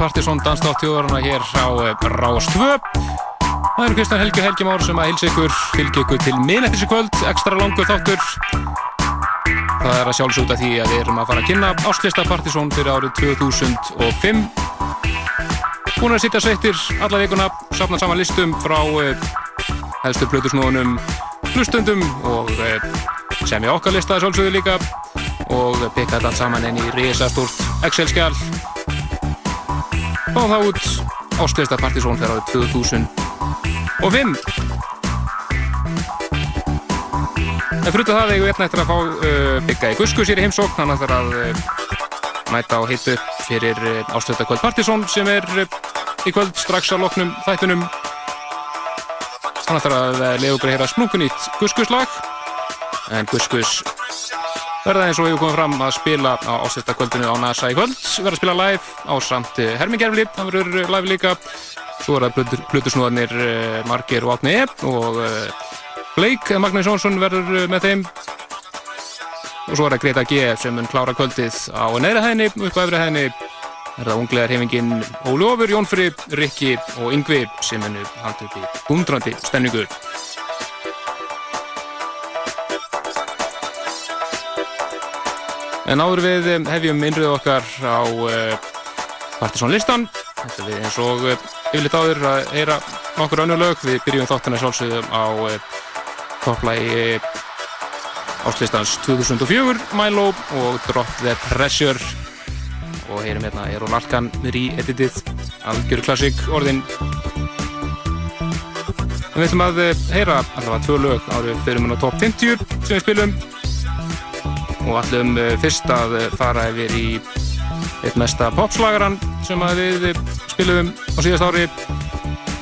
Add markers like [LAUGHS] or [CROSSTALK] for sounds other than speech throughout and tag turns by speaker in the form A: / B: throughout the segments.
A: Danstátt þjóðarana hér á eh, Rás 2. Það eru Kristján Helgi og Helgi Már sem að hilsa ykkur, fylgja ykkur til minnættis í kvöld, ekstra langur þáttur. Það er að sjálfsögta því að við erum að fara að kynna ástlista Partisón fyrir árið 2005. Búin að sitja sveittir alla vikuna, safna saman listum frá eh, helstu plötusnóðunum hlustundum og eh, semja okkar lista sjálfsögðu líka og pikka þetta saman inn í risastórt Excel-skjál Fáum það út Ásklista Partizón fyrir árið 2005 En fyrir það eigum við hérna eftir að fá uh, byggja í Gusku sér í heimsókn. Hann ætlar að uh, mæta á hitu fyrir uh, Ásklista Kvöld Partizón sem er í kvöld strax á loknum þættunum hann ætlar að leiða okkur að splunkunýtt Guskuslag. En Guskus verða eins og hefur komið fram að spila á ásetta kvöldinu á NASA í kvöld. Verða að spila live á samt Hermingerfli það verður live líka. Svo er það Plutusnúðarnir Margir og Átni Epp og Blake Magnús Jónsson verður eh, með þeim. Og svo er það Greta G sem mun klára kvöldið á neðra hæðinni upp á öfri hæðinni. Er það unglegar hefingin Óli Ofur, Jónfri, Rikki og Yngvi sem munur haldi upp í bundrandi stemningur En áður við eh, hefjum innröðu okkar á uh, Partiðsson listan. Þetta við eins og uh, yfirleitt áður að heyra nokkur önnur lög. Við byrjum þáttina sjálfsögðum á topplægi áslistans 2004, Milo og Drop the Pressure. Og heyrum hérna Erol Alkan re-editið, algjöru klassík orðin. Við ætlum að heyra allavega tvö lög árið fyrir mun á top 50 sem við spilum og ætlum fyrst að fara yfir í eitt mesta popslagaran sem við spilum á síðast ári.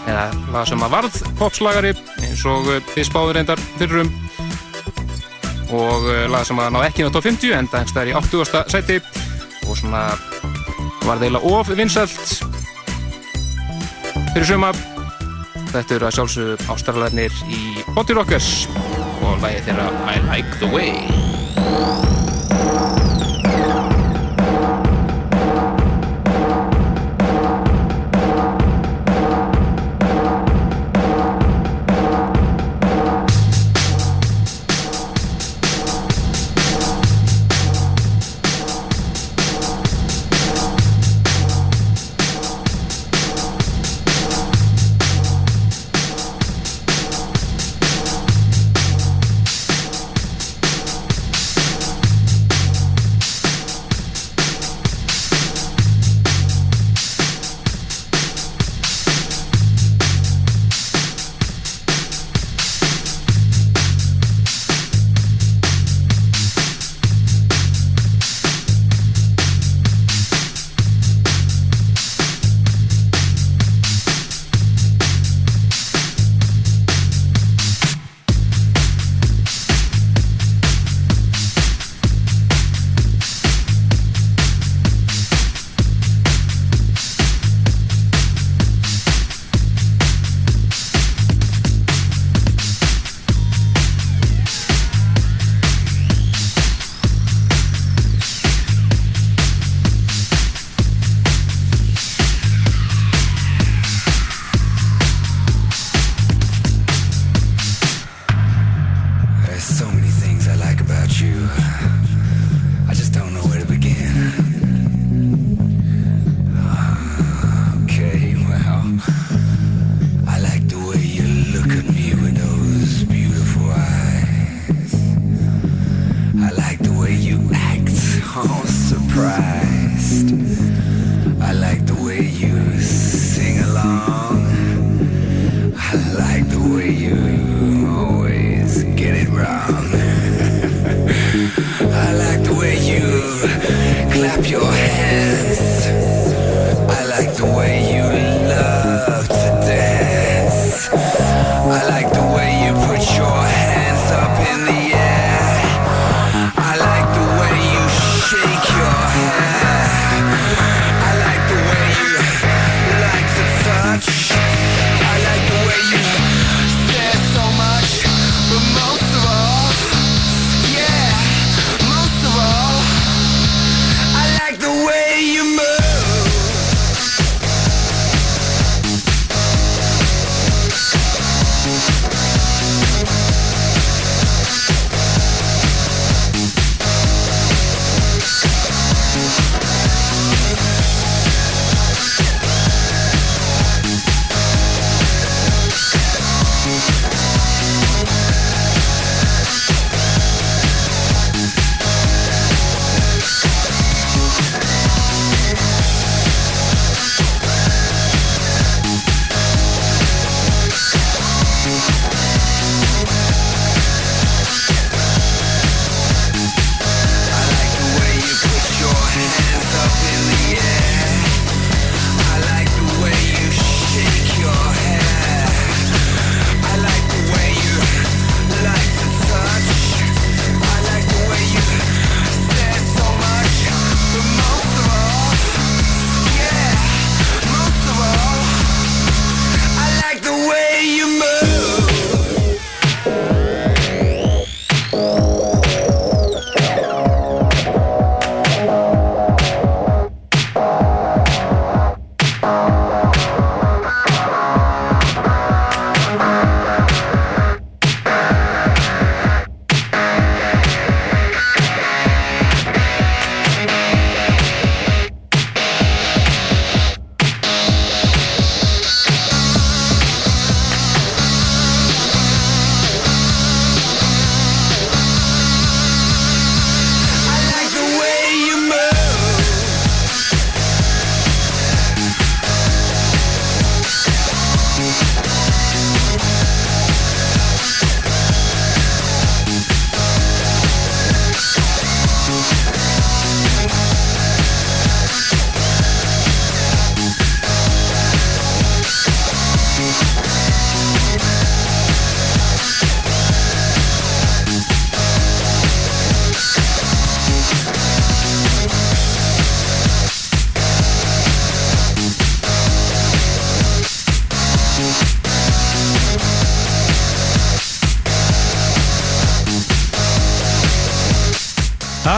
A: Eða lag sem að varð popslagari eins og þið spáður reyndar fyrrum og lag sem að ná ekki á top 50 en það er í 80. seti og svona var þeila of vinsalt fyrir suma þetta eru að sjálfsögðu ástrallarnir í Body Rockers og lagið þeirra I Like The Way
B: Yeah.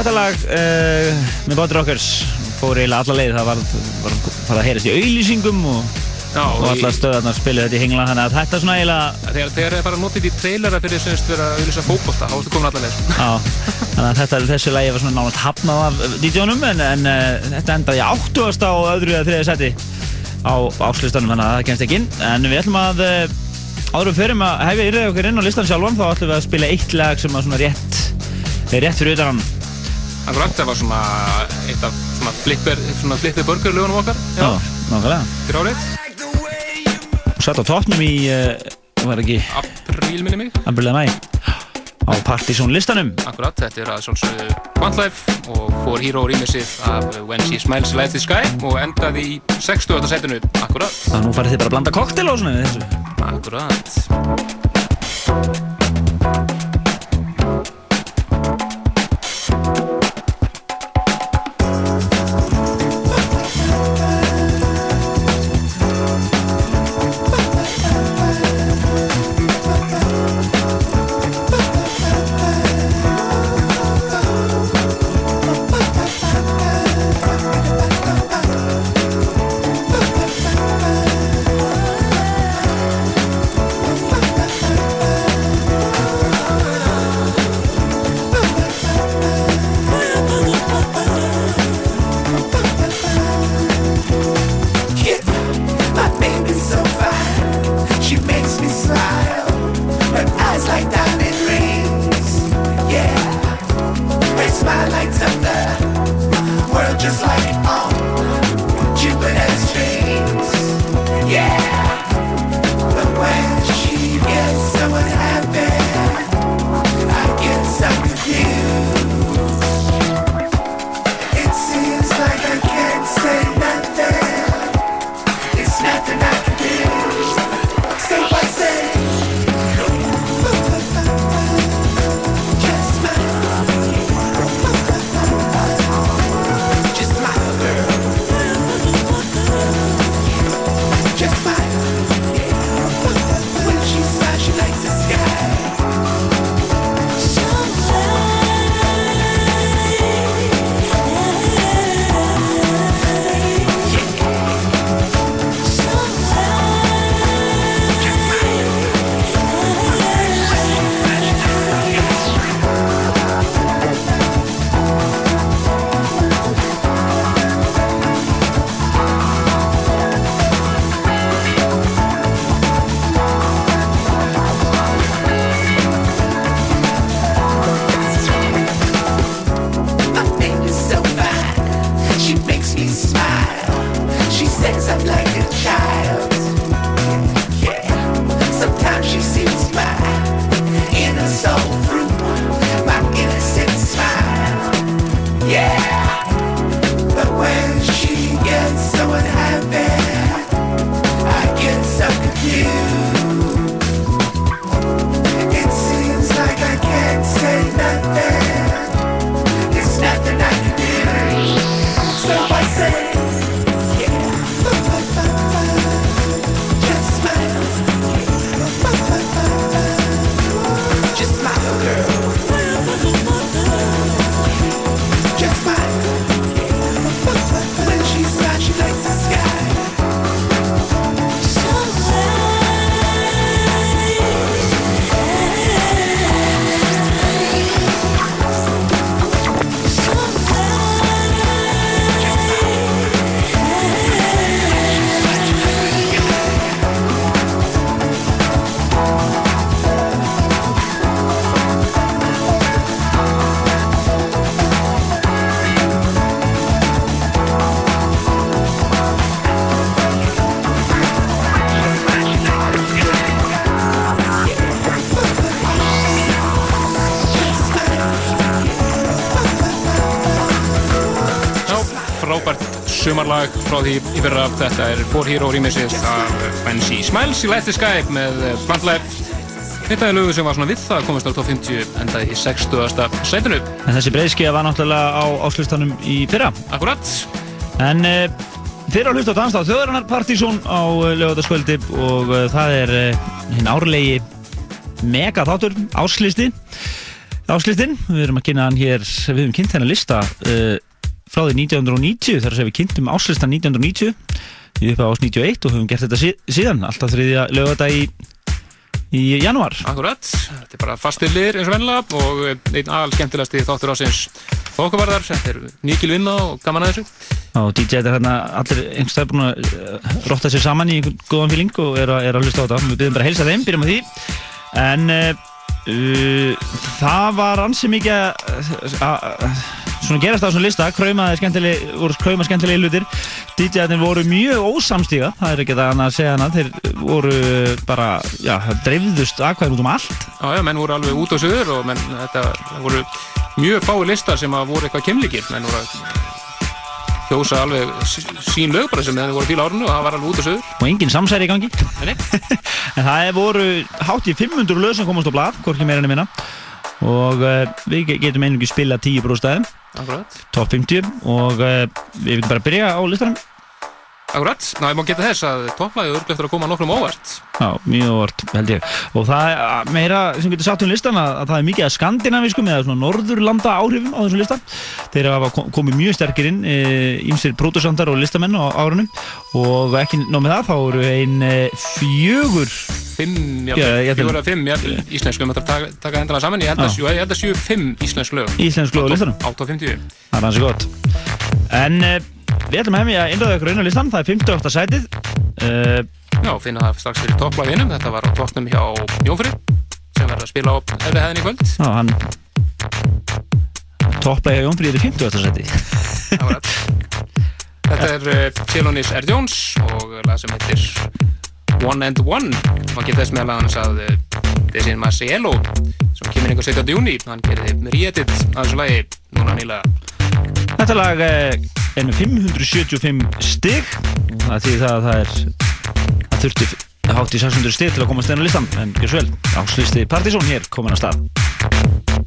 C: Þetta lag uh, með Body Rockers fór eiginlega alla leið, það var, var farið að heyrast í auðlýsingum og, og allar stöðarnar spiluðu þetta í hengla þannig að þetta svona eiginlega
A: Þegar, þegar ég bara notið í trailera fyrir vera að auðvisa fókbólta, þá ertu komin allar leið.
C: Já, þannig að þetta, þessu lagi var svona nánast hafnað af DJ-unum en, en uh, þetta endaði 80. á öðru eða þriðja seti á áslistanum þannig að það kemst ekki inn en við ætlum að uh, áður við förum að hefja yrðið okkur inn á listan sjálfan þá ætlum við að spila eitt lag sem að svona rétt rétt fyrir utan hann
A: Akkurat, það var svona eitt af svona flipper, svona flipper burgerlögunum okkar.
C: Já, nákvæmlega
A: Fyrir árið,
C: og satt á toppnum í uh, var ekki
A: apríl minni mig.
C: Amberlega mæ á Partizón listanum
A: Akkurat, þetta er að sjálfsögðu Quantlife og For Hero rýmisið af When She Smiles Light the Sky og endaði í 60. setinu. Akkurat,
C: þannig að nú farið þið bara að blanda koktel á svona þessu
A: akkurat. Sumarlag frá því í fyrra þetta er For Hero remixið af Fancy Smiles í Light the Sky með Bandlife Þetta er lögu sem var svona við það komist á top 50 endaði í 60. sætinu
C: En þessi breyðskiða var náttúrulega á áslustanum í fyrra.
A: Akkurat
C: En þeir á hlusta á danstáð Þjóðarinnar Partísson á uh, lögataskvöldi og það er hinn árlegi mega þáttur, áslisti. Áslistin, við erum að kynna hann hér, við hefum kynnt hennar lista uh, frá því 1990, þar segja við kynntum áslistan 1990 í upp á ás 91 og höfum gert þetta sí síðan, alltaf þriðja lögadag í, í janúar.
A: Akkurat, þetta er bara fastir liðir eins og vennilega og einn aðal skemmtilegasti þáttur ásins þókuvarðar, þetta er mikil vinna og gaman að þessu
C: Og DJ er hérna allir einhverstað búin að uh, rotta sér saman í einhvern góðan fíling og er er að hlusta á þetta. Við byrjum bara að heilsa þeim, byrjum á því. En uh, uh, það var ansi mikið að svona gerast á þessum lista, kraumaði skemmtileg, voru krauma skemmtilegi hlutir. DJ-arnir voru mjög ósamstíga, það er ekki það að segja hana. Þeir voru bara, já, dreifðust aðkvæðum út um allt.
A: Já, já, menn voru alveg út á söður og menn, þetta voru mjög fái listar sem að voru eitthvað kemlikir menn voru að kjósa alveg sí- sín lög bara sem þeir voru fíla árinu og það var alveg út á söður
C: Og engin samsæri í gangi. [LAUGHS] En það voru hátt í 500 lög sem komast á blad, hvorki meira minna og uh, við ge- getum einnig spila 10 bróðstæðum, top 50 og uh, við viljum bara byrja á listanum
A: Akkurat, ég má geta þess að topplagið örglega eftir að koma nokkrum óvart.
C: Já, mjög orð, held ég. Og það er meira sem getur sagt um listan að, að það er mikið að skandinaviskum eða svona norðurlanda áhrifum á þessum listan þeir hafa kom- komið mjög sterkir inn ímsir pródusantar og listamenn á árunum. Og ekki nóg með það þá eru ein uh, fjögur
A: Fimm,
C: Já, held-
A: fjóra, fimm, jafnvel, íslensku. Við möttum taka, taka endalega saman, ég held að,
C: Já.
A: held að séu fimm íslensk lög.
C: Íslensk lög á listanum.
A: Á top 50
C: Það er hansi gott. En uh, við ætlum hefja að innröða ykkur inn á listan Það er 58. sætið uh,
A: Já, finna það strax fyrir topplaginum Þetta var á toppnum hjá Jónfri sem verður að spila á efri hæðin í kvöld
C: Já, hann Topplega hjá Jónfríð í 50. sæti
A: Akkurat. Þetta er uh, Chelonis R. Jones og lag sem heitir One and One og geta þess meðal að uh, þessi Marcielo sem kemur einhver 17. júni hann gerði re-edit að þessu lagi núna nýlega
C: Þetta lag með 575 stig og það þýðir það að það er það þurfti hátt í 600 stig til að komast inn á listan en svo vel, áslisti Partizón hér komin að stað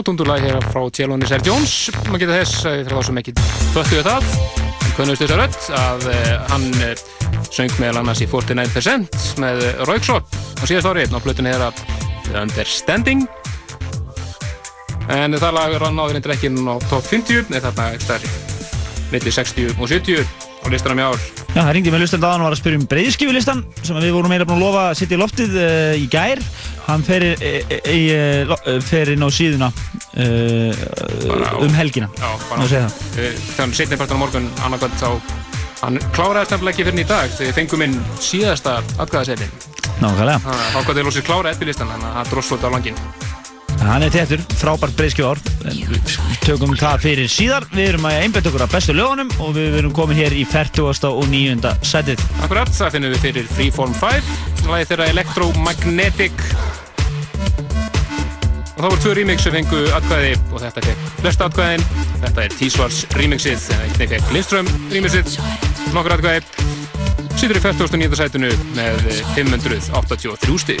A: Já, dundurlag hér frá Tjélóni Sær Jones maður geta þess, eh, fyrir þá sem ekki föttuðu það, kunnust þess að rödd að hann söng meðal annars í 49% með Rauksop á síðast ári. Á plötunni þeirra Understanding. En það lag rann áður endur ekki á top 50 eða þarna eftir milli 60 og 70 á listanum í ár.
C: Já, það ringdi með lustan dagan og var að spyrja um breyðskífulistan sem við vorum meira búin að lofa að setja í loftið uh, í gær. Hann fer, e, e, e, fer inn á síðuna uh, um helgina.
A: Já,
C: Má segja það.
A: Eh, Þegar hann setni partan á morgun annarkvæmt þá hann kláraði stefnilega ekki fyrir í dag þegar fengum inn síðasta atkvæðasetin
C: Nákvæmlega.
A: þá gott við lósið klára eftirlistan þannig að það dróst svolítið á langin
C: Hann er tettur, frábært breyðskífár. Við tökum það fyrir síðar. Við erum að einbæta okkur að bestu lögunum og við erum komin hér í 40. og 9. setið.
A: Akkurat, það finnum við fyrir Freeform 5 lagi þeirra Electromagnetic og það voru tvö remix sem fengu atkvæði og þetta fekk flesta atkvæðin. Þetta er T-Swars remixið en einnig fekk Lindström remixið. Nokkur atkvæði. Sýtur í 49. sætunu með 583 stig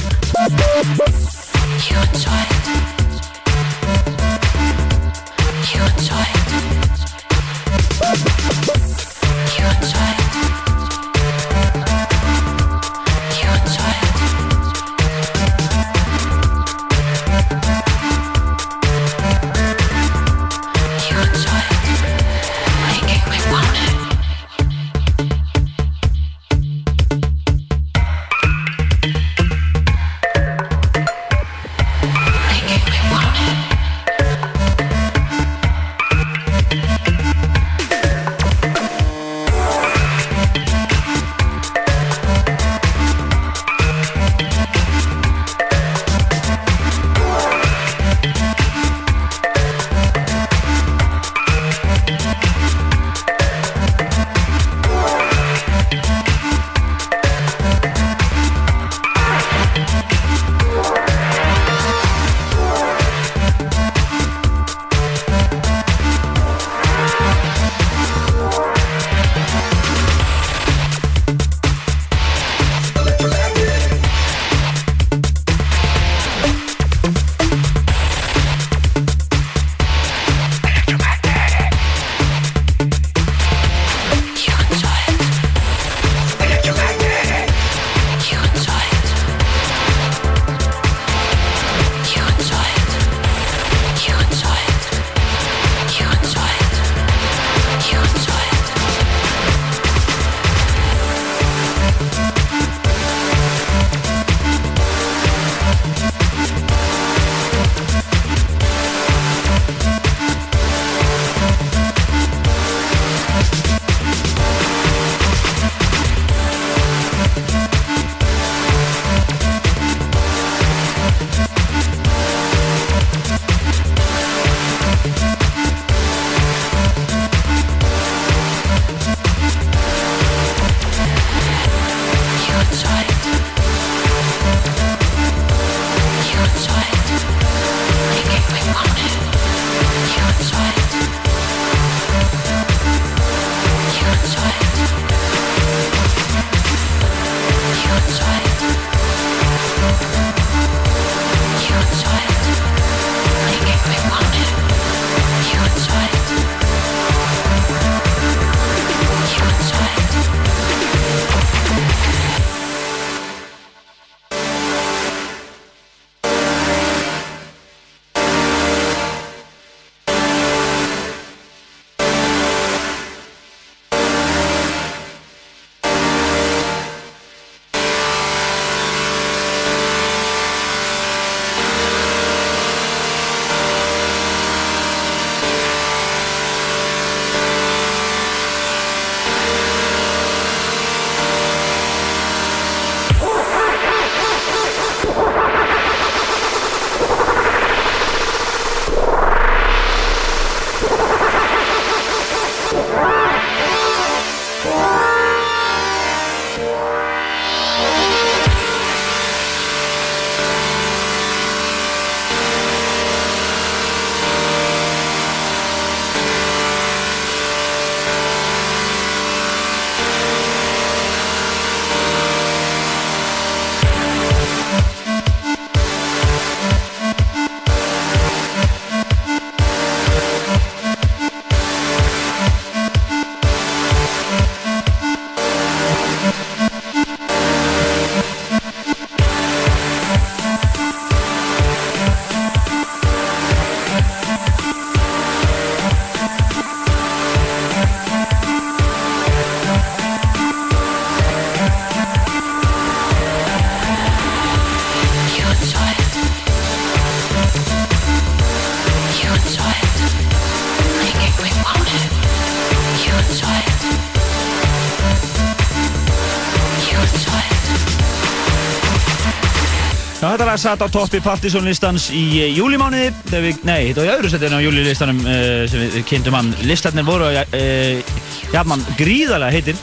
C: satt á toppi Partisan listans í uh, júlimániði nei, þetta var í öðru setinu á júlilistanum uh, sem við kynntum hann listarnir voru uh, jafnmann gríðarlega heitir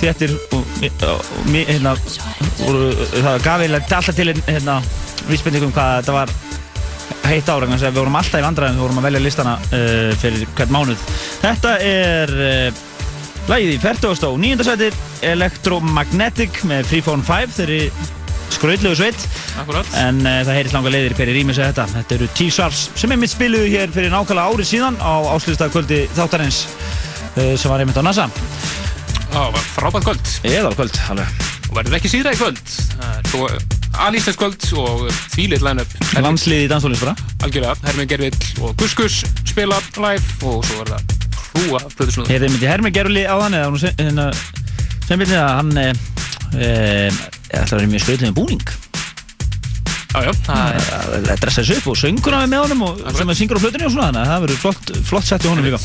C: þettir og, og, og hérna voru, það gaf eiginlega alltaf til hérna vísbendingum hvað þetta var heitt ára við vorum alltaf í vandræðum við vorum að velja listana uh, fyrir hvern mánuð þetta er lagið í 40. og 9. sæti Electromagnetic með Freephone 5 þeirri skrautlegu sveit
A: Akkurat.
C: en uh, það heyrist langa leiðir per í rými segja þetta þetta eru T-Sars sem er mitt spiluðu hér fyrir nákvæmlega árið síðan á áslýstakvöldi þáttarins uh, sem var einmitt á NASA
A: Já, var frábært kvöld.
C: eða kvöld alveg
A: Og verður ekki síðra í kvöld. Það alíslensk kvöld og þvílitt line-up.
C: landsliði í danstólins bara
A: Algjörlega, Hermi Gervill og Gus Gus spila live og svo er það hrúa plöðusnúður.
C: Heyrði myndi Hermi Geruli á hann eða hún sem, hérna, sem byrni að hann e, e, ætlar að vera mjög með búning að að dressa þessu upp og söngur hann með honum og sem að syngur á flötunni og svona þannig að það verður flott, flott sett í honum líka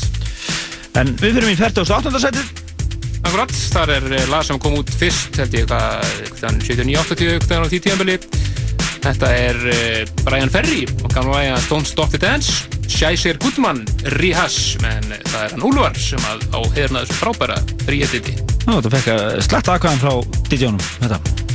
C: en við fyrir í 48. setið
A: akkurat. Þar er eh, lag sem kom út fyrst, held ég, hvað, 79-80, hvernig á því tíðanbili. Þetta er uh, Brian Ferry og gamla vægja Don't Stop the Dance, Shaisir Goodman, Rihas, en eh, það er hann Úlfar sem að á heyrna þessu frábæra ríetiti.
C: Nú, þetta fekk að sletta aðkvæðan frá DJ-unum þetta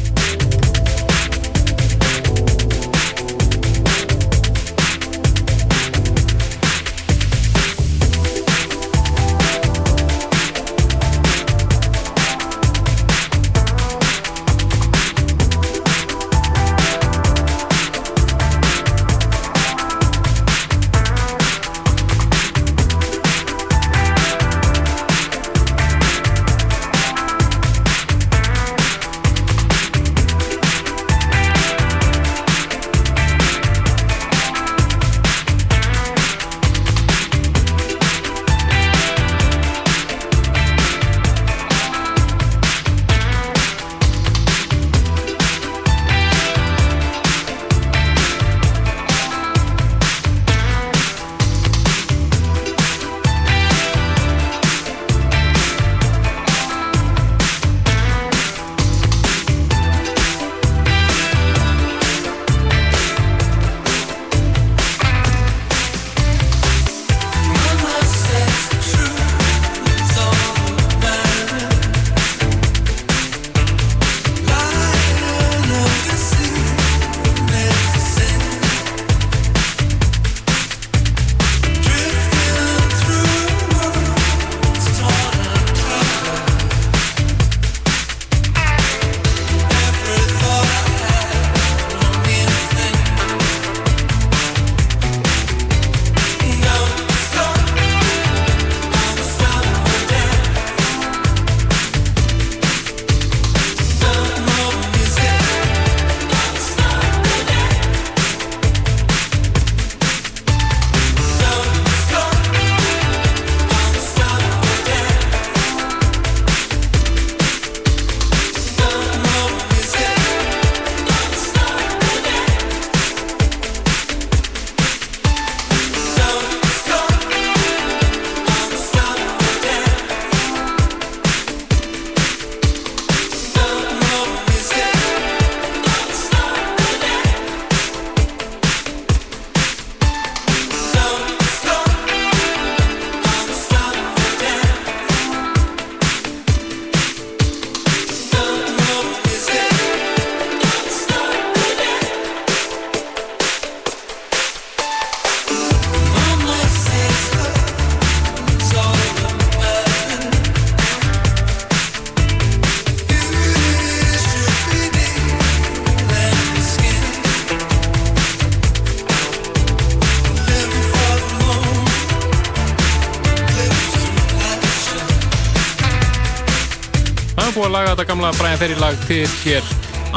A: gamla Brian Ferry lag til hér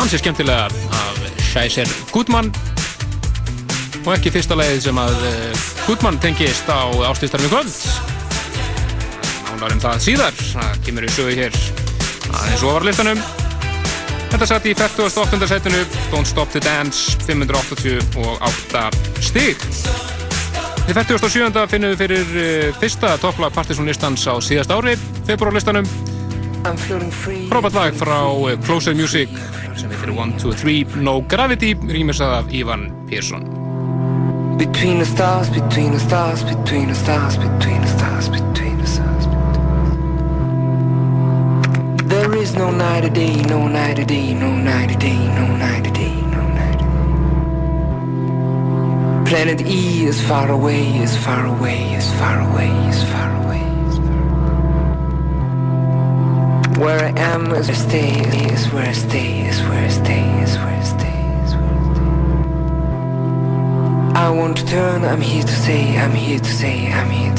A: ansið skemmtilega af Shaisir Goodman og ekki fyrsta lagið sem að uh, Goodman tengist á ástíðstarfi kvöld Nánar um það síðar það kemur í sögu hér aðeins ofarlistanum Þetta satt í 48. setinu Don't Stop the Dance 588 stig Í 47. finnum við fyrir uh, fyrsta topplag Partisan listans á síðast ári februarlistanum. Frábært lag frá eh, Closer Music sem heitir 1, 2, 3 No Gravity rýmisað af Ivan Persson
D: Between the stars, between the stars, between the stars, between the stars, between the stars. There is no night or day, no night or day, no night or day, no night or day, no night. Planet E is far away, is far away, is far away, is far away. Where I stay, is where I stay, is where I stay, is where I stay, is where I stay. I want to turn, I'm here to say, I'm here to say, I'm here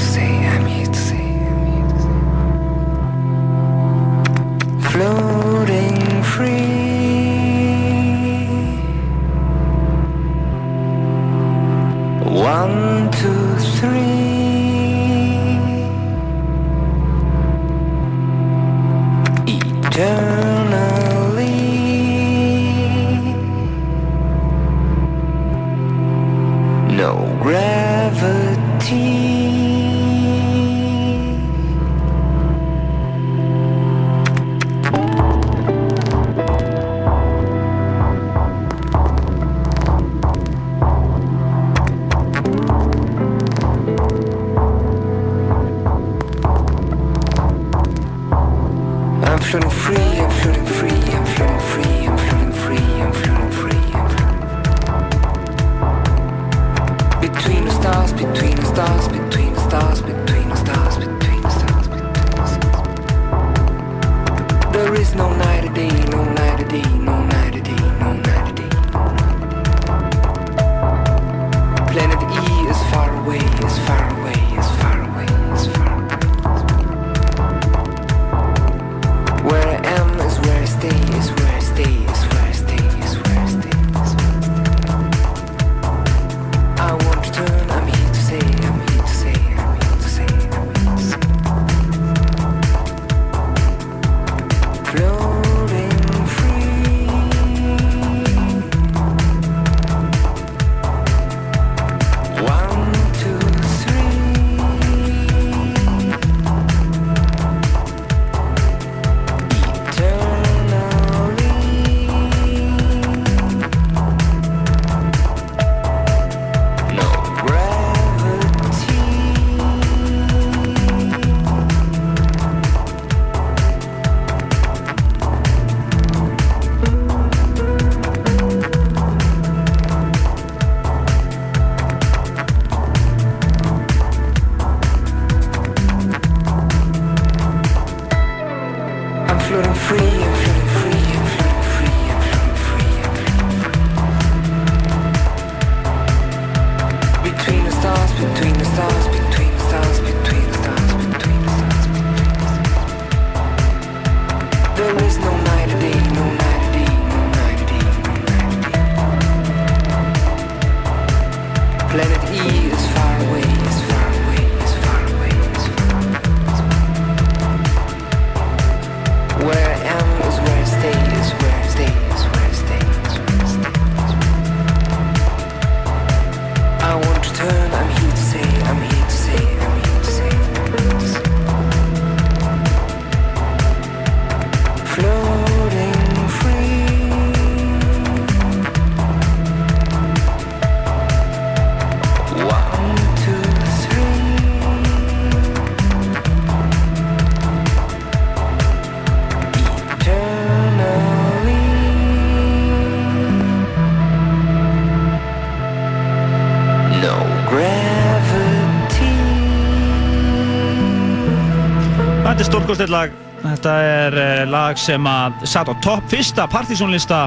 C: Þetta er stórkostið lag. Þetta er uh, lag sem að satt á topp fyrsta partysónlista,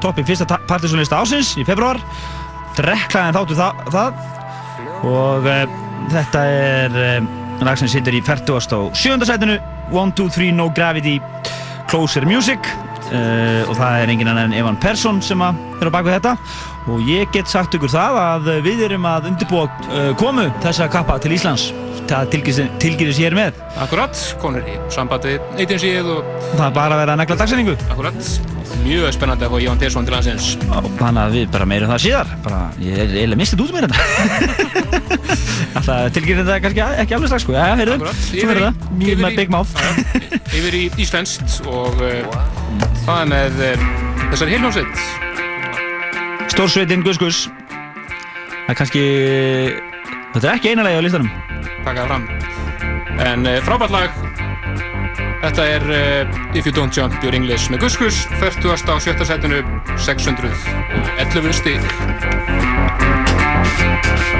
C: toppi fyrsta partysónlista ásins í februar. Drekklaðin þáttu það, það. og uh, þetta er uh, lag sem sittur í 40. og 7. sætinu 1, 2, 3, No Gravity Closer Music uh, og það er engin annar en Evan Persson sem að er á bakvið þetta og ég get sagt ykkur það að við erum að undirbúa komu þessa kappa til Íslands það tilgýris ég er með.
A: Akkurat, konur í samband við agencyið og
C: það er bara að vera að negla dagsetningu.
A: Akkurat. Mjög spennandi að fá Jón Persson til landsins.
C: Og Þannig að við bara meirum það síðar. Bara, Ég er eiginlega mistið út með þetta. [LAUGHS] Alltaf tilgjörðin þetta kannski ekki alveg strax sko. Já, heyrðu,
A: Akkurat.
C: svo verður það. Mjög með big mouth.
A: Yfir í Íslenskt og uh, það er með uh, þessari heiljónsveit.
C: Stórsveitin Gus Gus Það er kannski Þetta er ekki einalegi á listanum
A: það fram. En uh, frábært lag. Þetta er uh, If You Don't Jump Your English með Guskus, 40. á sjötta setinu, 611 stík.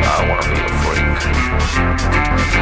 E: I wanna be a freak.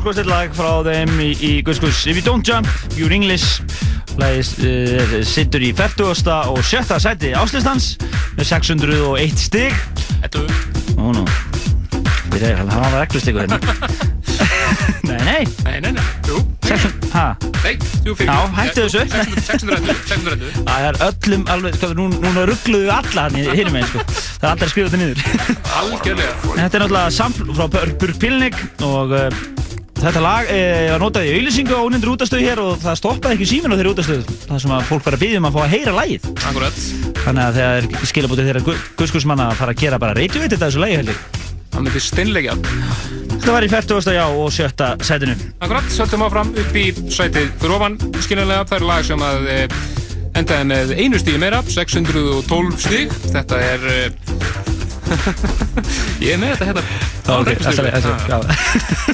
C: stórkostið lag frá þeim í, í Gus If you don't jump, you're English. Lagið uh, sittur í 40. og 7. sæti áslistans með 601 stig.
A: Þetta
C: Nú, nú. Við erum að hafa reglustiku hérna. [LAUGHS] Nei, nei.
A: Nei, nei, nei, jú,
C: 600, ha,
A: nei, jú, fyrir.
C: Já, hættu þessu.
A: 611, 611
C: það er öllum alveg, sko, nú, núna ruggluðu alla hann í hinum megin, sko. Það er aldrei að skrifa þetta niður.
A: Algjörlega.
C: Þetta er náttúrulega sampl frá Burg Pilnik og uh, þetta lag uh, var notað í auðlýsingu á ónyndur útastöðu hér og það stoppaði ekki síminn á þeirri útastöðu þar sem að fólk að byggja um að fá að heyra lagið.
A: Akkurat.
C: Þannig að þegar skilabútið þeirra Guskusmanna að fara að gera bara radioið þetta þessu lagi heldur
A: Það myndi steinleikja.
C: Þetta var í 40. já og 7. sætinu
A: Akkurat, söldum áfram upp í sætið fyrir ofan skiljanlega, það er lag sem að e, endaði með einu stíð meira 612 stíg þetta er e, [LAUGHS] ég er með þetta hérna [LAUGHS] [LAUGHS]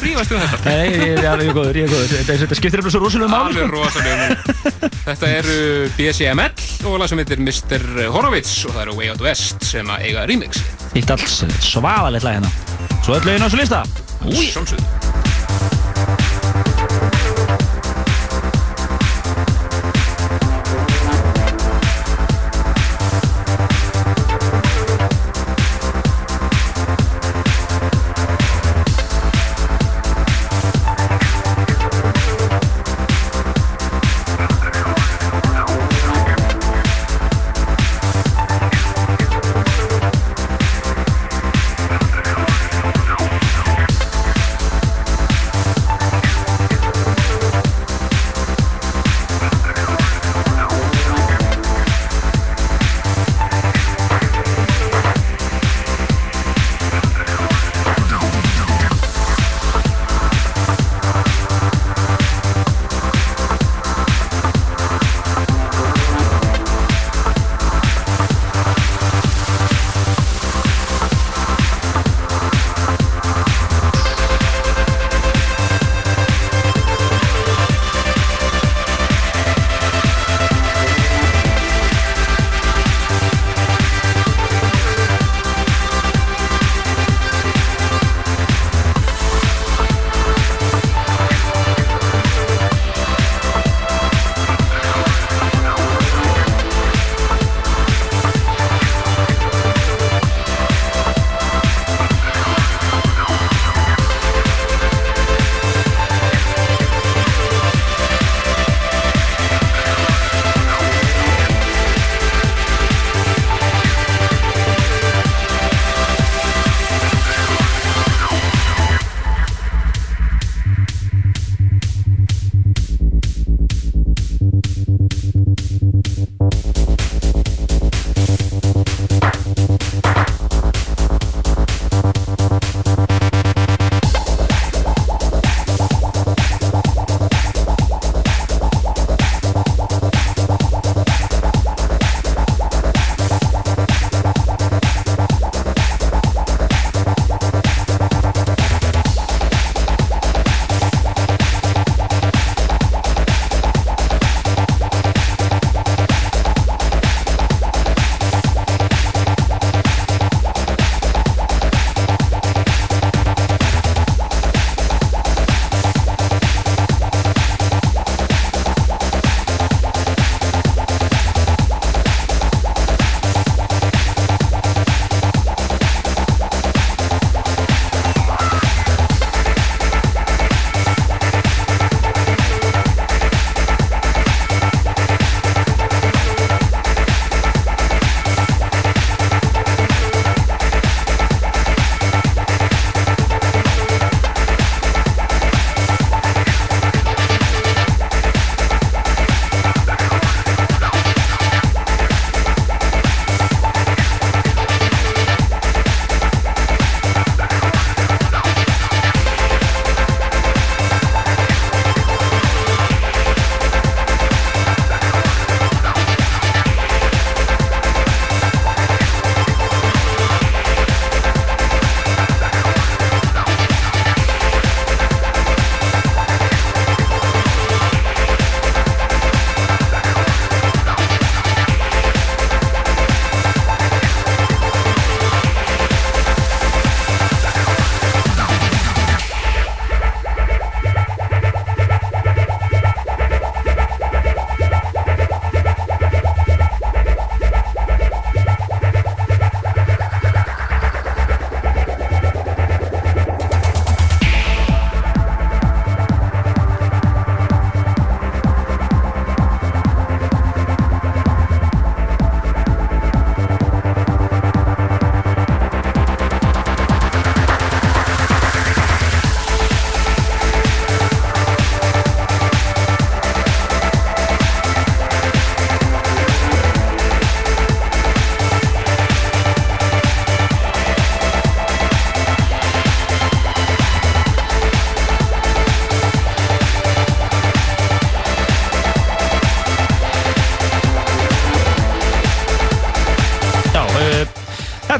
A: að rífast um þetta.
C: Nei, ég er góður, ég er góður. Þetta, þetta skiptir eitthvað svo rosalega máli
A: alveg rosalega. Þetta eru BCML og lag sem heitir Mr. Horowitz og það eru Way Out West sem að eiga remix.
C: Ítt alls svaðalegt lag hérna. Svo öll lögin á þessu lista. Úi
A: Sjálfsögðu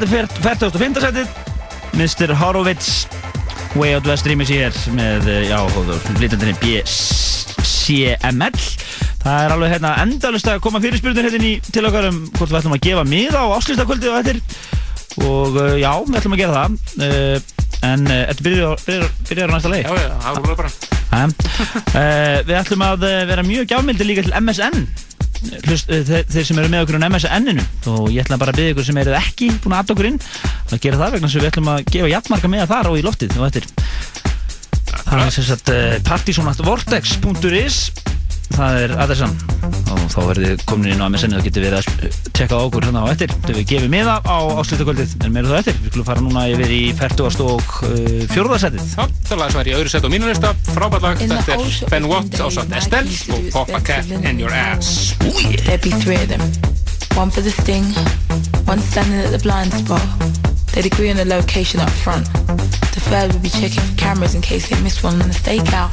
C: Þetta er 45. setið. Mr. Horowitz Way Out West rýmis hér með, eh, já, flytandinni BCML Það er alveg hérna endalust að koma fyrirspyrnir hérna í til okkar um hvort við ætlum að gefa miða á áslýstakvöldi og eftir. Og uh, já, við ætlum að gera það. Uh, en þetta byrjar, á næsta leið
A: Já, já, það voru bara.
C: Við ætlum að vera mjög gjafmildi líka til MSN þeir sem eru með okkur á MSN-inu og ég ætla bara að byggja ykkur sem eru ekki búin að adda okkur inn að gera það vegna sem við ætlum að gefa jafnmarka með þar og í loftið og eftir. Það er sem sagt uh, partysonatvortex.is það er adressan. Og þá verður komin inn á MSN og getur við að tjekka á okkur hérna á eftir. Þegar við gefum miða á áslutaköldið en meira þá eftir, við skulum fara núna yfir í 40. og uh, fjórðasettið
A: Já, það er lag sem er í öðru set á mínu lista. Frábært lag, þetta er Ben Watt ásamt Estelle og Pop a Cat in Your Ass.
F: There'd One for the sting, one standing at the blind spot. They'd agree on the location up front. The third would be checking for cameras in case they missed one on the stakeout.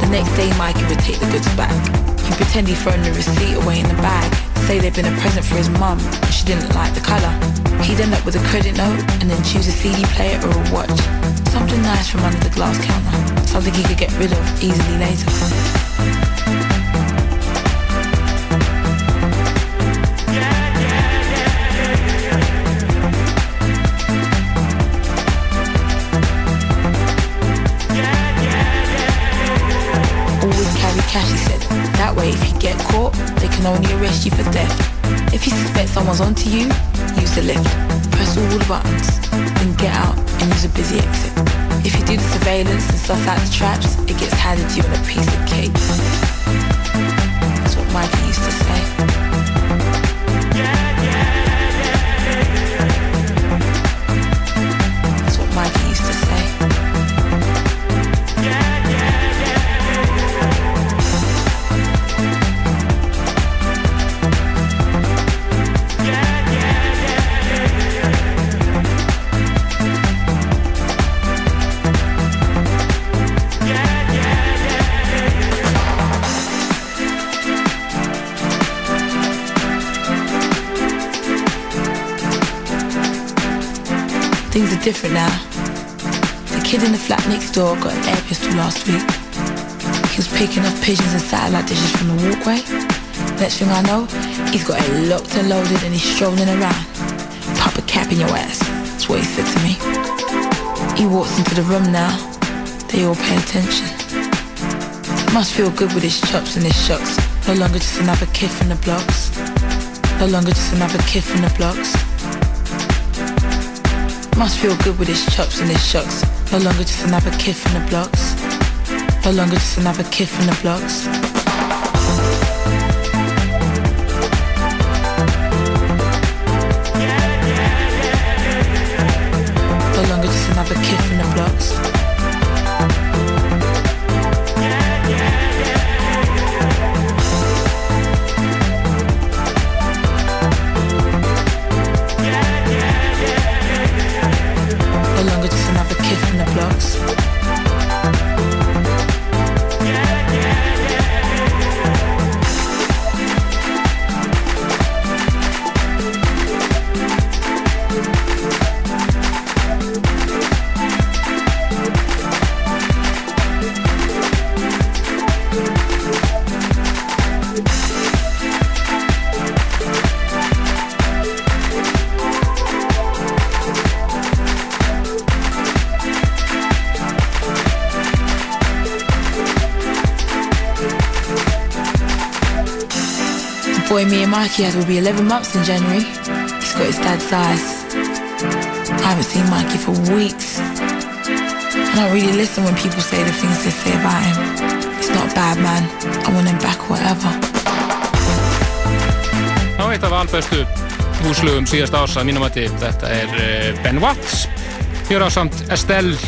F: The next day, Mikey would take the goods back. He'd pretend he'd thrown the receipt away in the bag. Say they'd been a present for his mum, and she didn't like the colour. He'd end up with a credit note and then choose a CD player or a watch. Something nice from under the glass counter. Something he could get rid of easily later. Can only arrest you for theft. If you suspect someone's onto you, use the lift. Press all the buttons, then get out and use a busy exit. If you do the surveillance and suss out the traps, it gets handed to you on a piece of cake. That's what Mikey used to say. Different now. The kid in the flat next door got an air pistol last week. He was picking off pigeons and satellite dishes from the walkway. Next thing I know, he's got it locked and loaded and he's strolling around. Pop a cap in your ass. That's what he said to me. He walks into the room now. They all pay attention. Must feel good with his chops and his shots. No longer just another kid from the blocks. No longer just another kid from the blocks. Must feel good with his chops and his shocks. No longer just another kid from the blocks. No longer just another kid from the blocks. Boy me and Mikey had will be 11 months in January. He's got his dad's size. I haven't seen Mikey for weeks. I don't really listen when people say the things they say about him. He's not a bad man. I want him back whatever.
A: Já, eitt af albestu húslugum síðast árs að mínum að þetta er eh, Ben Watts hér á samt Estelle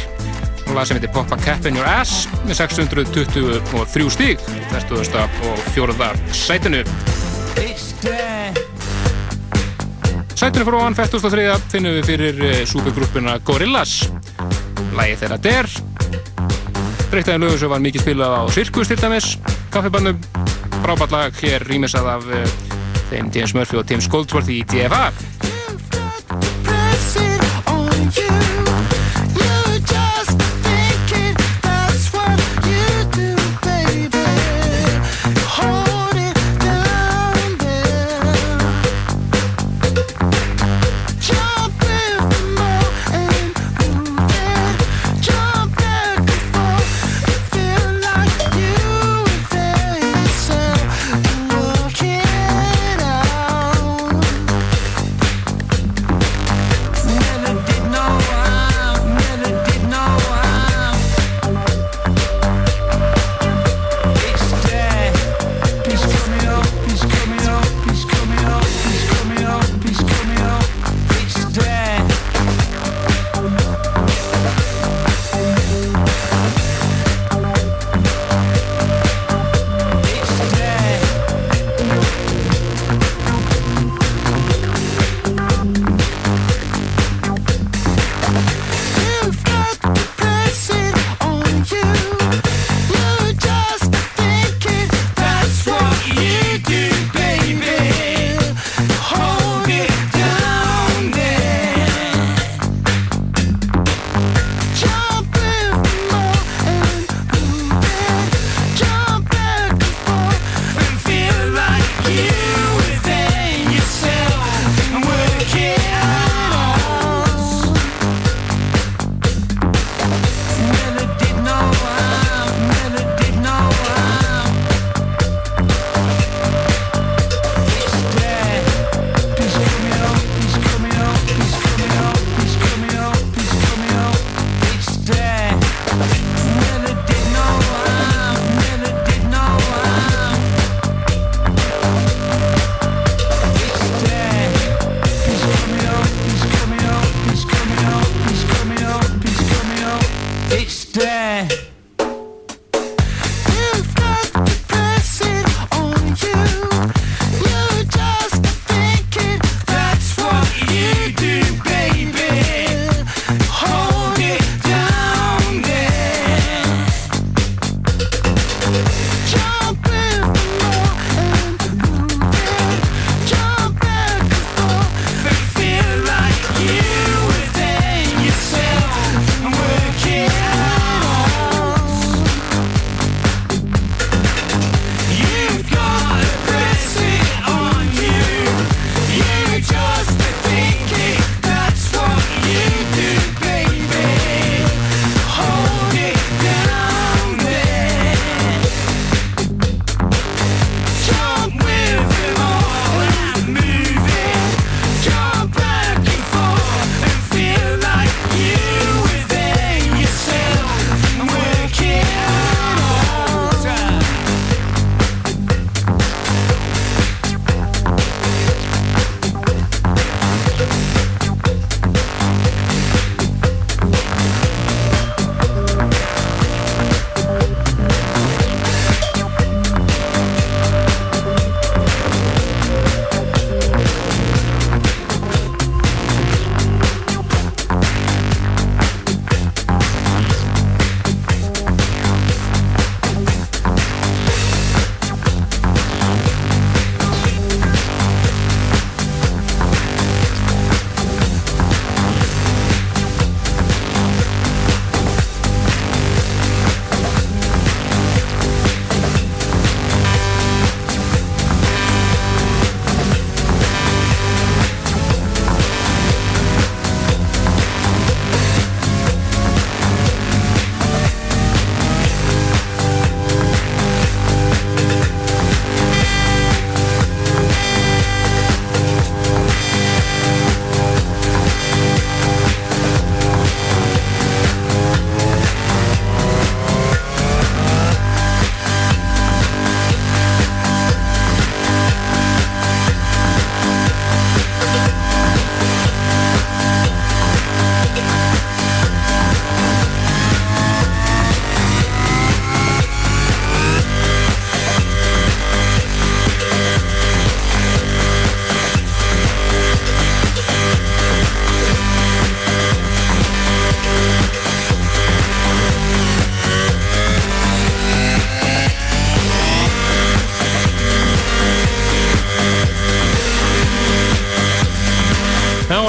A: og lag sem heitir Pop a Cap in Your Ass með 623 stíg 40. og 4. sætinu 6. sætunum frá hann 43. finnum við fyrir uh, supergrúppuna Gorillaz. Lægið þeirra Der. Breytaðin lögur sem var mikið spilað á Sirkus til dæmis, kaffibannum. Frábært lag hér rýmisað af uh, þeim James Murphy og Tim Goldsworth í DFA.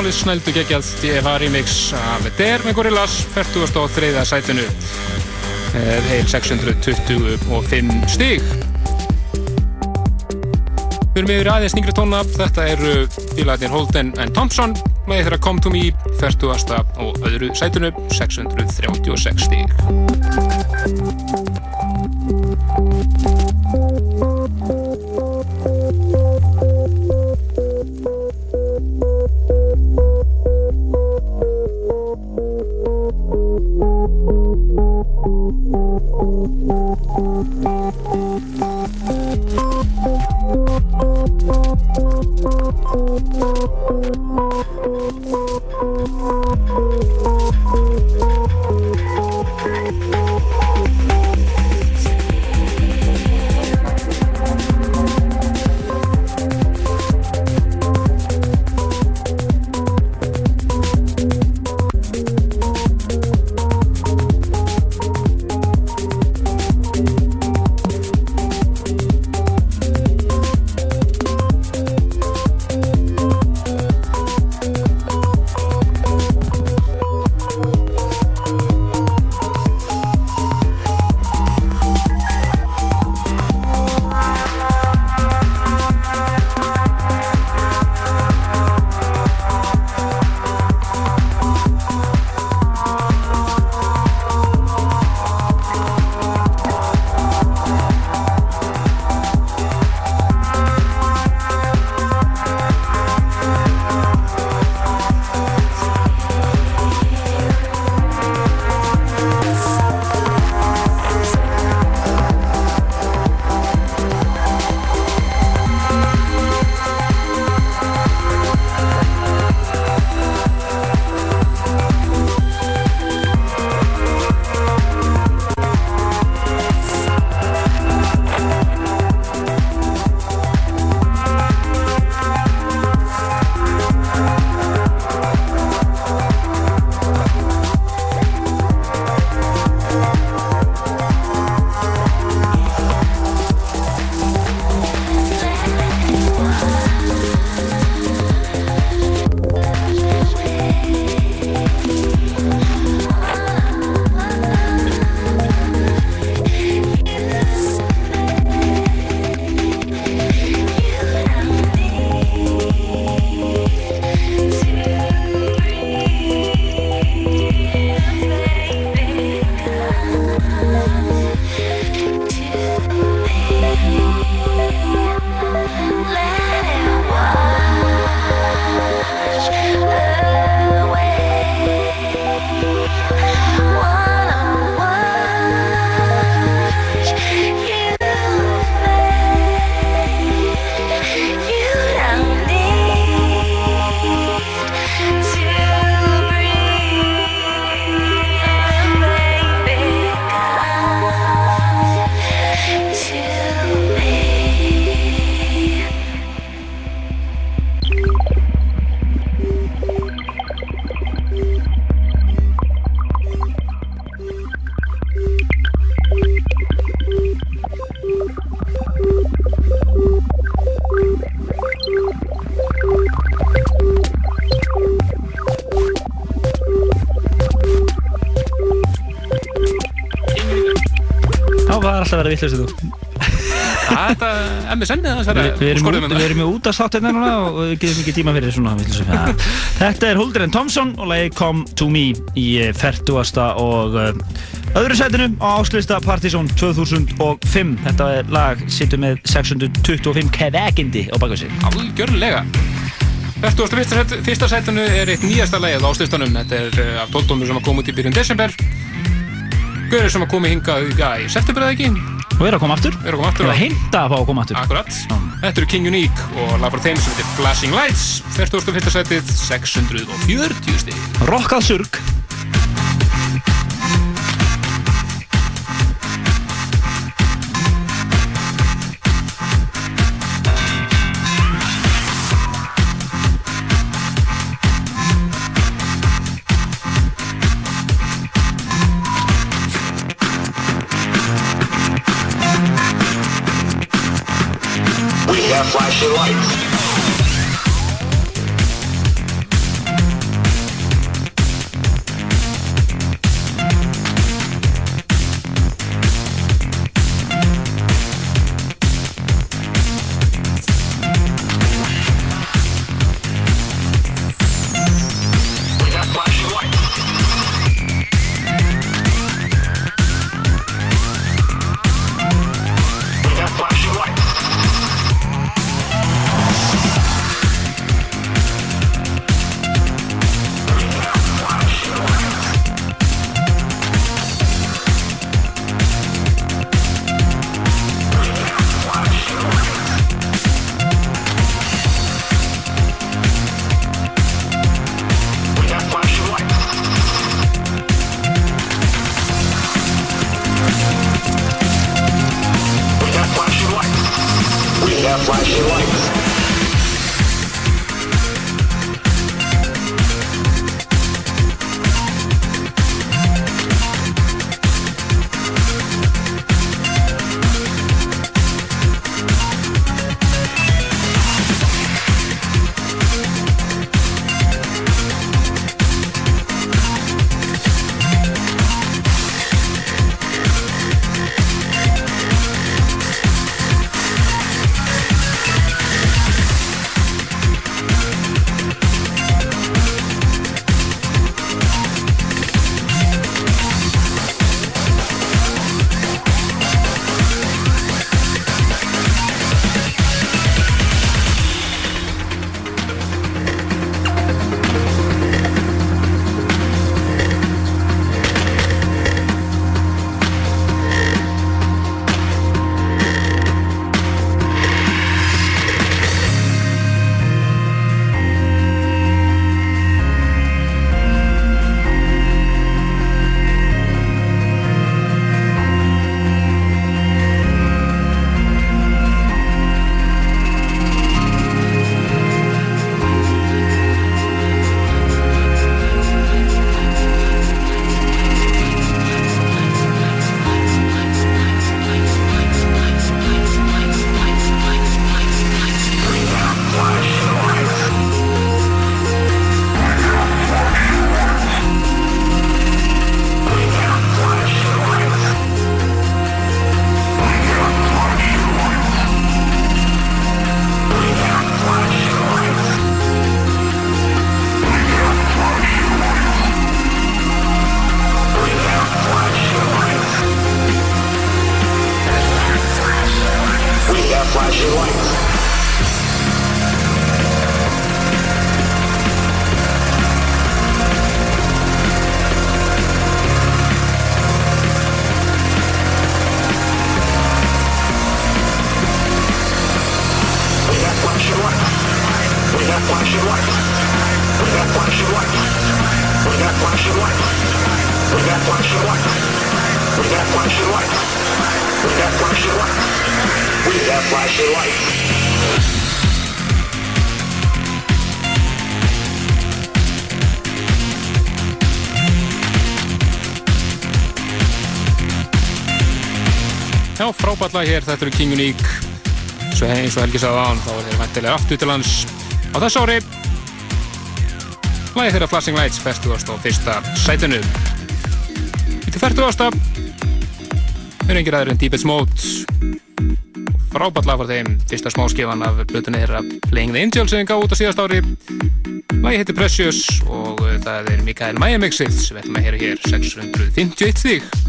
A: Alveg snældu geggjað DFA remix af Der með Gorillaz 43. sætinu með heil 625 stig Við erum yfir aðeins nýngri tóna þetta eru bílæðin Holden and Thompson með þeirra Come To Me 40. og öðru sætinu 636 stig
C: er að vittlust þú
A: Þetta, MSN eða
C: Við,
A: það
C: við, erum, út- við erum með út að sátt hérna núna og við getum ekki tíma fyrir svona vitleysu. [LAUGHS] Ja. Þetta er Huldren Thompson og lagi Come To Me í eh, 40. og uh, öðru sætinu á áslista Partizón 2005 Þetta er lag sittur með 625 kevegindi á baka sig
A: Algjörlega 41. Set, fyrsta sætinu er eitt nýjasta lagið á slistanum Þetta er uh, af 12 tónur sem að koma út í byrjun desember Gaurið sem að komi hingað já, í september eða ekki
C: Og er að koma aftur?
A: Er að koma aftur
C: Er
A: á-
C: að heimta að fá að koma aftur.
A: Akkurat. Þetta eru King Unique og lag frá þeim sem heitir Flashing Lights. 41. sætið 640 stig.
C: Rokkað surg
G: Lag hér, þetta eru King Unique. Svo eins og Helgi sagði á hann þá er þeir væntilega aftur til hans á þess ári. Lagið þeirra Flashing Lights, 40. og fyrsta sætinu. Í til 40. Þeir eru engir aðrir en Deepest Mode. Frábært lag fyrir þeim. Fyrsta smáskifan af blutunni þeirra Playing the Angels sem gaf út á síðast ári. Lagið heitir Precious og uh, það er Mikael Mæjamixið sem við ætlum að heyra hér 651 stík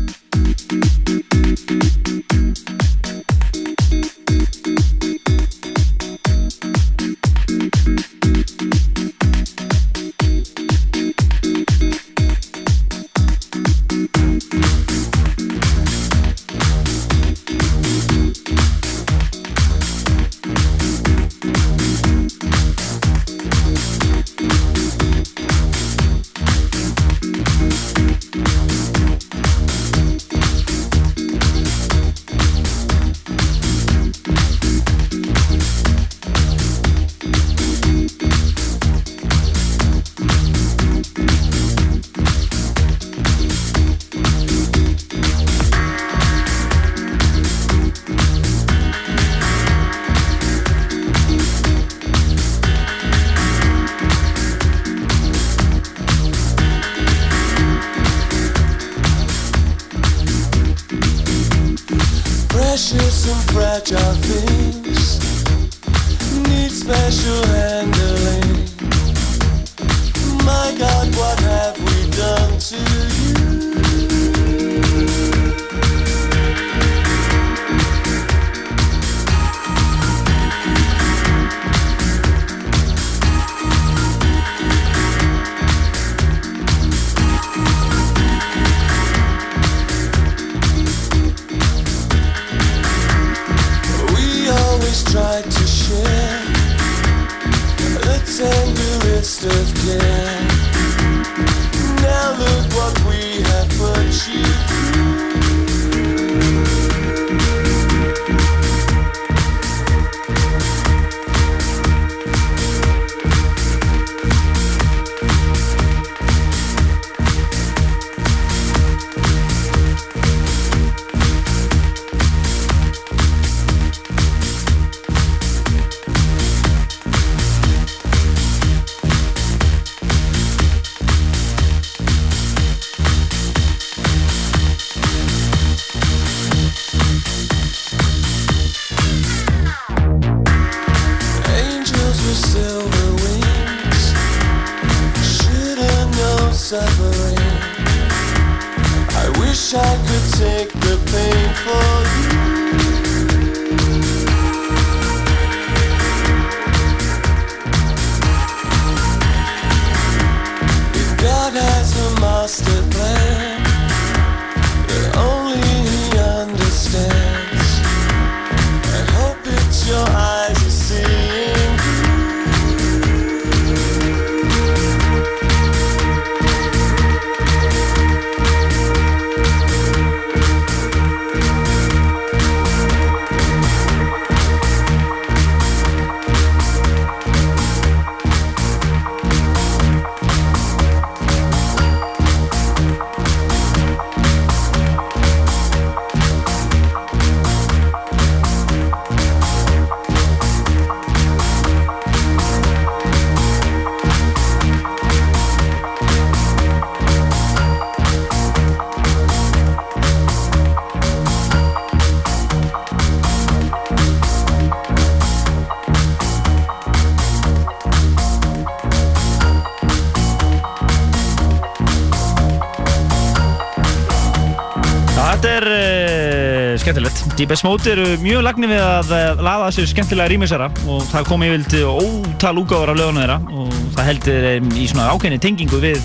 C: Deepest Mode eru mjög lagnir við að uh, laða sér skemmtilega rýmisera og það kom yfir til ótal úgáður af lögunum þeirra og það heldur þeim í svona ákveðni tengingu við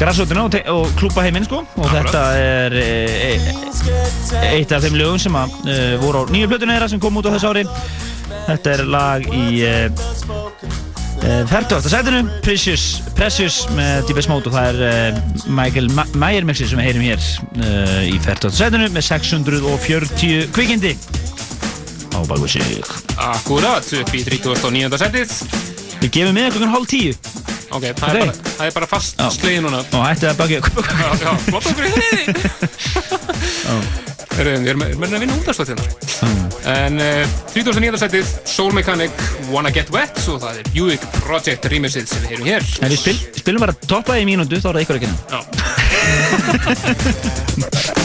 C: græsóttina og, og klúpa heiminn sko og þetta er uh, e eitt af þeim lögum sem að, uh, voru á nýju plötunni þeirra sem kom út á þessu ári. Þetta er lag í uh, 40. sætinu, Precious, Precious með Deepest Mode og það er uh, Michael Ma Mayer mixi sem við heyrim hér uh, í 40. sætinu með 640 kvikindi á baku sig.
A: Akkurat, upp í 39. setið.
C: Við gefum með klokkan hálf tíu
A: Ok, það,
C: Ok.
A: Er, bara, það er bara fast slegið núna.
C: og hætti að baki [LAUGHS]
A: Já, já, flott okkur í þriði. Við erum að vinna útastvætt hérna. En uh, 39. setið, Soul Mechanic, Wanna Get Wet og það er Buick Project remixið sem við heyrum hér.
C: En við spil, spilum bara toppaði í mínútu, þá er það ykkur ekki
A: Já. [LAUGHS]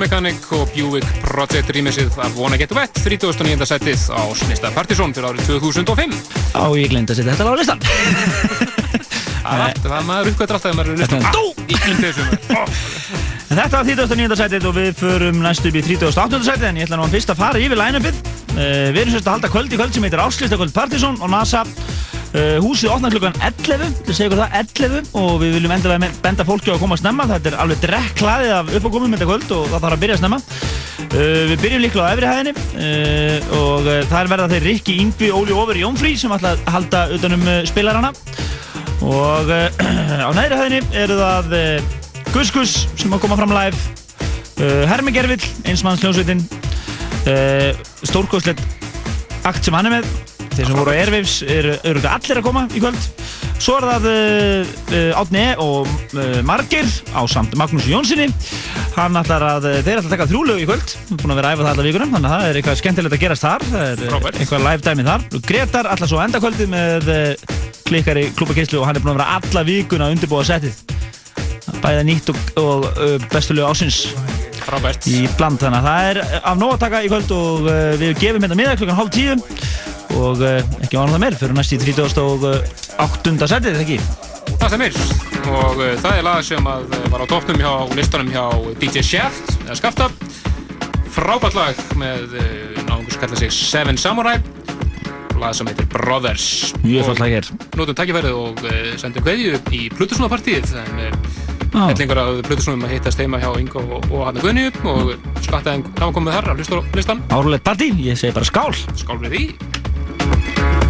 A: Mechanic og Buick Project remixið af Wanna Get Wet 39. setið á lista Partizón fyrir árið 2005
C: Á, ég glemt að setja þetta á listan. [LAUGHS]
A: Það maður uppgötur alltaf þegar maður er listan! Í glimti þessum
C: En þetta var 39. sætið og við förum næstu upp í 38. sætið en ég ætla nú fyrst að fara yfir line-upið. Uh, við erum sérst að halda kvöld í kvöld sem heitir Áslistakvöld Partizón og NASA. Uh, húsið opnar klukkan 11, það segir ykkur það, 11 og við viljum endilega me- benda fólki á að koma snemma. Þetta er alveg drekklaðið af uppákomum þetta kvöld og það þarf að byrja snemma. Uh, við byrjum líklega á efri hæðinni. Uh, og uh, það er verða þeir Rikki, Yngvi, Óli og Óver Jónfrí sem ætla að halda utanum spilarana. Og [CLEARS THROAT] á neðri hæðinni eru það Gus Gus sem að koma fram live. Hermi Gervill, einsmanns hljómsveitin. Stórkostlegt akt sem hann er með þeir sem voru á Airwaves eru örugglega allir að koma í kvöld. Svo er það uh, uh, Átni E og uh, Margir á samt Magnús Jónssoni hann ætlar að, þeir ætlar að taka þrjúlegu í kvöld. Við erum búin að vera að æfa það alla vikunum þannig að það er eitthvað skemmtilegt að gerast þar. Það er
A: Frábært.
C: eitthvað live dæmi þar. Gretar ætlar svo að enda kvöldið með klikkar í klúbakeislu og hann er búin að vera alla vikuna að undirbúa settið. Bæða nýtt og, og bestulegu ásins
A: Frábært.
C: Í bland þannig að það er af nóg að taka í kvöld og við gefum hérna miða klukkan hálf tíu og uh, ekki ánum það meir fyrir næst í 30. og uh, 8. setið, ekki?
A: Það er og uh, það er lag sem að var á toppnum hjá listanum hjá DJ Shaft eða Skafta frábært lag með náðungur sem kallar sig Seven Samurai lag sem heitir Brothers
C: Mjög flott lag hér.
A: Nótum takkifærið og sendum kveðju í Plutusnúðapartíð en uh,
C: Já.
A: hellingur af Plutusnúðum að hittast heima hjá Ingo og, og hann Guðni og skattaðin hafa komið þar að hlusta á listan
C: Árulegt partí, ég segi bara skál.
A: skál við því
H: Thank you.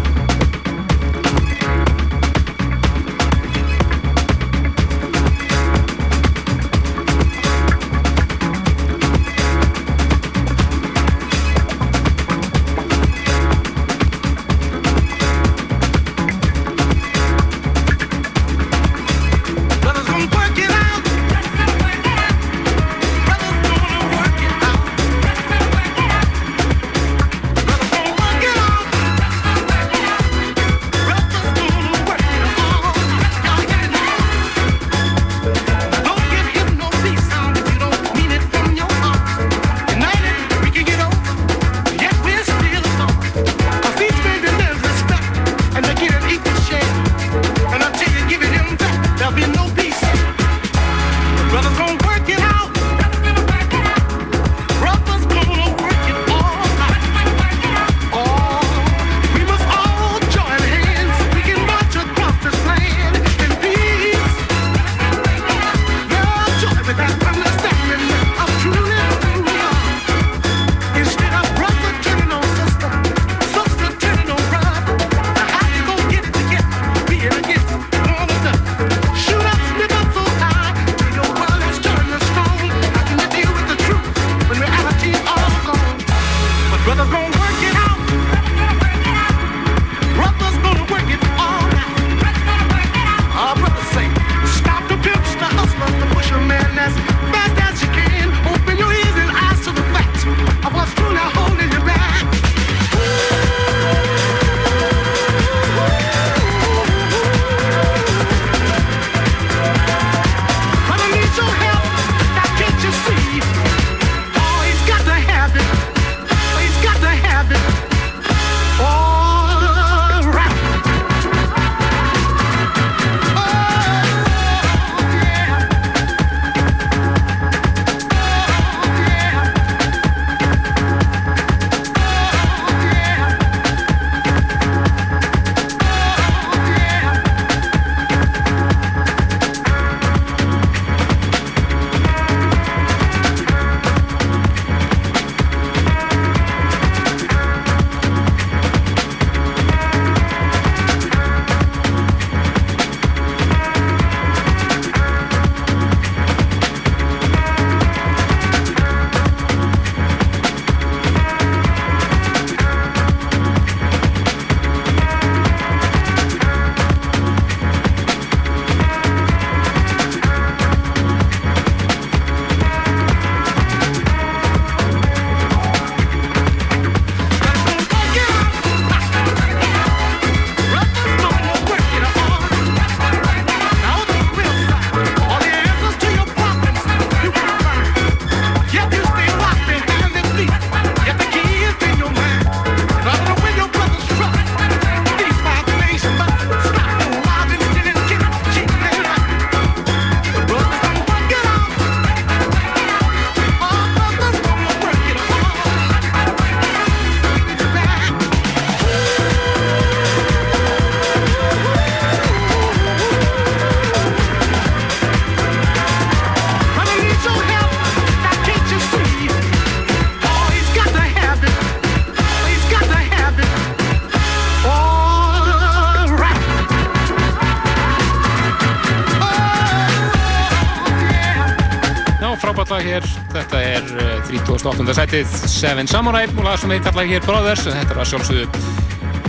A: 8. setið Seven Samurai og lag sem við kallaðum hér Brothers en þetta var sjálfsögðu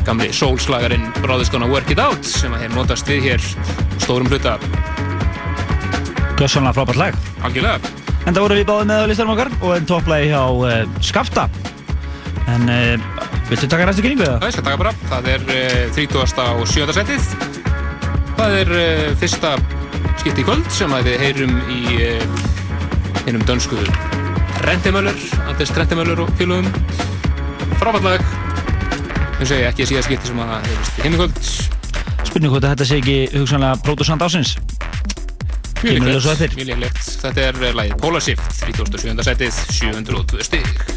A: gamli soulslagarinn Brothers Gonna Work It Out sem að hér notast við hér stórum hluta
C: Gjössanlega frábært lag
A: Algjörlega
C: En það voru við báðið með listarum okkar og einn topplægi hjá uh, Skafta En uh, viltu taka næstu kynningu eða?
A: Það skal taka bara, það er eh, uh, 30. og 7. setið Það er fyrsta skipti í kvöld sem að við heyrum í einum dönskuðu Rentimöller, Anders Rentimöller og félögum. Frábært lag. Þau segja ekki að síðan skipti sem að heyrist í heim í kvöld.
C: Spurning hvort að þetta sé ekki hugsanlega pródusant ásins.
A: Mjög
C: eftir.
A: Mjög líklegt. Þetta er lagið Polar Shift, 37. sætið, 702 stig.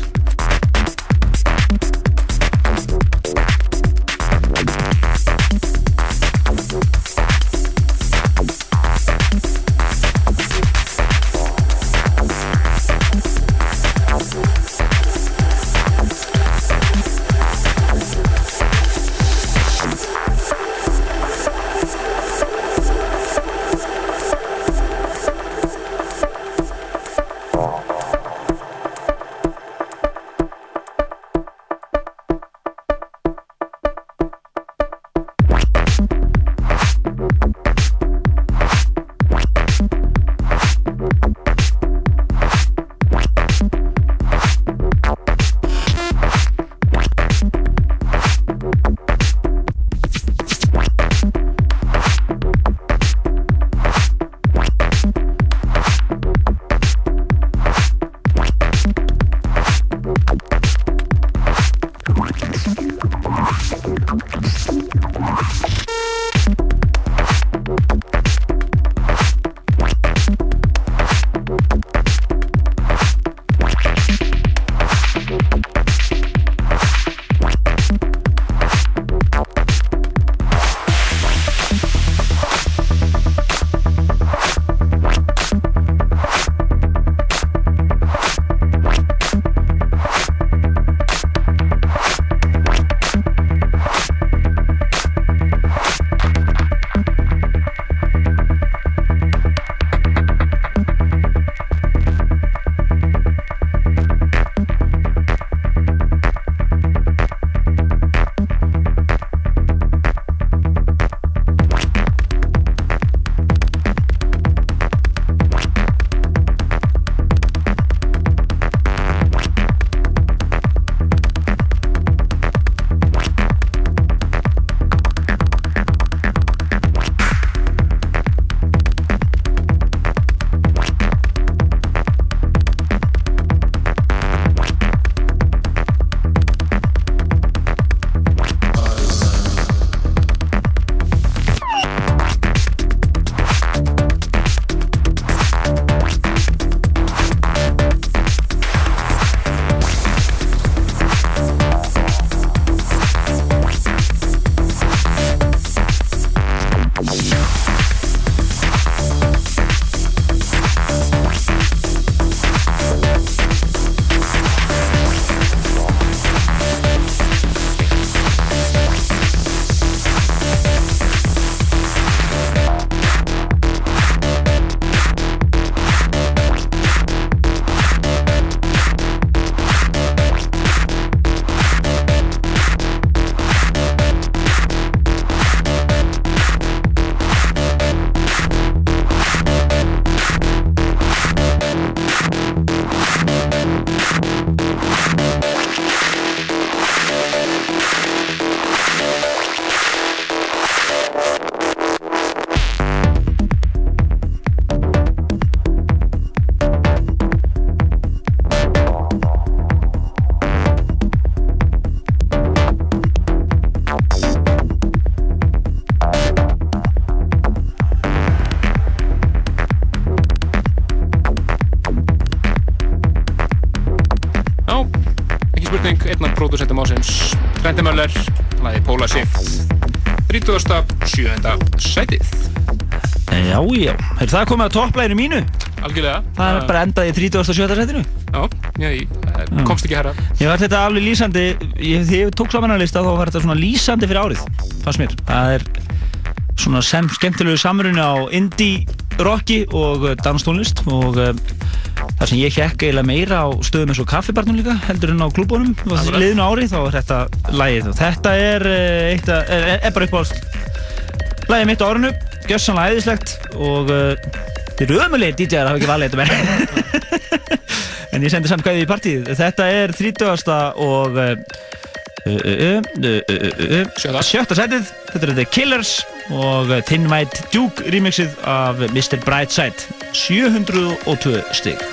C: Er það komið á topplæginu mínu?
A: Algjörlega.
C: Það er bara endað í 37. setinu.
A: Já, ég komst ekki herra.
C: Ég var þetta alveg lýsandi, ég, þegar ég tók saman að lista þá var þetta svona lýsandi fyrir árið, fannst mér. Það er svona sem skemmtilegu samrunu á indie, rocki og eh, danstónlist og eh,
I: þar sem ég hekk eiginlega meira á stöðum eins og kaffibarnum líka, heldur en á klúbónum
C: og
I: liðinu árið þá er þetta lægið og þetta er, eh, eitt, er, er, er bara uppáhaldst. Lægið mitt á orðinu, gössanlega æðislegt og uh, þetta er ömulegir DJ-ar að hafa ekki valið þetta með [LAUGHS] en ég sendi samt gæði í partíð þetta er 30. og
C: sjötta
I: sætið þetta er The Killers og uh, Thin White Duke remixið af Mr. Brightside 702
C: stygg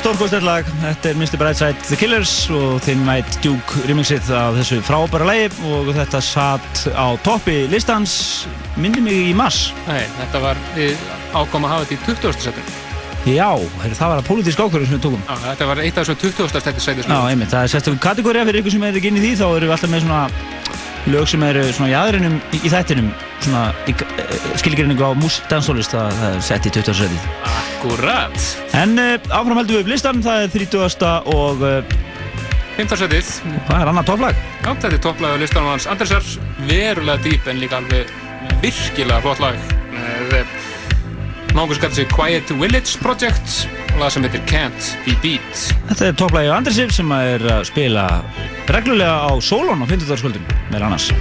C: stórkostlega lag, þetta er Mr. Brightside The Killers og þeim mætt djúk remixið af þessu frábæra lagi og þetta satt á toppi listans, minni mig í mars.
A: Nei, þetta var ákom að hafa þetta í 20. setin.
C: Já, það var að pólitísk ákvörðum sem við tókum.
A: Já, þetta var eitt af þessum 20. stætti sæti
C: Já, einmitt, það er sérstaklega kategóriða fyrir ykkur sem er ekki inn í því, þá erum við alltaf með svona lög sem eru svona í aðrinum í, í þættinum, svona uh, skilgrinningu á mús dansólist, það, það er sett í 20. setið.
A: Akkurat.
C: En uh, áfram heldum við upp listan, það er 30. og uh,
A: 15. setið.
C: það er annað topplag.
A: Já, þetta er topplaðu listanum hans Andersar. Verulega dýp en líka alveg virkilega flott lag. Eh, Náungur skallt sig Quiet Village Project og lag sem heitir Can't Be Beat.
C: Þetta er topplagi á Andrisif sem er að spila reglulega á Solon á 50. skvöldum, með annars.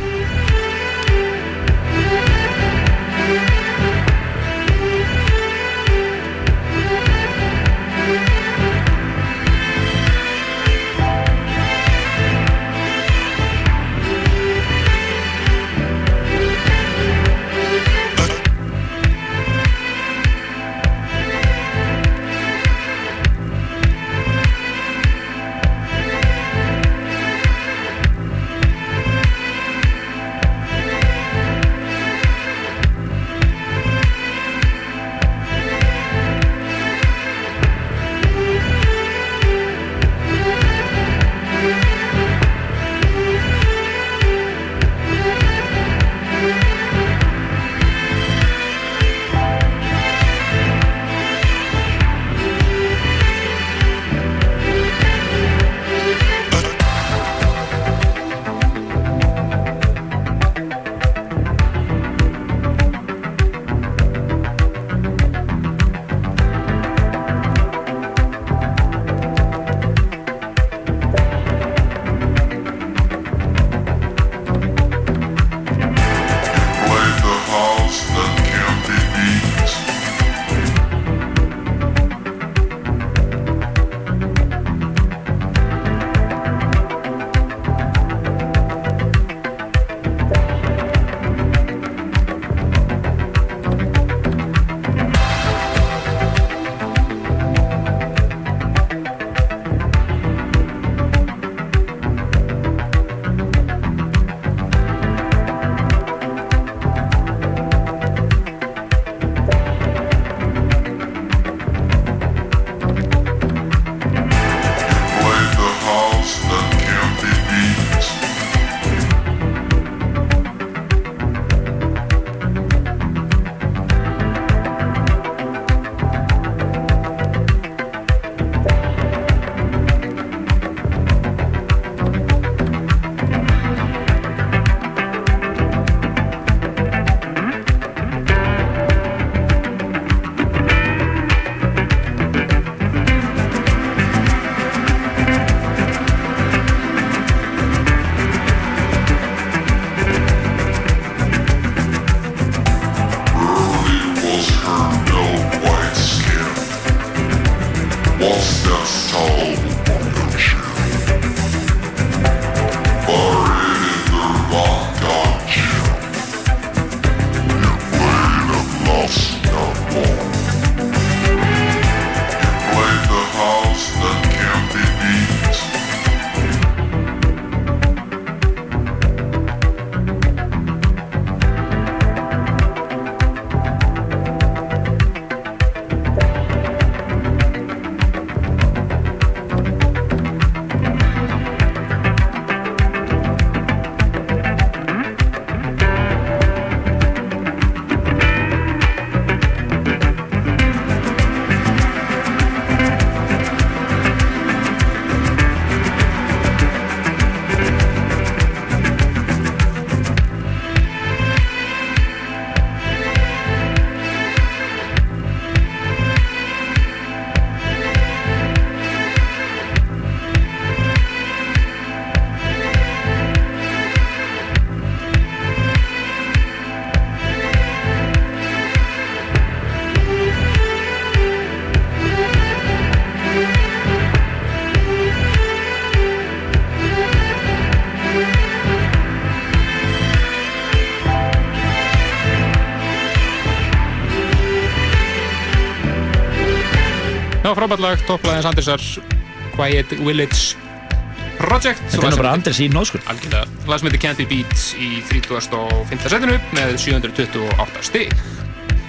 A: Já, frábært lag, topplaðins Andrisar Quiet Village Project
C: Þetta er nú bara Andris í nóskur.
A: Algjörlega, lag sem heitir Can't Be Beat í 35. setinu með 728 stig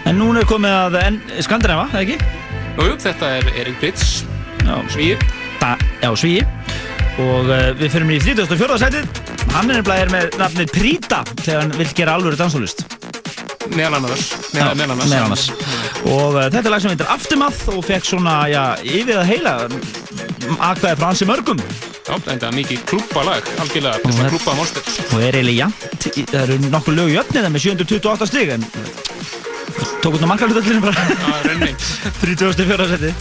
C: En núna er komið að Skandinava, eða ekki?
A: Nú, jú, þetta er Erik Brits Svíi
C: já Svíi. Og uh, við fyrir í 34. setið. Hann er nefnilega með nafnið Príta þegar hann vill gera alvöru Já,
A: Meðal annars
C: meðal annars. Og uh, þetta er lag sem heitir Aftermath og fekk svona, já, yfir að heila akvaði frá hansi mörgum.
A: Já, þetta er mikið klúbbalag, algjörlega, þetta er svona
C: þetta-
A: klúbba monster
C: Og er eiginlega í- það eru nokkur lög í öfnið með 728 stig en tók út á markalutallinu bara
A: Já, renni
C: 34. seti.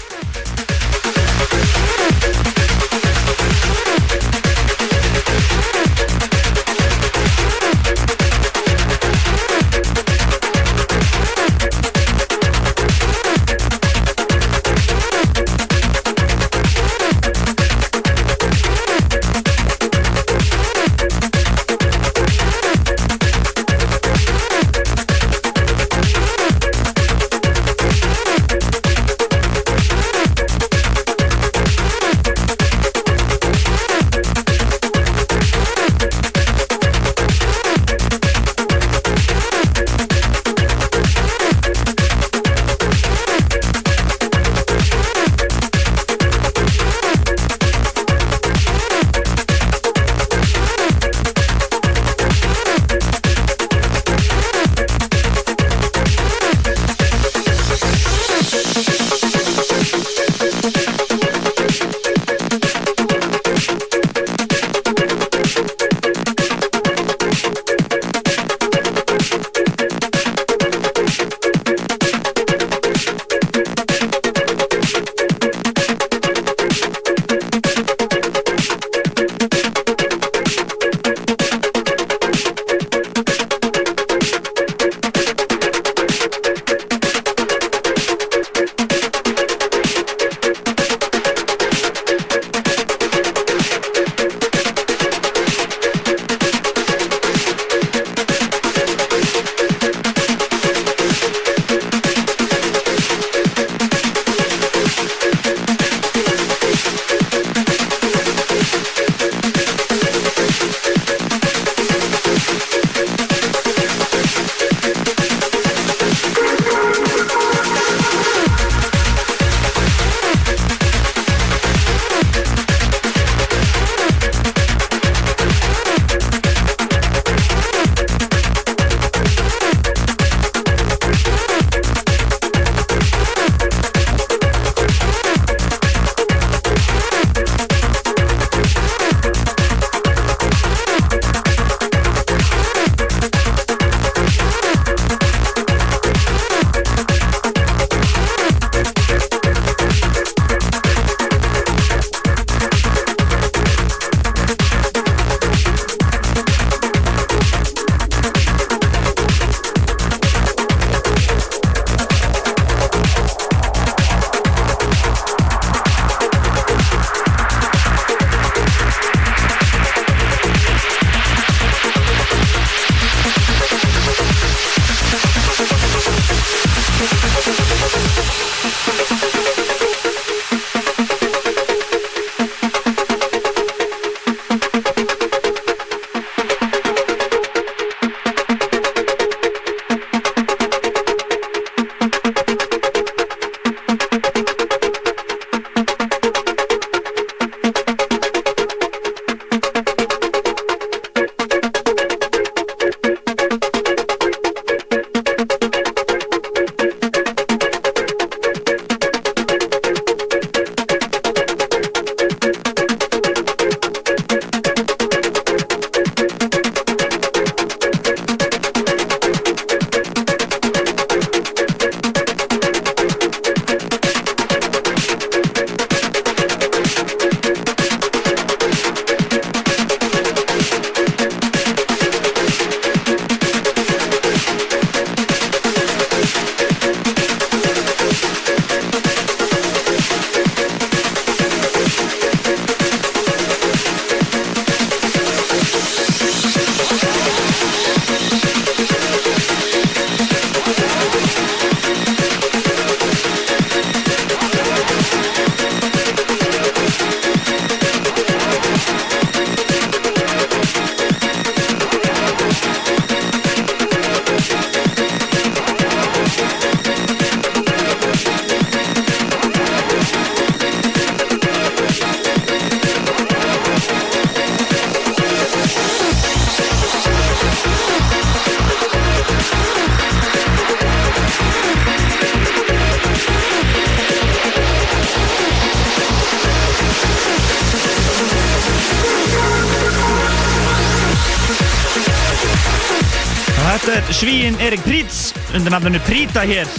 C: Erik Prítz undir nafnunu Príta hér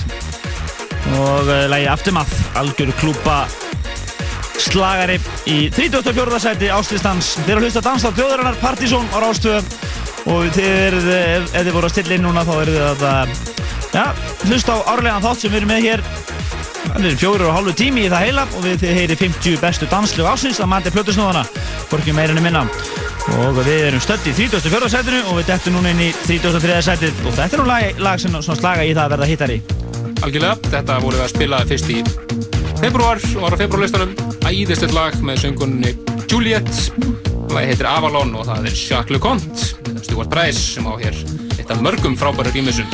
C: og uh, lagi Aftermath, algjör klúpa slagari í 34. sæti áslýstans þeir eru að hlusta að dansa þjóðarinnar Partizón á Rástöðu og þið eruð, ef, ef þið voru að stilla inn núna þá eruð þið að uh, ja, hlusta á árlegan þátt sem við erum með hér Það er fjórir og hálfu tími í það heila og við þið heyri 50 bestu danslegu ásins að mati plötusnúðana, hvorki meira enn minna. Og við erum stödd í 34. sætinu og við dettum núna inn í 33. sætið og þetta er nú lag, lag sem svona slaga í það að verða hittari.
J: Algjörlega, þetta voru við að spila fyrst í februar og var á februarlistanum æðislegt lag með söngunni Juliet lagi heitir Avalon og það er Jacques Leconte Stuart Bryce sem á hér eitt af mörgum frábæru rýmisum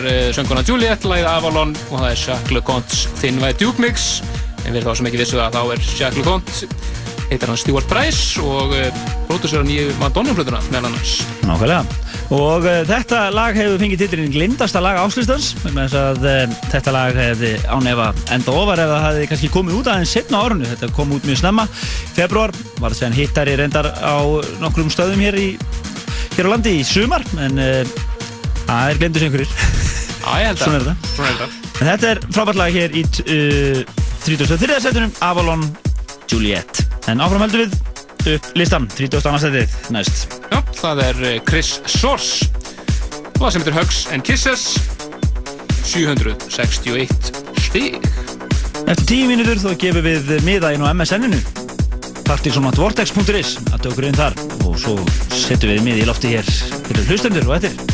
J: er uh, sönguna Juliet, lagið Avalon og það er Jacques Leconte's Thin White Duke Mix en við þá sem ekki vissu það, þá er Jacques Leconte heitir hann Stuart Bryce og uh, pródusör á nýju Madonna-flutuna meðal annars.
C: Nákvæmlega. Og uh, þetta lag hefur fengið titlinn Glindasta lag áslistans vegna þess að uh, þetta lag hefði ánefa enda ofar ef það hefði kannski komið út aðeins setna árunni. Þetta kom út mjög snemma, februar, var það segjan hittari reyndar á nokkrum stöðum hér, í, hér á landi í sumar, en uh, það er glemdur sem einhverjir. [LAUGHS]
A: Já.
C: Svona er þetta.
A: Svona er þetta.
C: En þetta er frábært lag hér í uh, 33. setunum, Avalon Juliet. En áfram heldum við upp listan, 32. setið næst.
A: Já, það er eh, Chris Source. Lag sem heitir Hugs and Kisses. 761 stig.
C: Eftir tíu mínútur þá gefum við miða inn á MSN-inu partisanatvortex.is að tökur inn þar og svo setjum við miði í lofti hér fyrir hlustendur og eftir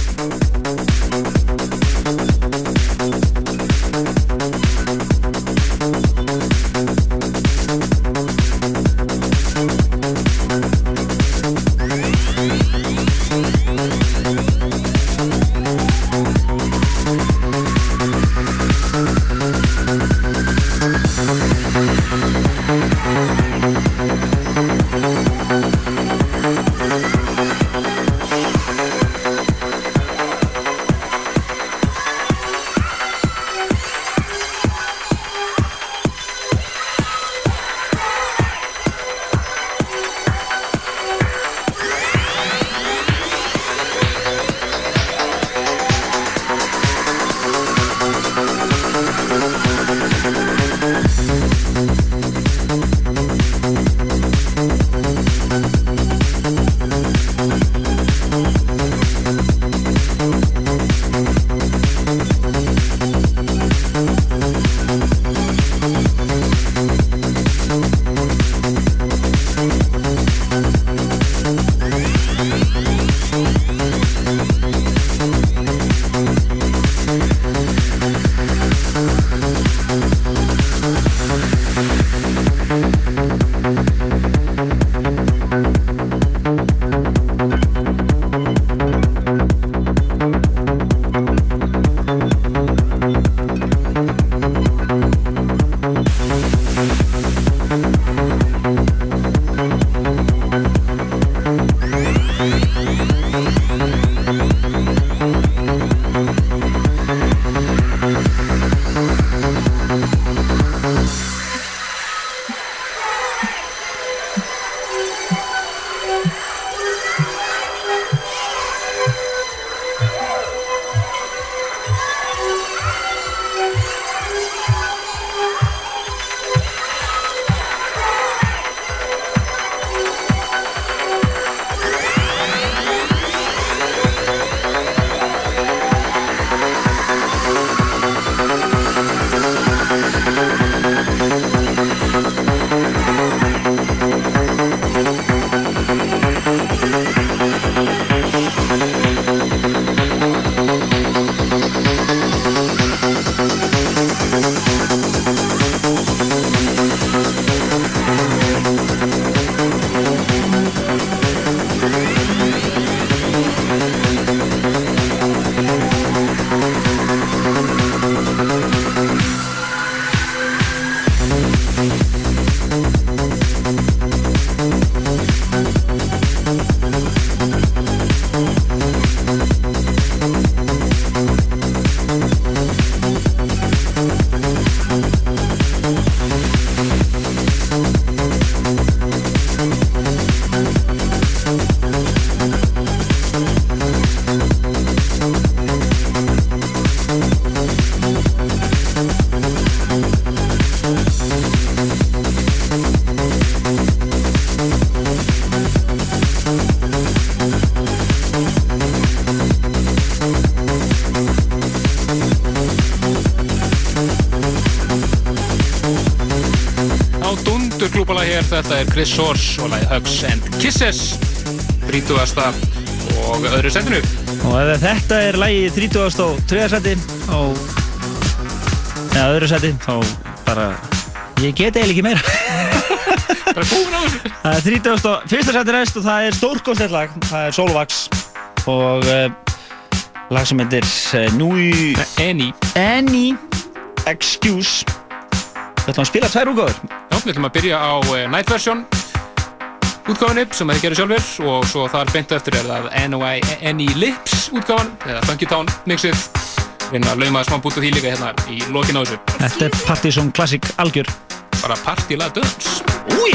A: Chris Source og lagið Hugs and Kisses 30. og öðru setinu
C: Og þetta er lagi 30. og 3. seti á eða öðru seti þá bara ég get eiginlega ekki meira [LAUGHS]
A: bara búin á þessu
C: Það er 30. og 1. seti næst og það er stórkostlegt lag það er Solvax og uh, lag sem heitir uh, Nui
A: Any
C: Any Excuse Við ætlum að spila tvær úrgáður
A: Já, við ætlum að byrja á uh, Night Version. Útgáfinni sem þeir gerir sjálfur og svo þar beintu eftir er það NOI Any Lips útgáfan eða Funky Town mixið. Reyna að lauma smá bút af því líka hérna í lokin á þessu.
C: Þetta er Partizón Classic algjör.
A: Bara partíla döns.
C: Úi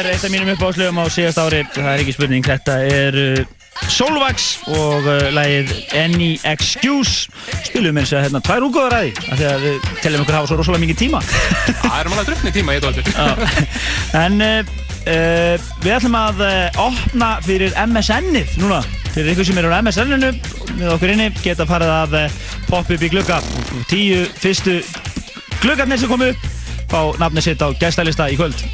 C: er eitt af mínum uppáðslögum á síðast ári. Það er ekki spurning. Þetta er uh, Solvax og uh, lagið Any Excuse. Spilum eins og hérna tvær úgóðar að því. Af því að við teljum ykkur hafa svo rosalega mikið tíma. [LAUGHS]
A: Það er alveg drukni tíma í þetta
C: Já. en uh, uh, við ætlum að opna fyrir MSN-ið núna. Fyrir ykkur sem eru á MSN-inu með okkur inni geta farið að poppa upp í glugga. Tíu fyrstu gluggarnir sem komu upp fá nafnið sitt á gæstalista í kvöld.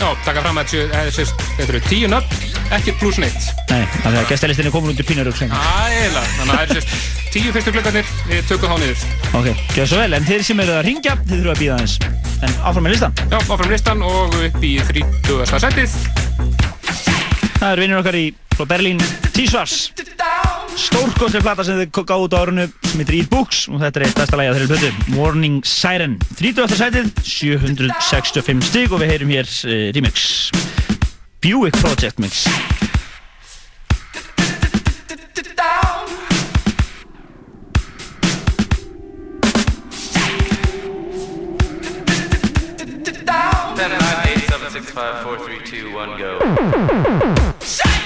A: Já, taka fram að eh, þetta eru tíu nöfn, ekki pluss neitt.
C: Nei, af því að gæstalistin er komin út í pínurugsengu.
A: Ægilega, þannig að það eru sérst tíu fyrstu glöggarnir, við tökum þá niður.
C: Ok, gjör svo vel, en þeir sem eru að ringja, þeir þurfa að býða aðeins. En áfram með listan.
A: Já, áfram listan og upp í 30. setið.
C: Það eru vinnir okkar í frá Berlín, T-Svars. Stórkostlega plata sem þið gáðu út á árunu sem heitir Eat Books og þetta er eitt besta lagi á þeirri plötu, Morning Siren. 30. sætið, 765 stig og við heyrum hér uh, remix. Buick Project mix.
I: Ten nine eight seven six five four three two one go. Ten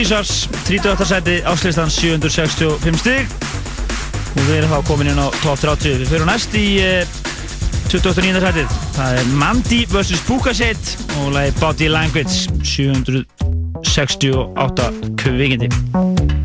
C: T-shirts 38. seti áslistan 765 stig og við erum þá komin inn á top 30 við fyrir næst í uh, 29. setið það er Mandy vs. Bukashit og lagi Body Language 768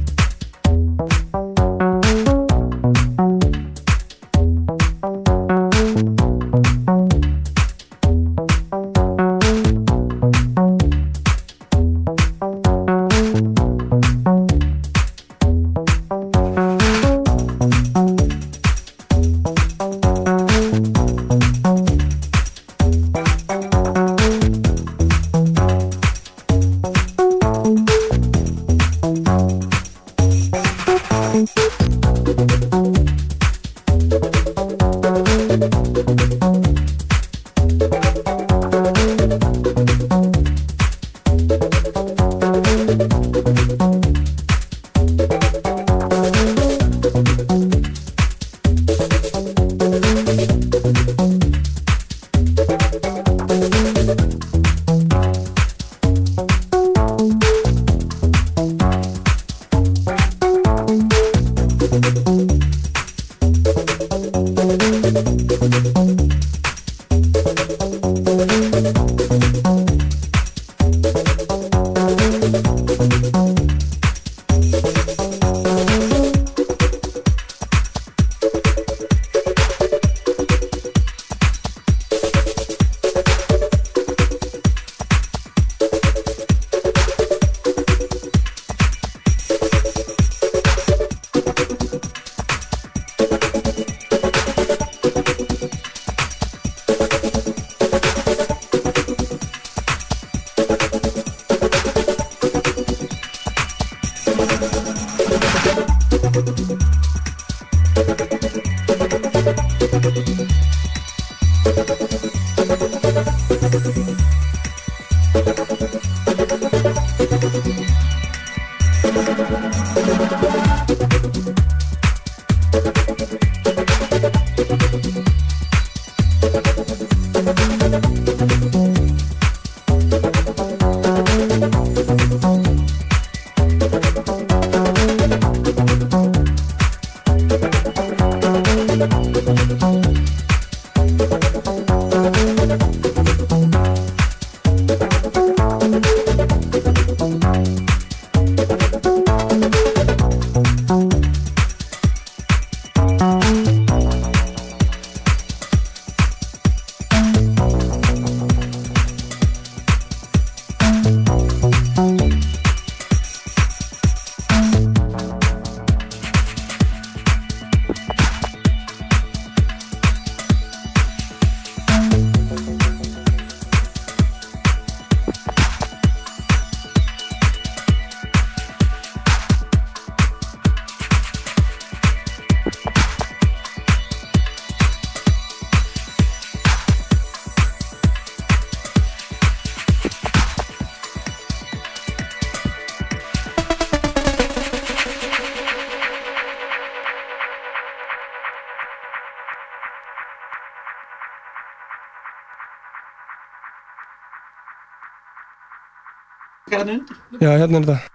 C: kvikindi
K: Já, hérna er þetta.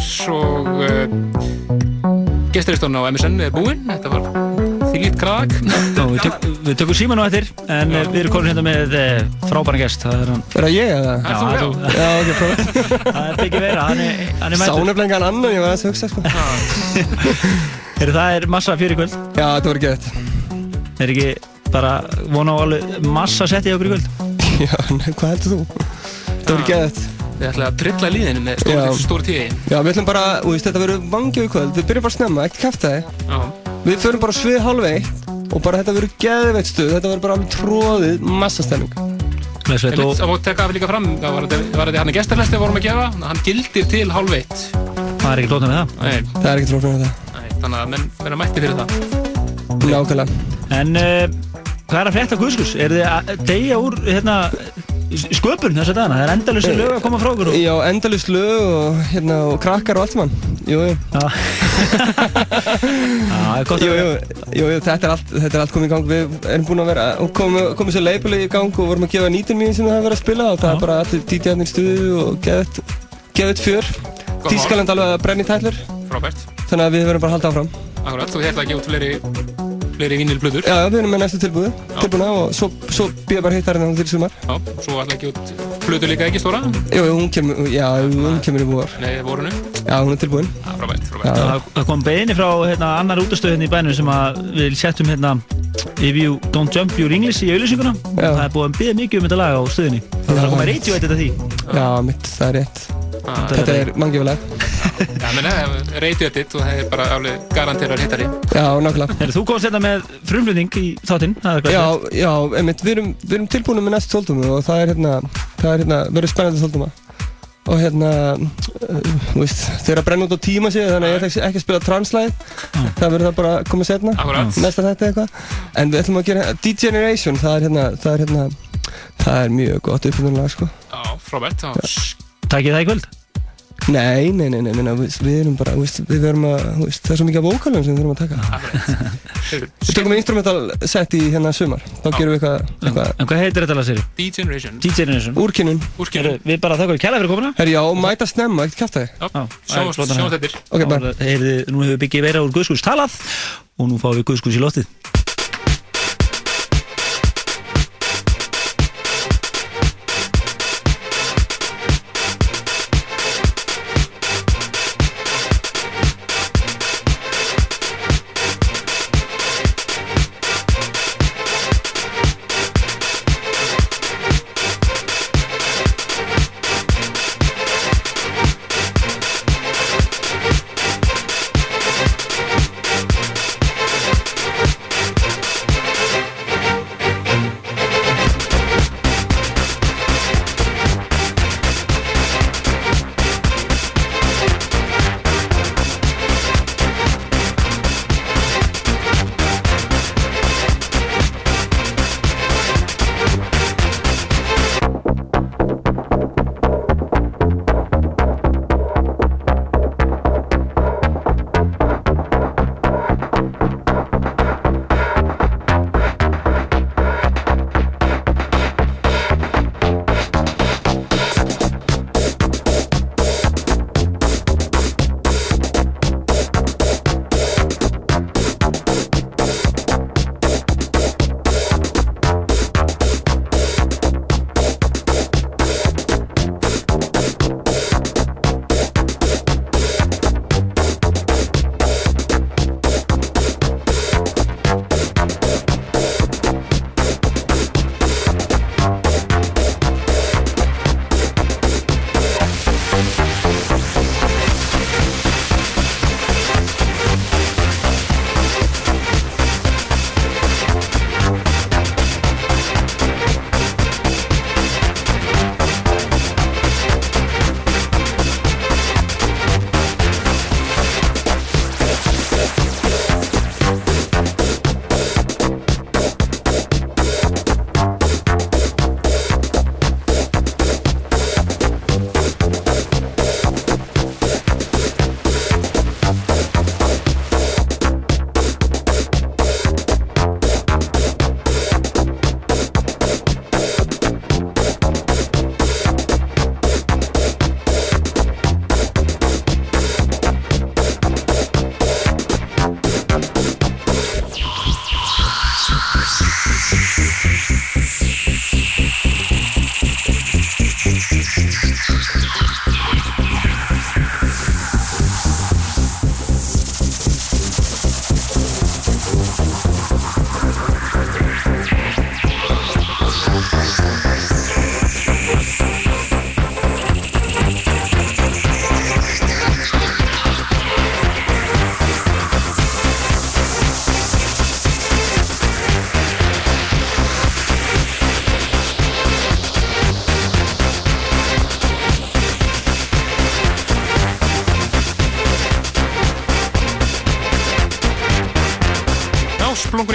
A: Hér og uh, gesturistón á MSN er búinn. Þetta var þýlít krag.
C: og við, tök, við tökum síman á eftir en uh, við erum komin hérna með uh, frábæran gest það er hann
K: Er það ég eða?
A: Er þú,
C: Já,
A: já?
K: Já, ok, [LAUGHS] prófa.
C: það er byggja vera hann er, hann er mættur
K: nefnilega engan annan, ég var að hugsa, sko. [LAUGHS]
C: Heyrðu, það er massa fyrir kvöld
K: Já, þetta var gett.
C: er ekki bara vona á alveg massa setti okkur í kvöld [LAUGHS]
K: Já, hvað heldur þú? Þetta var gett.
A: Við ætlaði að trilla líðinu með stóri, stóri tíði.
K: Já, við ætlum bara, þú veist, þetta verður vangja í kvöld. Við byrjum bara snemma, ekki kæfta þig.
A: Já.
K: Við förum bara svið halv eitt og bara þetta verður geðveitt stuð. Þetta verður bara alveg tróðið massastemming.
C: Glæsilegt
A: Einmitt,
C: og
A: Það má tekka það líka fram, það var þetta- hann í gestarlesti við vorum að gefa, hann gildir til hálf eitt.
C: það er ekki lótað með það.
A: Nei,
K: Það er ekkert flóknar með það.
A: nei, þannig að menn verða mætti fyrir það.
K: Nákvæmlega.
C: En uh, hvað er að frétta Guðskus? Er þið að deyja úr hérna, sköpun þess að dana? Það er endalus lög að koma frá okkur og...
K: Já, endalust lög og, hérna, og krakkar og allt saman. Jú, jú.
C: Já, [LAUGHS] Já, það er gott
K: Jú,
C: að
K: jú, jú, jú, þetta er allt, þetta er allt komið í gang. Við erum búin að vera, og komið komi svo label í gang og vorum að gefa nýtin mín sem það hefur verið að spila og það er bara allir DJ-arnir í stuðu og geðið fjör. Tískaland alveg að brenni tællur,
A: Frábært.
K: þannig að við verðum bara að halda áfram.
A: Akkurat, þú hefði ekki út fleiri, fleiri vínilblöður.
K: Já, já, við erum með næstu tilbúðu, tilbúna og svo, svo býða bara hittarinn til sumar.
A: Já, svo ætla ekki út blöður líka ekki stóra.
K: Jú, jú, hún kemur, já, hún kemur í búar.
A: Nei, vorunu.
K: Já, hún er tilbúin.
A: Já, frábært, frábært.
K: Já.
C: Það það kom beini frá hérna, annar útastöð hérna í bænum sem að við settum hérna If you don't jump your English í auðlýsinguna og það er búið að byggja mikið um þetta lag á stöðinni Það er að koma radio eitt þetta því
K: Já, mitt, það er rétt.
A: Ah,
K: Þetta er mangjöfuleg.
A: Já, menn, reytið þetta og það er bara alveg garanterar hittari.
K: Já, nákvæmlega.
C: Þú komst hérna með frumflutning í þáttinn það er
K: Já,
C: glæsilegt.
K: já, einmitt, við erum, við erum tilbúinu með næstu tóldumu og það er hérna, það er hérna, verður spennandi tóltuma. Og hérna, uh, þú veist, þeir eru að brenna út á tíma sig, þannig að ég ætla ekki- að spila translæð. Það verður það bara að koma setna, næsta þetta eitthvað. En við ætlum að gera D-Generation, það er hérna, það er hérna, það er mjög gott uppfynnunlega, sko.
A: Já, frábært. Já,
C: Takið það í kvöld
K: Nei, nei, nei, nei, nei, nei við, við erum bara, við verum að, það er svo mikið af vókalum sem við þurfum að taka. Við tökum instrumental set í hérna sumar, þá gerum við eitthvað, eitthvað,
C: En hvað heitir þetta lag sér?
A: D-Generation.
C: D-Generation
K: úrkynnun.
A: Úrkynnu.
C: Við bara þakka fyrir kæla fyrir komuna
K: Herri, já, mæta snemma, ekkert kæft það.
A: Já,
C: Já, hérna.
A: þetta.
K: Ok, bara.
C: Nú hefur byggið verið úr Guðskús talað og nú fáum við Guðskús í loftið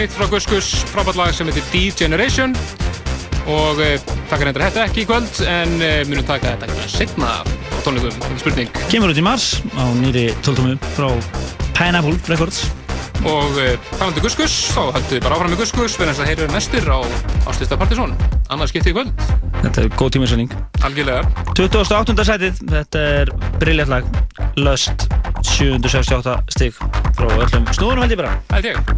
A: splungunýtt frá Guskus, frábært lag sem heitir D-Generation. Og uh, taka reyndar þetta ekki í kvöld en uh, munum taka þetta hérna setna á tónleikum, ekki spurning.
L: Kemur út í mars á nýri tóltómu frá Pineapple Records.
A: Og uh, talandi Guskus, þá við bara áfram með Guskus. Fyrir þess að heyra næstur á Ástista Partizón annars skiptið í kvöld,
L: Þetta er góð tímisending
A: algjörlega.
L: 28. sætið, þetta er brilljant lag. Lust 768 stig frá öllum snúðunum held ég bara.
A: Held ég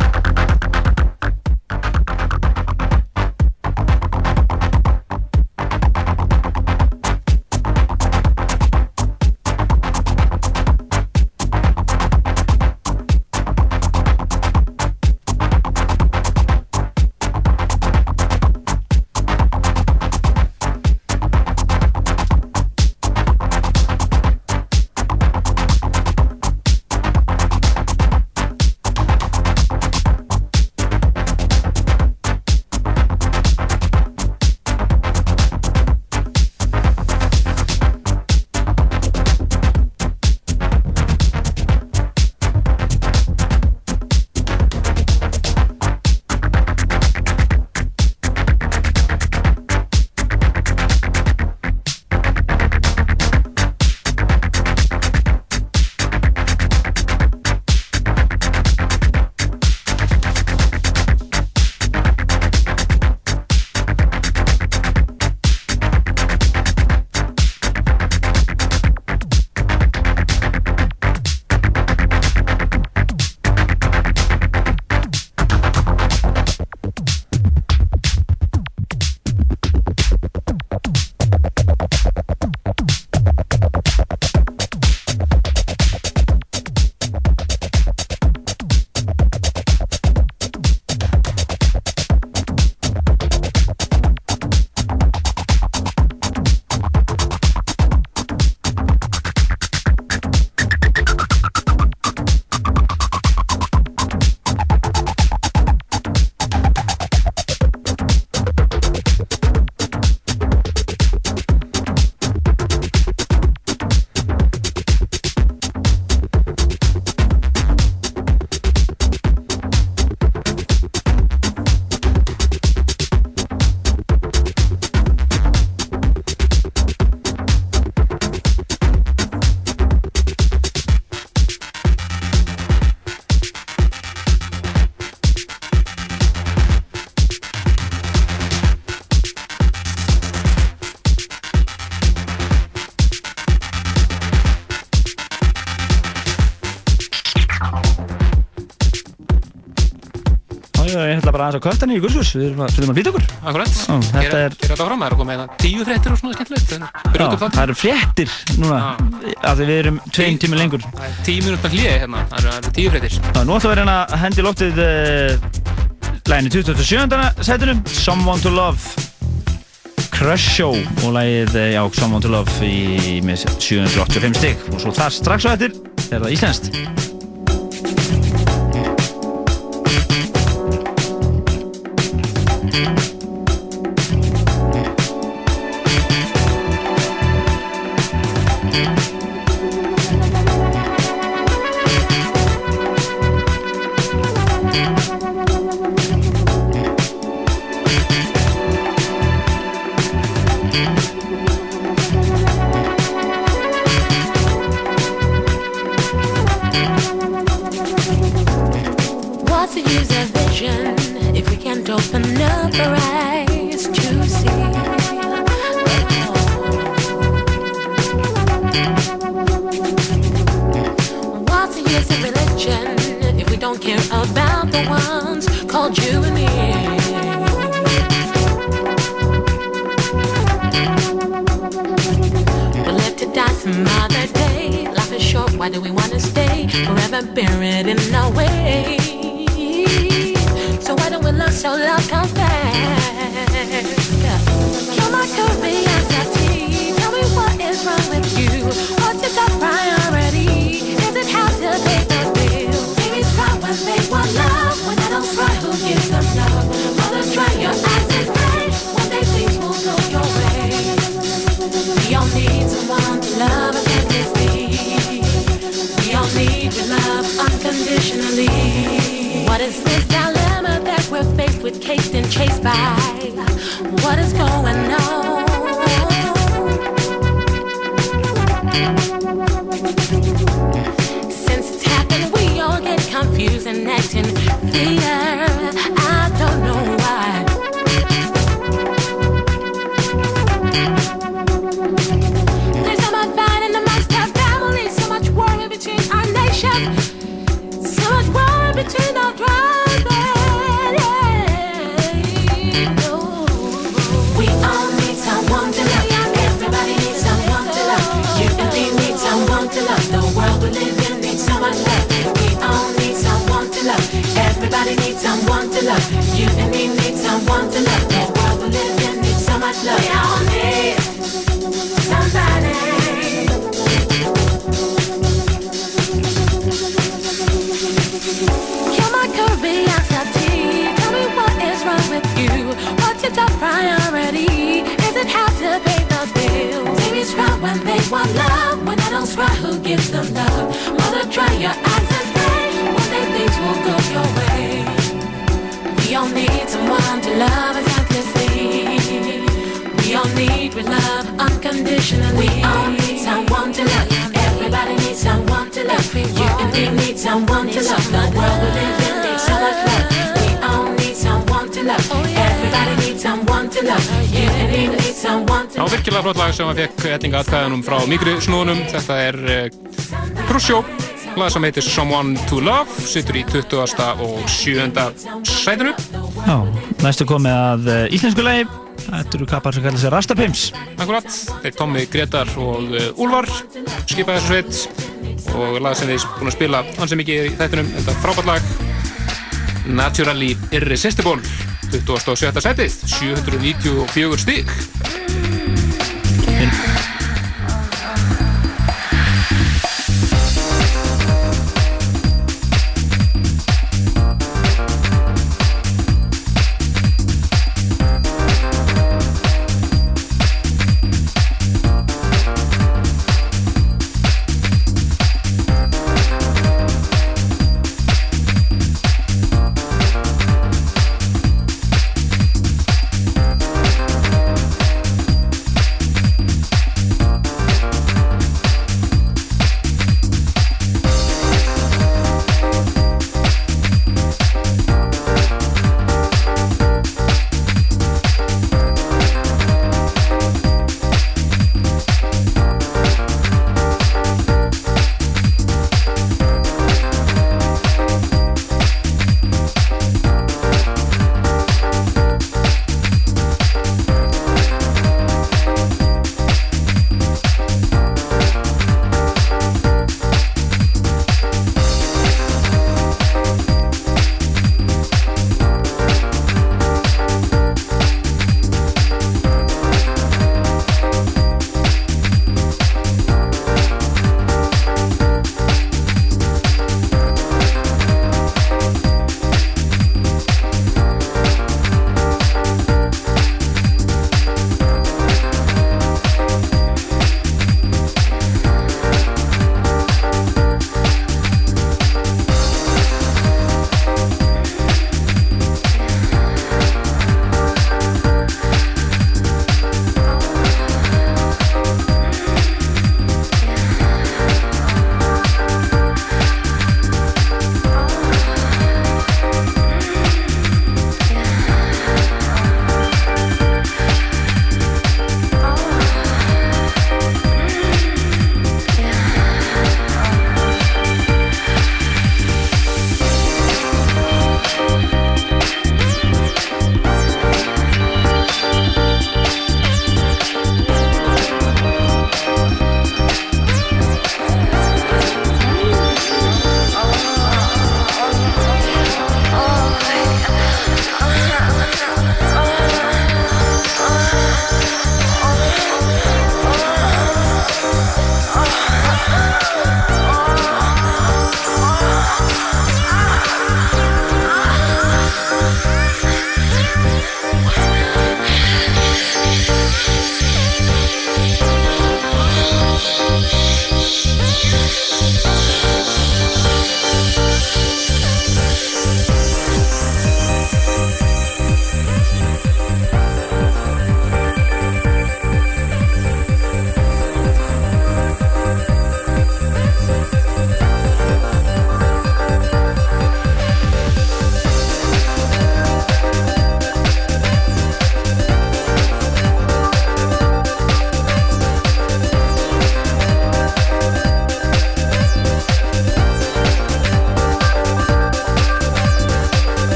L: bara aðeins að kvölda niður í Gurskus Við erum að, við erum að býta okkur.
A: Akkurat,
L: Já, þetta
A: Gera-
L: er-
A: þetta áfram, það er að koma með tíu fréttir og svona skemmtilegt en
L: Já,
A: byrjum upp
L: það eru fréttir núna af því við erum tveim tími lengur.
A: Það er tíu minútar hlýði hérna, það eru- tíu fréttir.
L: Já, nú ætlum við að reyna að hendi í loftið uh, lægin í 27. sætunum Someone to Love. Crush Show og lægið, eh, já, Someone to Love í, með 785 stig. Og svo það strax á eftir er það íslenskt
A: plata sem heitir Someone to Love sittur í 20. og 7. sætinu
C: Já, næstu komið að eh, íslensku leið Þetta eru kappar sem kallar sér Rastapims
A: Akkurat, þeir Tommi, Gretar og eh, Úlvar skipa þessu sveit og lag sem þeir búin að spila ansið mikið í þættinum, þetta frábært lag Naturally Irresistible 27. setið, 794 stík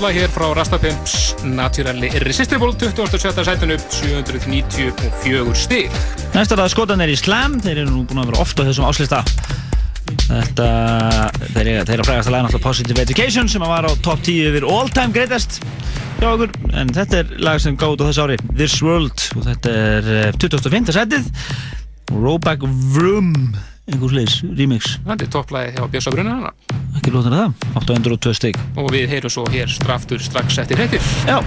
A: lag hér frá Rastapimps Naturally Irresistible 27. sætinu 794 stig
C: Næsta er að skotanir í Slam, þeir eru nú búin að vera oft á þessum áslista. Þetta, þeir eru að frægast að læna alltaf Positive Education sem að var á top 10 yfir all time greatest hjá okkur, en þetta er lag sem gáði á þessu ári, This World, og þetta er eh, 25. setið, Roback Vroom, einhvers leis, remix,
A: Þetta er topplagi hjá Björsa Brunna
C: ekki lótan að það, 802 stygg.
A: og við heyrum svo hér straftur strax eftir hrettir
C: Já.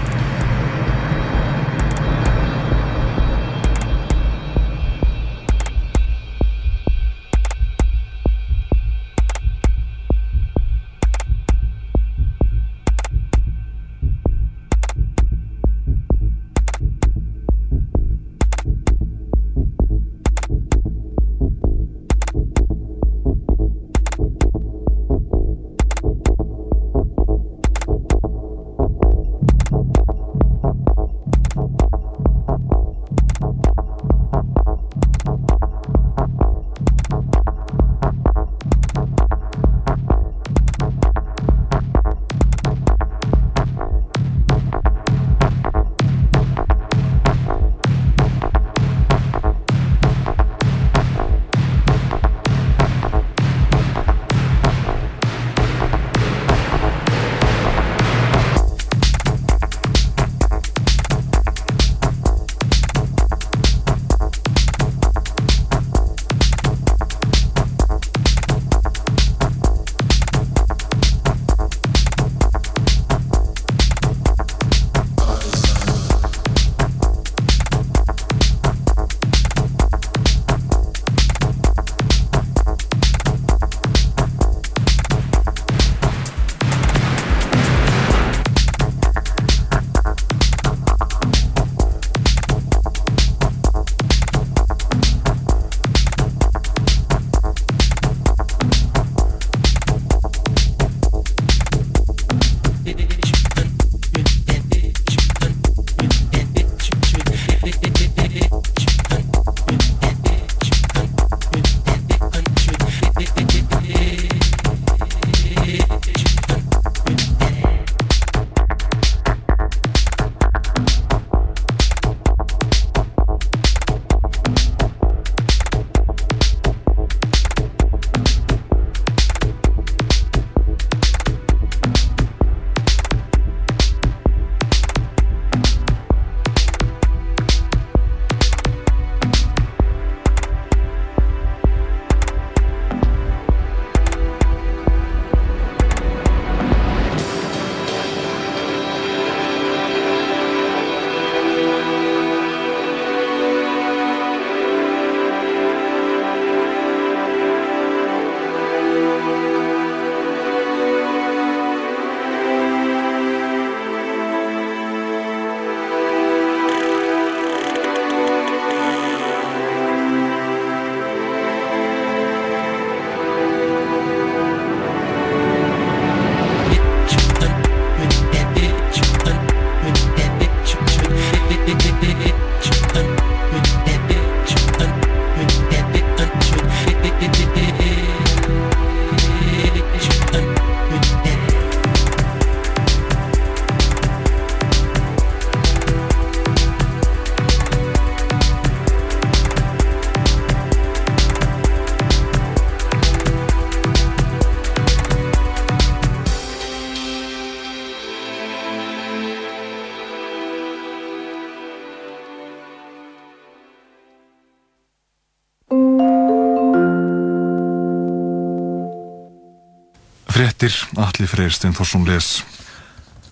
M: Fréttir Atli Freyr Steinforsson les.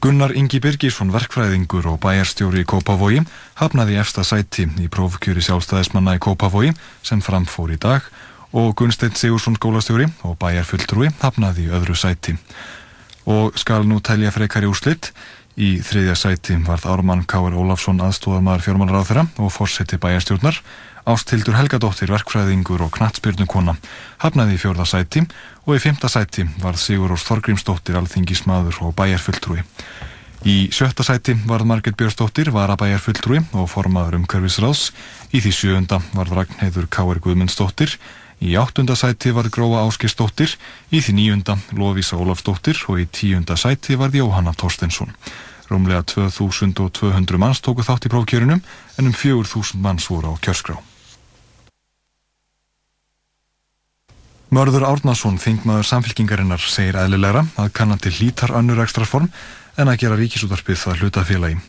M: Gunnar Ingi Birgisson, verkfræðingur og bæjarstjóri í Kópavogi, hafnaði efsta sæti í prófkjöri sjálfstæðismanna í Kópavogi sem framfór í dag og Gunsteinn Sigursson skólastjóri og bæjarfulltrúi hafnaði öðru sæti. Og skal nú telja frekar í úrslitt. Í þriðja sæti varð Ármann Káur Ólafsson aðstóðamaður fjármálráðherra og fórseti bæjarstjórnar. Ástildur Helgadóttir verkfræðingur og knattspyrnukona hafnaði í fjórða sæti og í fymta sæti varð Sigur Ós Þorgrímsdóttir alþingismadur og bæjarfulltrúi. Í sjötta sæti varð Marget Björnsdóttir varabæjarfulltrúi og formaður umhverfisráðs. Í því sjöunda varð Ragnheiður Káur Guðmundsdóttir Í áttunda sæti var Gróa Áskistóttir, í því níunda Lofísa Ólafsdóttir og í tíunda sæti var Jóhanna Torstensson. Rúmlega 2200 manns tóku þátt í prófkjörunum en um 4000 manns voru á kjörskrá. Mörður Árnason, þingmaður samfélkingarinnar, segir eðlilegra að kanna til hlítar önnur ekstraform en að gera ríkisútarpið það hlutafélagi.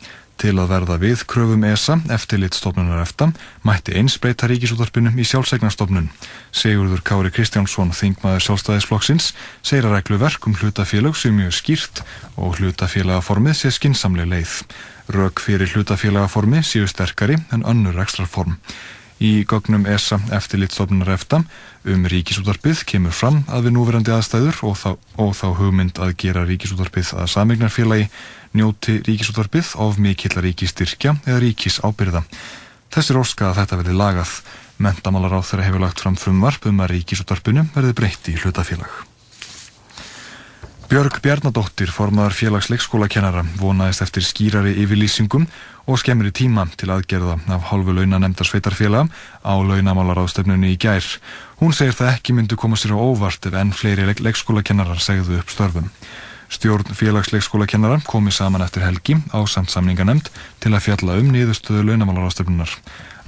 M: Til að verða við kröfum ESA, eftirlitstofnunar EFTA, mætti eins breyta ríkisútarpinum í sjálfsegnarstofnun. Sigurður Kári Kristjánsson, þingmaður sjálfstæðisflokksins, segir að reglu verk um hlutafélag sem mjög skýrt og hlutafélagaformið sé skinsamlega leið. Rök fyrir hlutafélagaformi séu sterkari en önnur ekstraform. Í gögnum ESA eftirlitstofnunar EFTA um ríkisútarpið kemur fram að við núverandi aðstæður og þá, og þá hugmynd að gera ríkisútarpið að samegnarfélagi njóti ríkisútarpið of mikill ríkistyrkja eða ríkis ábyrða. Þessir óska að þetta verði lagað. Mentamálar á þeirra hefur lagt fram frumvarp um að ríkisútarpinu verði breytt í hlutafélag. Björg Bjarnadóttir, formaðar félags leikskólakennara, vonaðist eftir skýrari yfirlýsingum og skemmri tíma til aðgerða af hálfu launanemndar sveitarfélag á launamálaráðstefnunni í gær. Hún segir það ekki myndu koma sér á óvart ef enn fleiri leik leikskólakennarar segðu upp störfum. Stjórn félagsleikskólakennara komi saman eftir helgi á samt samninganemnd til að fjalla um niðurstöðu launamálaráðstefnunar.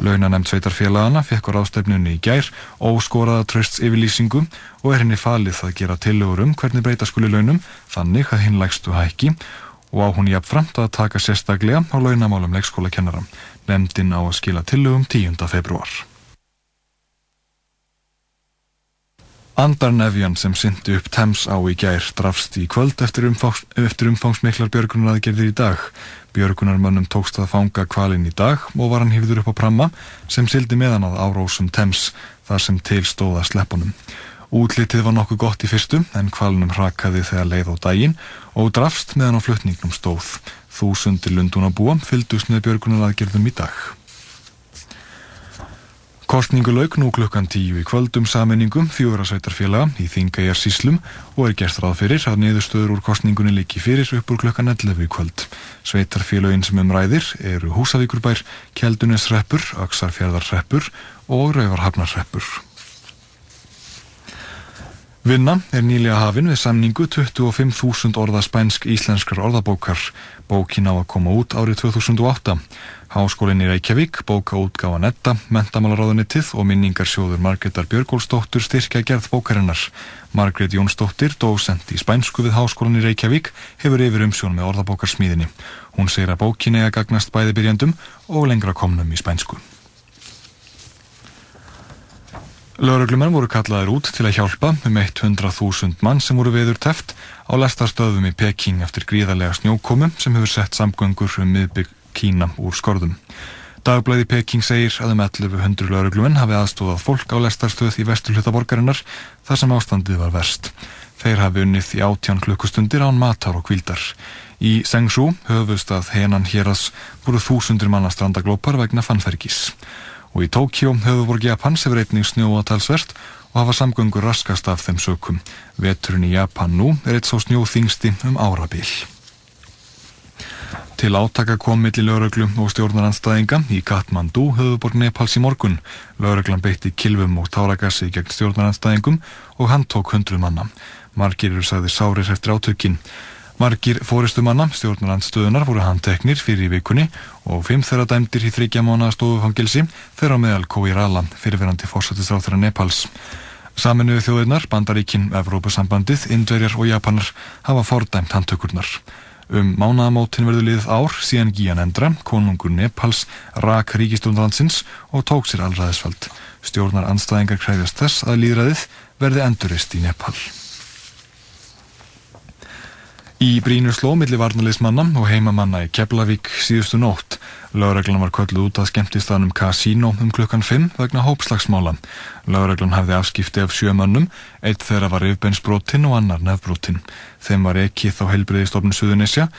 M: Launanemnd sveitarfélagana fekk á ráðstefnunni í gær óskoraða trösts yfirlýsingu og er henni falið að gera tillögur um hvernig breyta skuli launum þannig að hinn lægstu hækki og á hún jafnframt að taka sérstaklega á launamálum leikskólakennara. Nemndin á að skila tillögum 10. februar. Andarnefjan sem syndi upp Thames á í gær drafst í kvöld eftir, umfangs, eftir umfangsmiklar björgunaraðgerðir í dag. Björgunarmönnum tókst að fanga kvalinn í dag og var hann hýfður upp á pramma sem sildi meðan að árósum Thames þar sem til stóða sleppunum. Útlitið var nokkuð gott í fyrstu en kvalunum hrakaði þegar leið á daginn og drafst meðan á flutningnum stóð. Þúsundir lundunabúa fylgdust með björgunaraðgerðum í dag. Kostningu lauk nú klukkan tíu í kvöldum samenningum fjóðrasveitarfélaga í Þingæjar síslum og er gert ráð fyrir að niðurstöður úr kostningunni líki fyrir upp úr klukkan 11 í kvöld. Sveitarfélagin sem umræðir eru Húsavíkurbær, Kjeldunesreppur, Öksarfjörðarreppur og Rauvarhafnarreppur. Vinna er nýlega hafin við samningu 25.000 orða spænsk-íslenskar orðabókar. Bókin á að koma út árið 2008. Háskólinn í Reykjavík, bókaútgáfa Netta, Mentamálaráðunitið og minningarsjóður Margreðar Björgólfsdóttur styrkja gerð bókarinnar. Margreð Jónsdóttir, dósent í spænsku við Háskólinn í Reykjavík, hefur yfir umsjón með orðabókarsmíðinni. Hún segir að bókin eiga gagnast bæði byrjandum og lengra komnum í spænsku. Lauruglumenn voru kallaðir út til að hjálpa um 100.000 mann sem voru veður teft á lestarstöðum í Peking eftir gríðarlega snjókomu sem hefur sett samgöngur um miðbygg Kína úr skorðum. Dagblæði Peking segir að um 1100 lauruglumenn hafi aðstóðað fólk á lestarstöð í vesturhluta borgarinnar þar sem ástandið var verst. Þeir hafi unnið í átján klukkustundir án matar og kvildar. Í Sengshu, höfustað Henan Héras, voru þúsundir manna strandaglópar vegna fannfergis og í Tókjó höfuborg Japans hefur einnig snjóa talsvert og hafa samgöngur raskast af þeim sökum. Veturinn í Japan nú er eitt svo snjóþingsti um árabil. Til átaka kom milli lauruglu og stjórnaranstæðinga í Katmandu höfuborg Nepals í morgun. Lauruglan beitti kilvum og táragassi gegn stjórnaranstæðingum og hann tók hundru manna. Margir eru sagði sárir eftir átökin. Margir fóristumanna stjórnarandstöðunar voru handteknir fyrir í vikunni og fimm þeirra dæmdir í þryggja mánu stofufangilsi þeirra meðal Kóirala fyrirverandi fórsættistráþara Nepals. Saminuðu þjóðirnar, Bandaríkin, Evrópusambandið, Indverjar og Japanar hafa fordæmt handtökurnar. Um mánaðamótin verður liðið ár síðan Gían Endra, konungur Nepals, rak ríkistjórnlandsins og tók sér allraðisfald. Stjórnar anstæðingar kræfjast þess að líðræðið verði endurist í Nepal. Í Brínusló milli varnalismanna og heimamanna í Keflavík síðustu nótt. Laureglan var kölluð út að skemmtistaðnum Casino um klukkan 5 vegna hópslagsmála. Laureglan hafði afskipti af sjömannum, eitt þeirra var yfbeinsbrotin og annar nefbrotin. Þeim var ekki þá heilbriðistofnun Suðunisja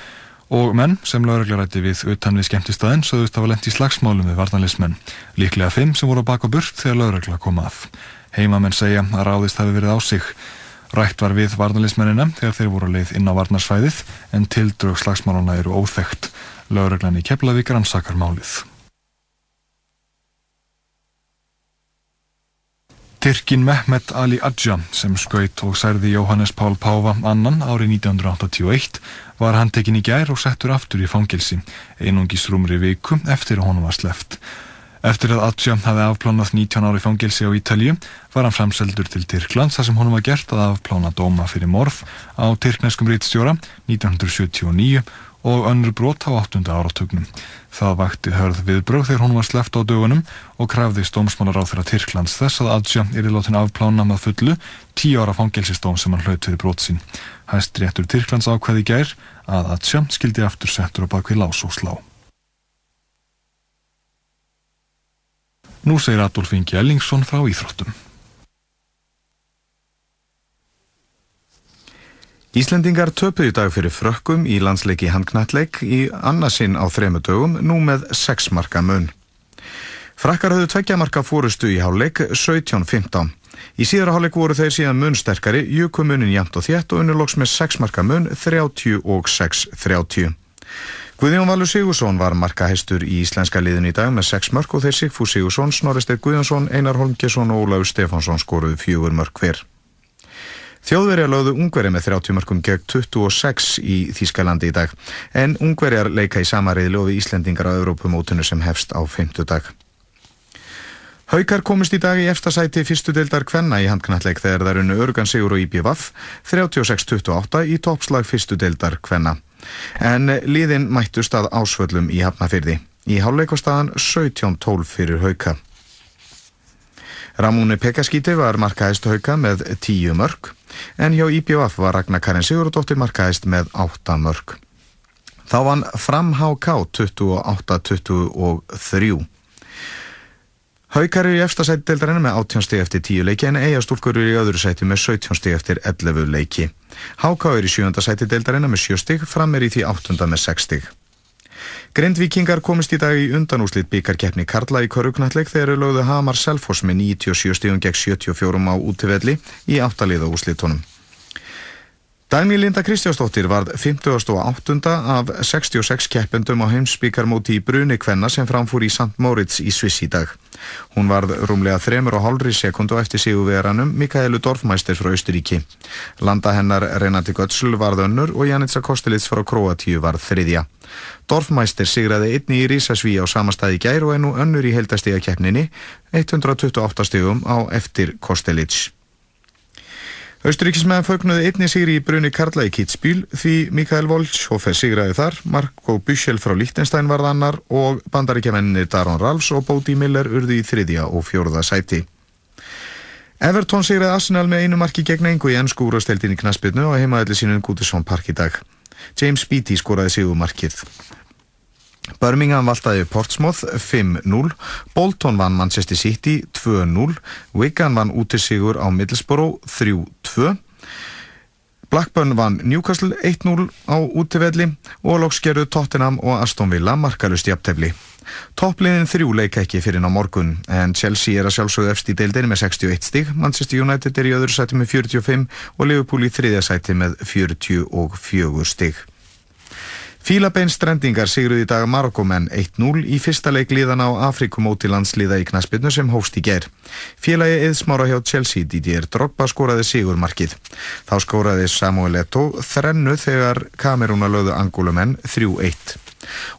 M: og menn sem lauregla rætti við utan við skemmtistaðin sögðust hafa lent í slagsmálum við varnalismenn. Líklega fimm sem voru á bak og burt þegar lauregla kom að. Heimamenn segja að ráðist hafi verið á sig. Rætt var við varnalismennina þegar þeir voru leið inn á varnarsvæðið en tildrög slagsmáluna eru óþekkt. Lögreglan í Keflavík rannsakar málið. Tyrkin Mehmet Ali Adja sem skaut og særði Jóhannes Pál Páfa annan árið 1981 var handtekinn í gær og settur aftur í fangelsi einungis rúmri viku eftir að honum var sleft. Eftir að Adja hafi afplánað 19 ári fangelsi á Ítalju var hann framseldur til Tyrklands þar sem honum var gert að afplána dóma fyrir morð á tyrkneskum rítstjóra 1979 og önnur brot á 8. áratögnum. Það vakti hörð viðbröð þegar hún var sleppt á dögunum og krafðist dómsmálar á þeirra Tyrklands þess að Adja er í látin afplána með fullu tíu ára fangelsistóm sem hann hlaut fyrir brot sín. Hæst réttur Tyrklands ákveði gær að Adja skildi aftur settur á bakvið lás og slá. Nú segir Adolf Ingi Ellingsson frá Íþróttum.
N: Íslendingar töpuðu í dag fyrir frökkum í landsleiki handknætleik í annarsinn á þremu dögum, nú með 6 marka mun. Frakkar höfðu tveggja marka fórustu í háleik 17-15. Í síðara háleik voru þeir síðan mun sterkari, jöku munin jæmt og þétt og unnurlóks með 6 marka mun 30 og 6-30. Guðjón Valur Sigursson var markahestur í íslenska liðin í dag með 6 mörg og þeir Sigfú Sigursson, Snorrestedt Guðjónsson, Einar Holmgesson og Ólafur Stefánsson skoruðu fjögur mörg hver. Þjóðverjar lögðu Ungverja með 30 mörgum gegn 26 í Þýskalandi í dag en Ungverjar leika í sama reyðli og við Íslendingar á Evrópumótunu sem hefst á 50 dag. Haukar komist í dag í efstasæti fyrstu deildar kvenna í handknalleg þegar það er unnu Örgan Sigur og IBVF 36-28 í toppslag fyrstu deildar kvenna. En liðin mættust að ásvöllum í Hafnafyrði. Í hálfleikastaðan 17-12 fyrir Hauka. Ramúni Pekaskíti var markaðist Hauka með 10 mörg en hjá IBVF var Ragnar Karin Sigurðardóttir markaðist með 8 mörg. Þá vann fram HK 28-23. Haukar eru í efsta sæti deildarinnar með 18 stig eftir 10 leiki en eigastúlkur eru í öðru sæti með 17 stig eftir 11 leiki. HK eru í sjönda sæti deildarinnar með 7 stig, fram er í því 8 með 6 stig. Grindvíkingar komist í dag í undanúslit byggarkeppni Karla í Körugnatleik þegar eru lögðu Hamar Selfoss með 97 stigum gegn 74 á útivelli í áttaliða úslitónum. Dagný Linda Kristjánsdóttir varð 58. af 66 keppendum á heimsbyggarmóti í Bruni Kvenna sem framfúr í St. Moritz í Sviss í dag. Hún varð rúmlega 3,5 sekundu eftir sigurveranum Mikaelu Dorfmeister frá Austuríki. Landa hennar Renati Götzl varð önnur og Janica Kostelits frá Kroatíu varð þriðja. Dorfmeister sigraði einni í Rísasví á samastæði gær og enn og önnur í heldastíga keppninni 128 stigum á eftir Kostelits. Austuríkismenn fögnuði einni sigri í brunni Karla í Kitzbühel því Mikael Voltshofer sigraði þar, Marko Büschel frá Liechtenstein varð annar og bandaríkjamenninni Daron Ralfs og Bóti Miller urði í þriðja og fjórða sæti. Everton sigraði Arsenal með einu marki gegn engu í ennsku úrvasteldin í knaspirnu og heimaðalli sínum Gútisson Park í dag. James Beattie skoraði sigumarkið. Birmingham valtaði Portsmouth 5-0, Bolton vann Manchester City 2-0, Wigan vann útisigur á Middlesbrough 3-2, Blackburn vann Newcastle 1-0 á útivelli og lokskerðu Tottenham og Aston Villa markalust jafntefli. Toppliðin þrjú leika ekki fyrir ná morgun en Chelsea er að sjálfsögðu efst í deildinni með 61 stig, Manchester United er í öðru sæti með 45 og Liverpool í þriðja sæti með 44 stig. Fílabein strendingar sigruði í dag Marokkomenn 1-0 í fyrsta leik liðana á Afrikumóti landsliða í knaspinu sem hófst í ger. Félagi eðsmára hjá Chelsea Didier Drogba skoraði sigurmarkið. Þá skoraði Samuel Eto'o þrennu þegar kamerúna lögðu angulumenn 3-1.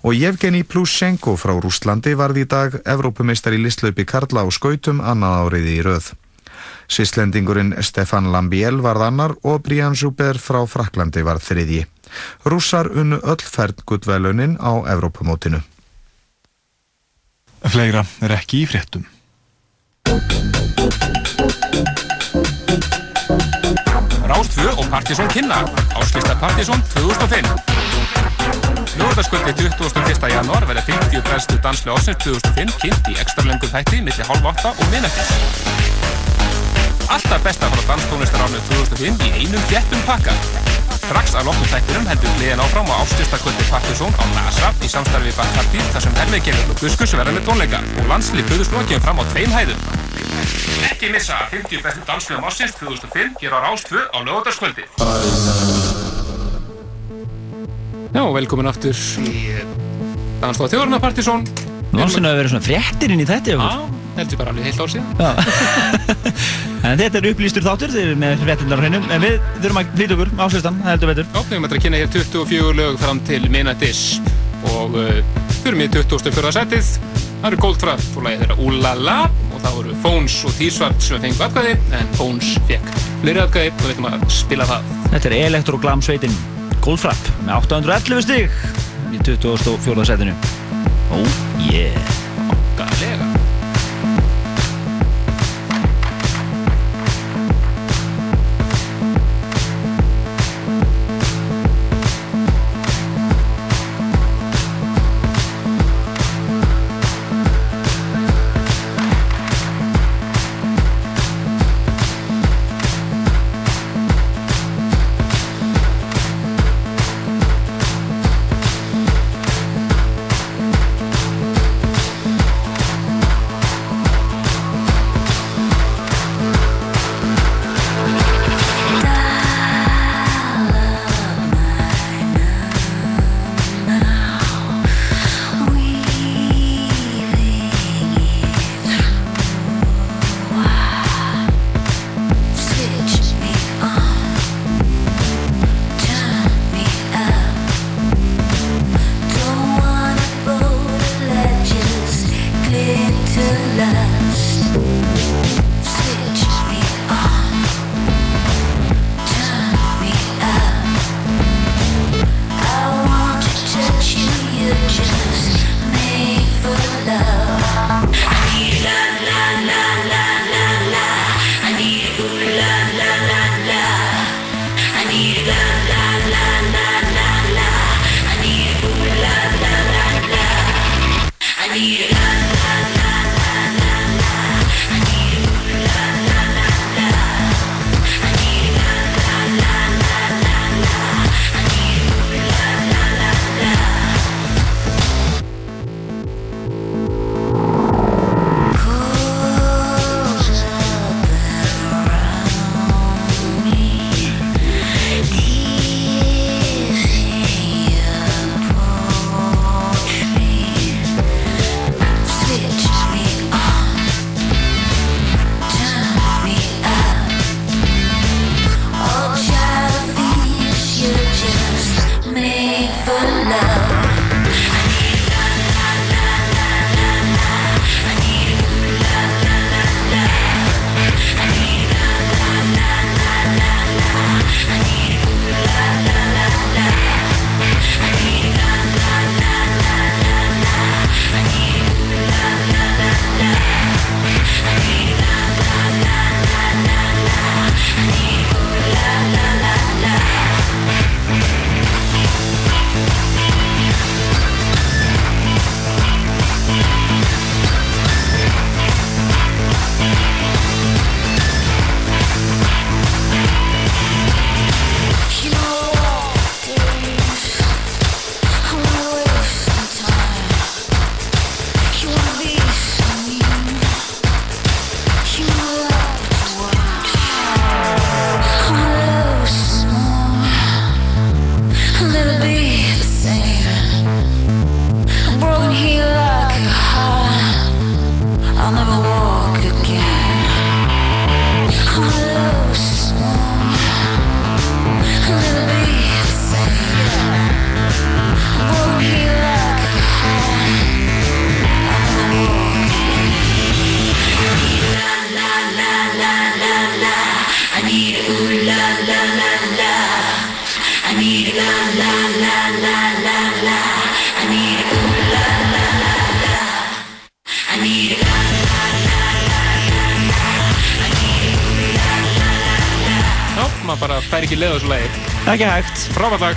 N: Og Jevgeni Plushenko frá Rústlandi varði í dag Evrópumeistar í listlaupi Karla á skautum annað áriði í röð. Svislendingurinn Stefan Lambiel varð annar og Brian Zuber frá Fraklandi varð þriðji. Rússar unnu öll færd guttvelunin á Evrópumótinu.
M: Fleira er ekki í fréttum.
A: Rástfjö og Partisón kynna Áslista Partisón 2005 Ljóðarskvöldi 21. januar verða 50 bestu danslu ásins 2005 kynnt í ekstralengum þætti millir halv 8 og minnættis Alltaf besta frá danstónlistar árið 2005 í einum þéttum pakka. Strax að loknum þættinum heldur gleðin áfram á áslista kvöldi Partisón á NASA í samstarfi Bacardi þar sem hermiðgerður og guskus verða með tónleika og landslið buðuslokjum fram á tveim hæðum. Ekki missa 50 bestu danslöfum ásins 2005 hér á Rástfjö á lögutaskvöldi Já, velkomin aftur. Danstóð Þjóðurna Partisón
C: Nú sem það verið svona fréttir inn í þetta
A: Já,
J: heldur bara alveg heilt ár síðan. [LAUGHS]
C: Þetta er upplýstur þáttur, þeir eru með fréttindar á hreinu, en við þurfum að flýta okkur áslistan, það heldur betur.
J: Já, við höfum að kynna hér 24 lög fram til minnættis og uh, fyrir mig 24. setið. Það eru Goldfrapp og lagið þeirra Úlala og það voru Fóns og Tísvart sem fengu atkvæði en Fóns fekk fleiri atkvæði og við ætlum að spila það.
C: Þetta er Electroglam sveitin Goldfrapp með 811 stig í 24. setinu. Oh yeah.
J: Gælega.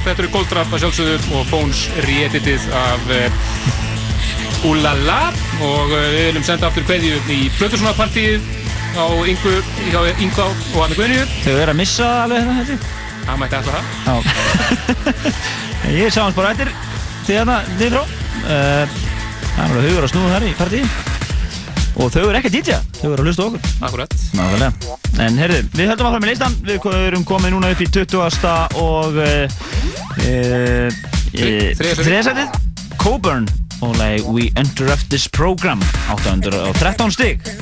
J: Þetta eru Goldfrapp að sjálfsögðu og Fóns re-editið af uh, Úlala og uh, við viljum senda aftur kveðju í Plöturssonapartíð á Ingu, Ingu og Anna Guðnýju.
C: Þau verður að missa alveg þetta.
J: Það mætti alltaf það. [LAUGHS]
C: Ég sá hans bara eftir því þarna niður frá. Uh, það er alveg hugur að snúða þar í partíi. Og þau eru ekki að DJ, þau eru að hlusta á okkur.
J: Akkurat.
C: Nákvæmlega. En herðu, við höldum áfram með listan. Við erum komið núna upp í 20. og
J: Þriðja sætið.
C: þriðasætið. Coburn og lagi We Interrupt This Program 813 stig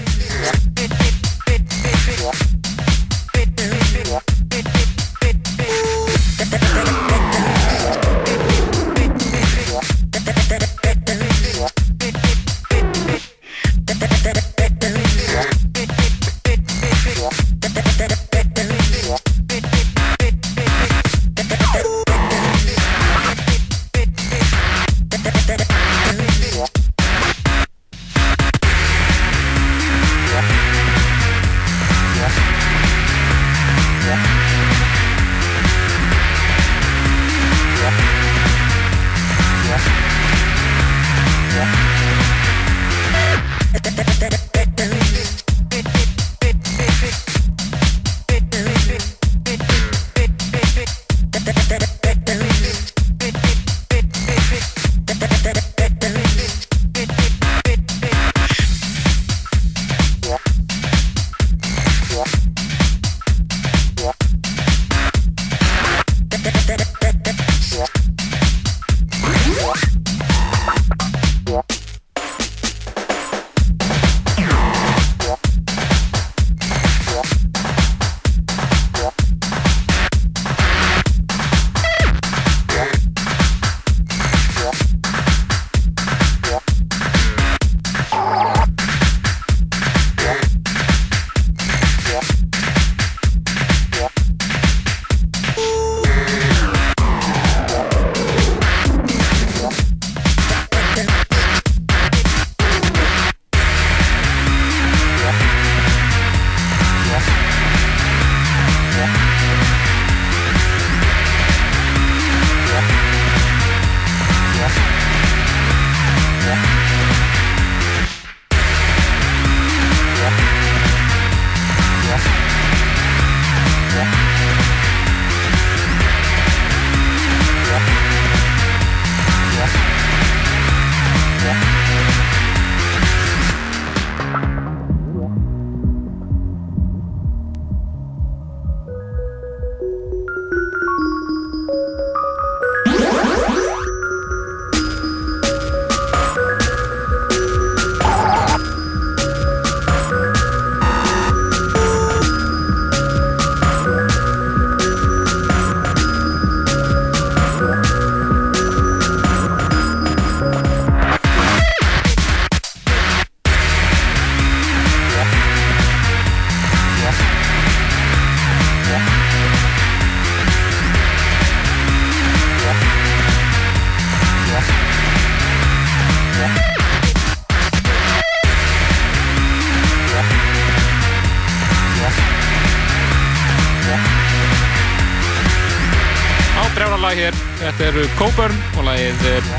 A: þetta eru Coburn og lagið eh,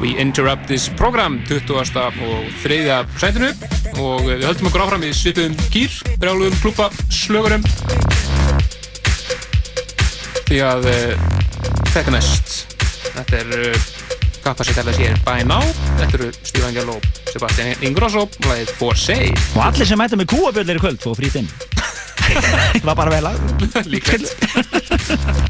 A: We Interrupt This Program 20. og 3. sætinu. Og við höldum okkur áfram í svipum gýr, brjálugum klúpa slögurum. Því að uh, þetta næst. Þetta er kapasitella sér By Now. Þetta eru Angel og Sebastian Ingrosso og lagið For Say
C: og allir sem mæta með kúabjöllir í kvöld fóðu frýtt inn það var bara vel að
A: líklegt [LAUGHS]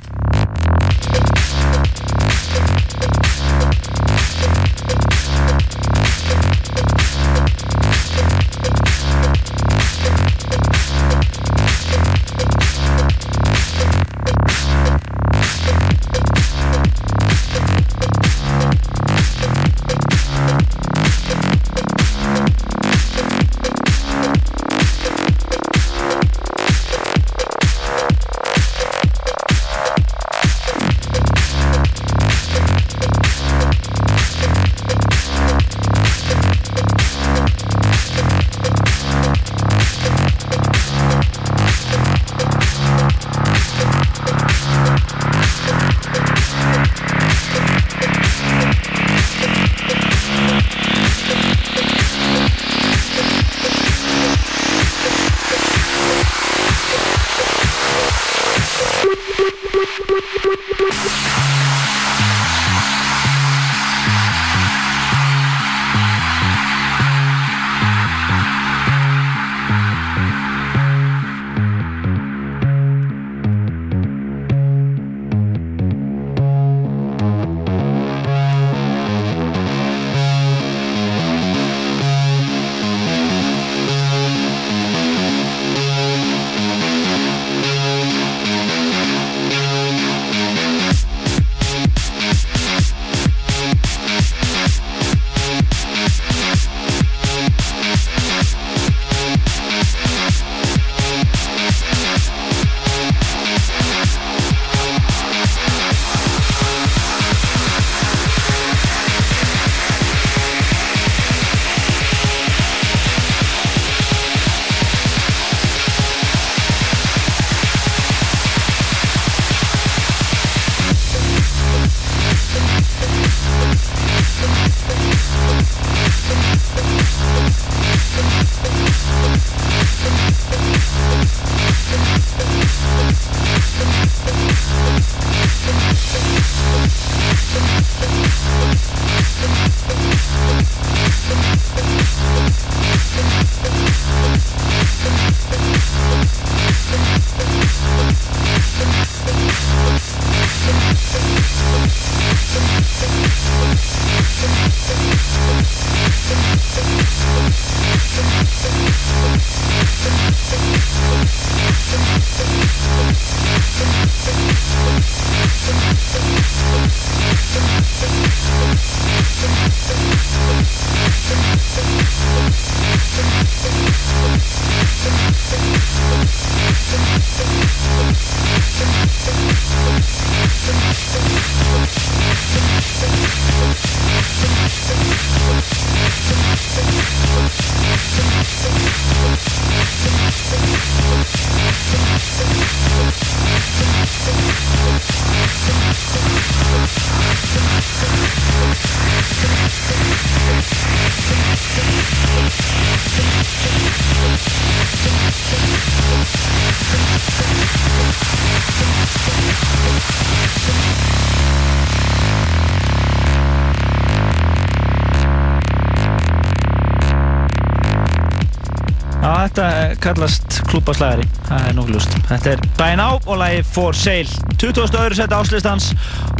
C: kallast klúbaslæðari, það er nokkuð lust. Þetta er daginn á og lagi For Sale. 20. öðru seti áslistans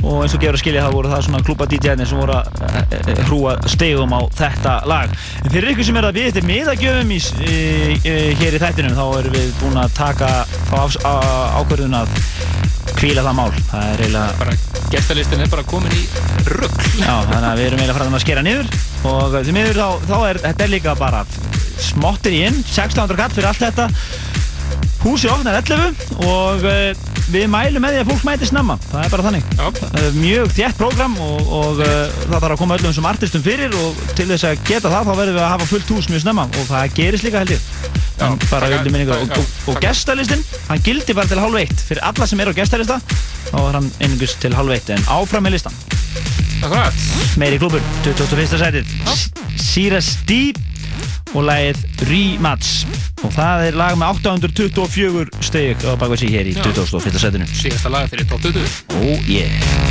C: og eins og gefur að skilja það voru það svona klúba DJ-nir sem voru að eh, eh, hrúa stegum á þetta lag. En fyrir ykkur sem er að við þetta miðagjöfum í, í, í, hér í þættinum þá erum við búin að taka þá á, á, ákvörðun að kvíla það mál. Það er eiginlega
A: Bara gestalistin er bara komin í rugg.
C: Já, þannig að við erum eiginlega farin að skera niður og því miður þá, þá er þetta er líka bara smottir í inn 1600 katt fyrir allt þetta. Húsi ofnar 11 og uh, við mælum með því að fólk mæti snemma. Það er bara þannig.
A: Já.
C: mjög þétt prógram og, og uh, það þarf að koma öllum sem artistum fyrir og til þess að geta það þá verðum við að hafa fullt hús mjög snemma og það gerist líka held ég. En bara vildi minningu og, og, og gestalistinn, hann gildi bara til hálf eitt. Fyrir alla sem eru á gestalista þá er hann einningus til hálf eitt en áfram með listan meiri klúbur, 21. sætið. Sýra Stí og lagið Rematch og það er lag með 824 steg á bakvað sig hér í
A: Já.
C: 21. sætinu
A: Síðasta lag fyrir top 20.
C: Oh yeah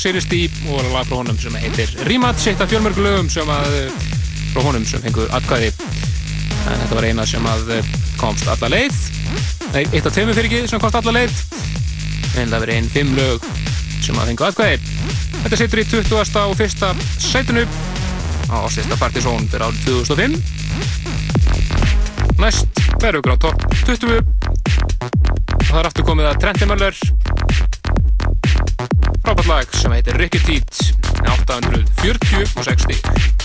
A: Sirius D og lag frá honum sem heitir Rematch, eitt af fjölmörgu lögum sem að eh, frá honum sem fengu atkvæði. En þetta var eina sem að eh, komst alla leið. Nei, eitt af tveimur fyrir ekki sem komst alla leið. En það verið einn fimm lög sem að fengu atkvæði. Þetta situr í 20. og 1. sætinu á Ásista Partizón fyrir árið 2005 Næst verður topp 20 og það er aftur komið að Trenti Möller frábært lag sem heitir Ricky Teat 840 og 60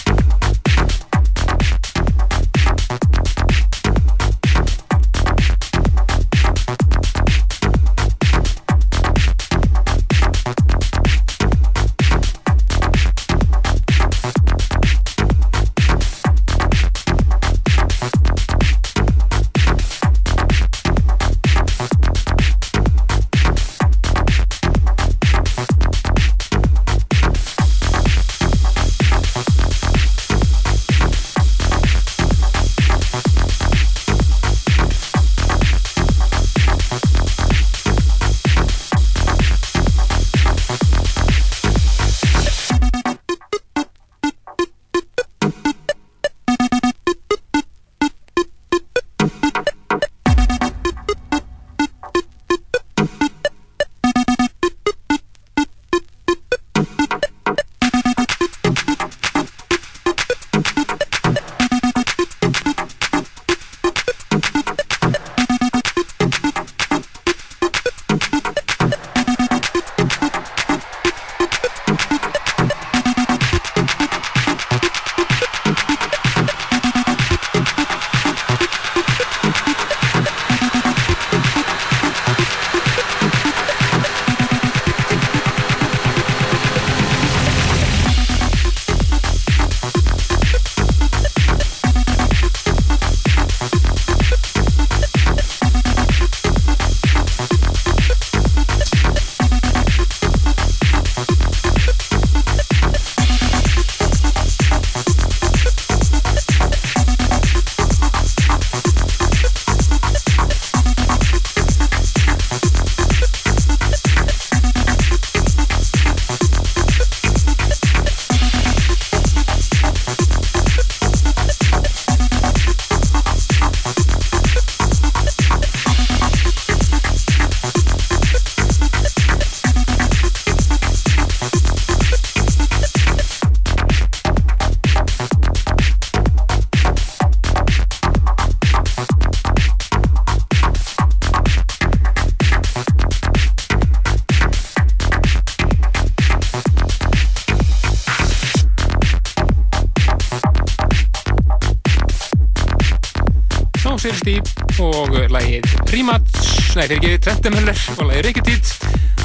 A: nei fyrir ekki Trentemöller og lagið Riketít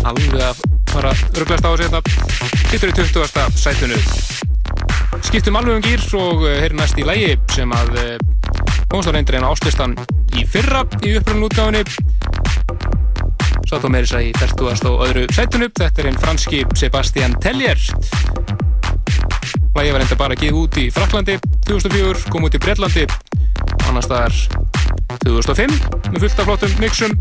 A: alveg að fara rugglast á þessu þetta hittur í 20. sætunu skiptum alveg um gýr og eh, heyrum næst í lagi sem að eh, komast á reyndir en áslistan í fyrra í uppröðun útgáfinni Satt á meiri sæði í 40. og öðru sætunu þetta er einn franski Sebastian Tellier. Lægi var enda bara að gefa út í Fraklandi 2004, kom út í Breitlandi annars staðar 2005 með fullt af flottum mixum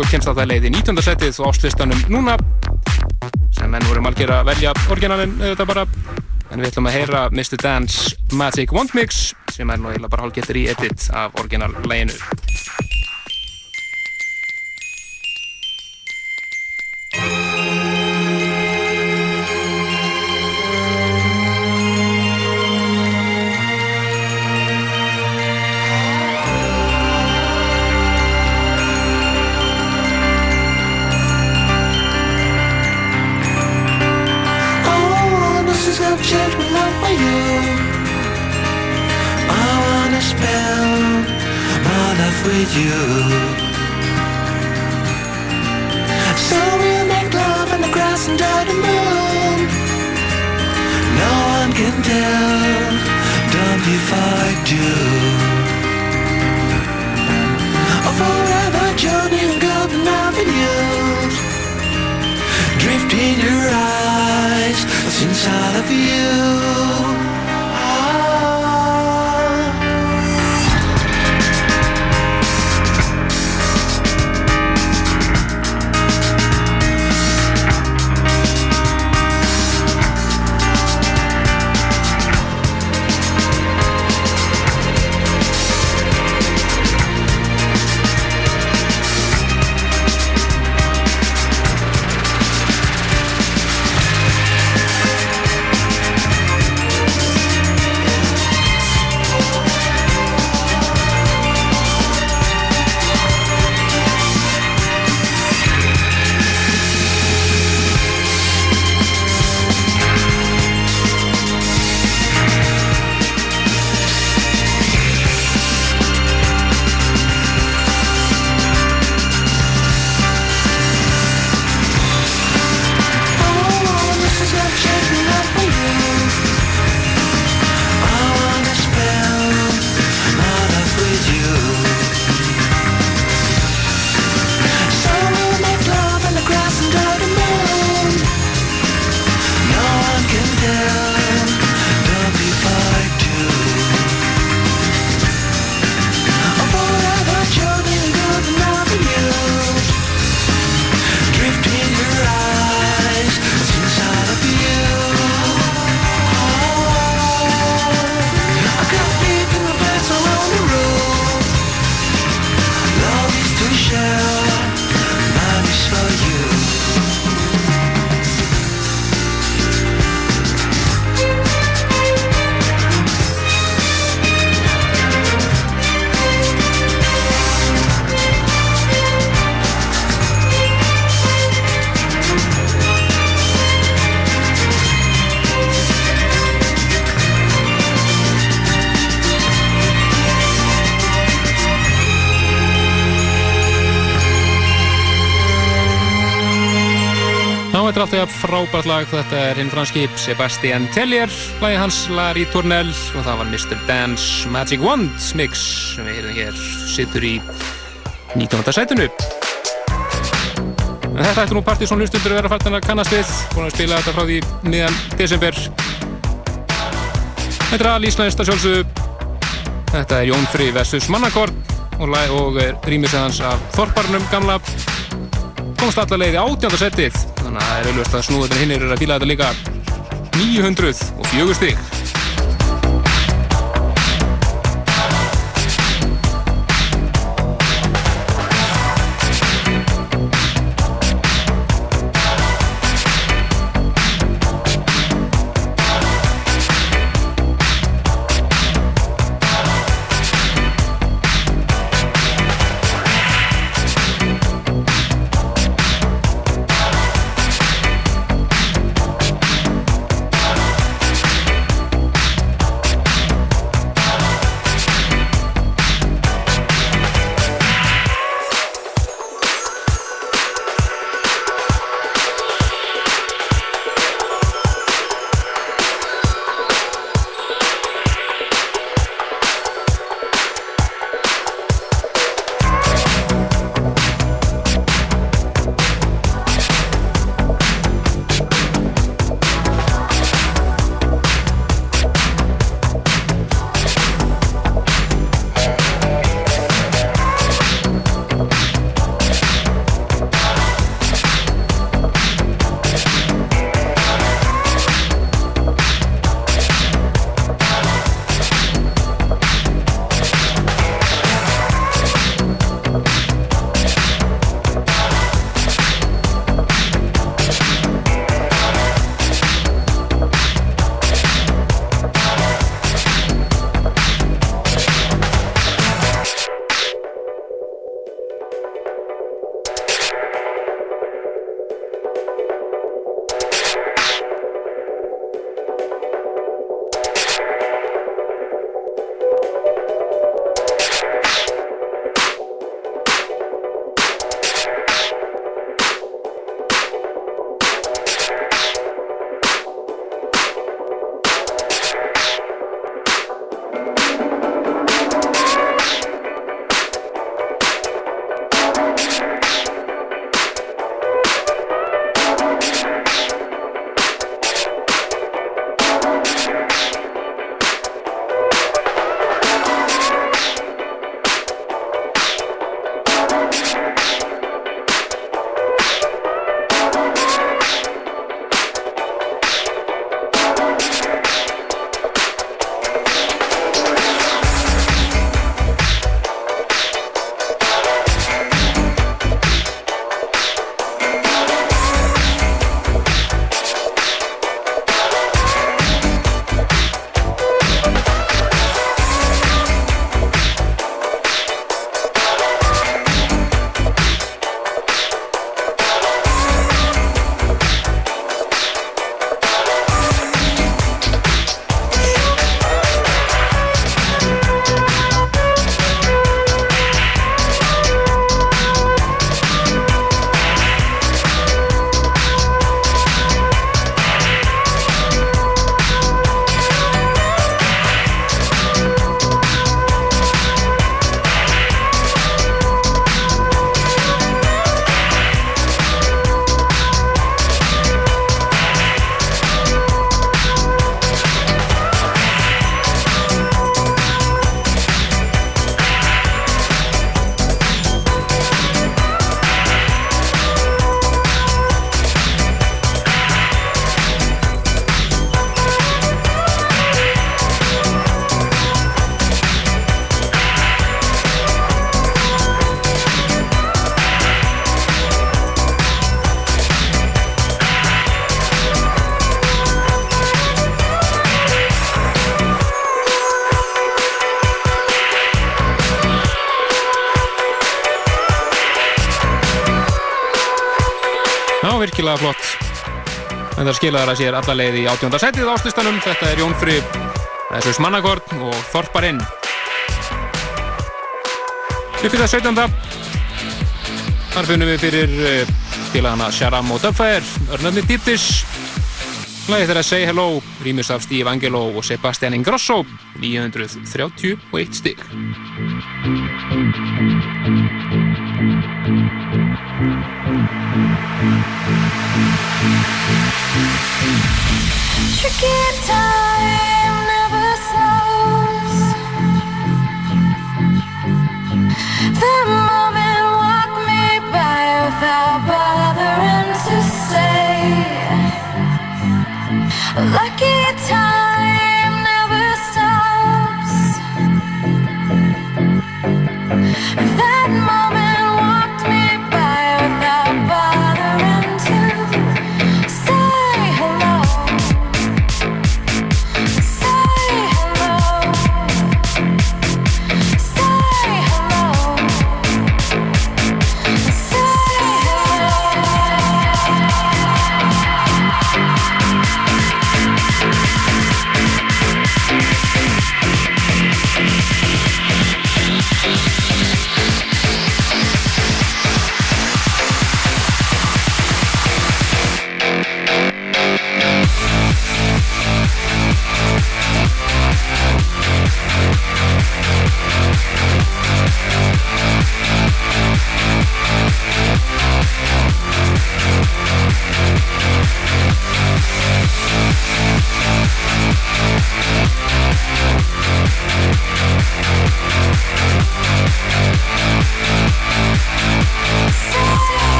A: og kemst að það leiði 19. setið og áslistanum núna sem menn voru margir að velja orginalinn auðvitað bara en við ætlum að heyra Mr. Dance Magic Wand Mix sem er nú eiginlega bara hálfgetur í edit af orginallæginu
O: you. So we'll make love on the grass under the moon. No one can tell, don't if I do. A forever journey in golden avenues drift in your eyes what's inside of you
A: frábært lag, þetta er hinn franski Sebastian Tellier, lagi hans Larry Tournell og það var Mr. Dance Magic Wand mix sem við heyrðum hér, sittur í 19. sætunu. En þetta ætti nú Partíson hlustundur að vera fært að kannast við, búin að spila þetta frá því miðan desember. Þetta er íslenskt að sjálfsögðu, þetta er Jón Fri vs. Mannakorn og, og rýmisegans af Þorparnum gamla komast alla leið í átjönda setið þannig að það er auðvitað að snúðunar hinnir eru að fíla þetta líka. 904 stig
J: það skilaði að sér alla leið í átjónda setið á áslistanum þetta er Jón Fri, þessus mannakorn og Þorparinn upp í það 17. þar finnum við fyrir uh, félagana Sharam og Dubfire örnöfni Diptis Lagið þeirra Say Hello, rýmis af Steve Angelo og Sebastian Ingrosso. 931 stig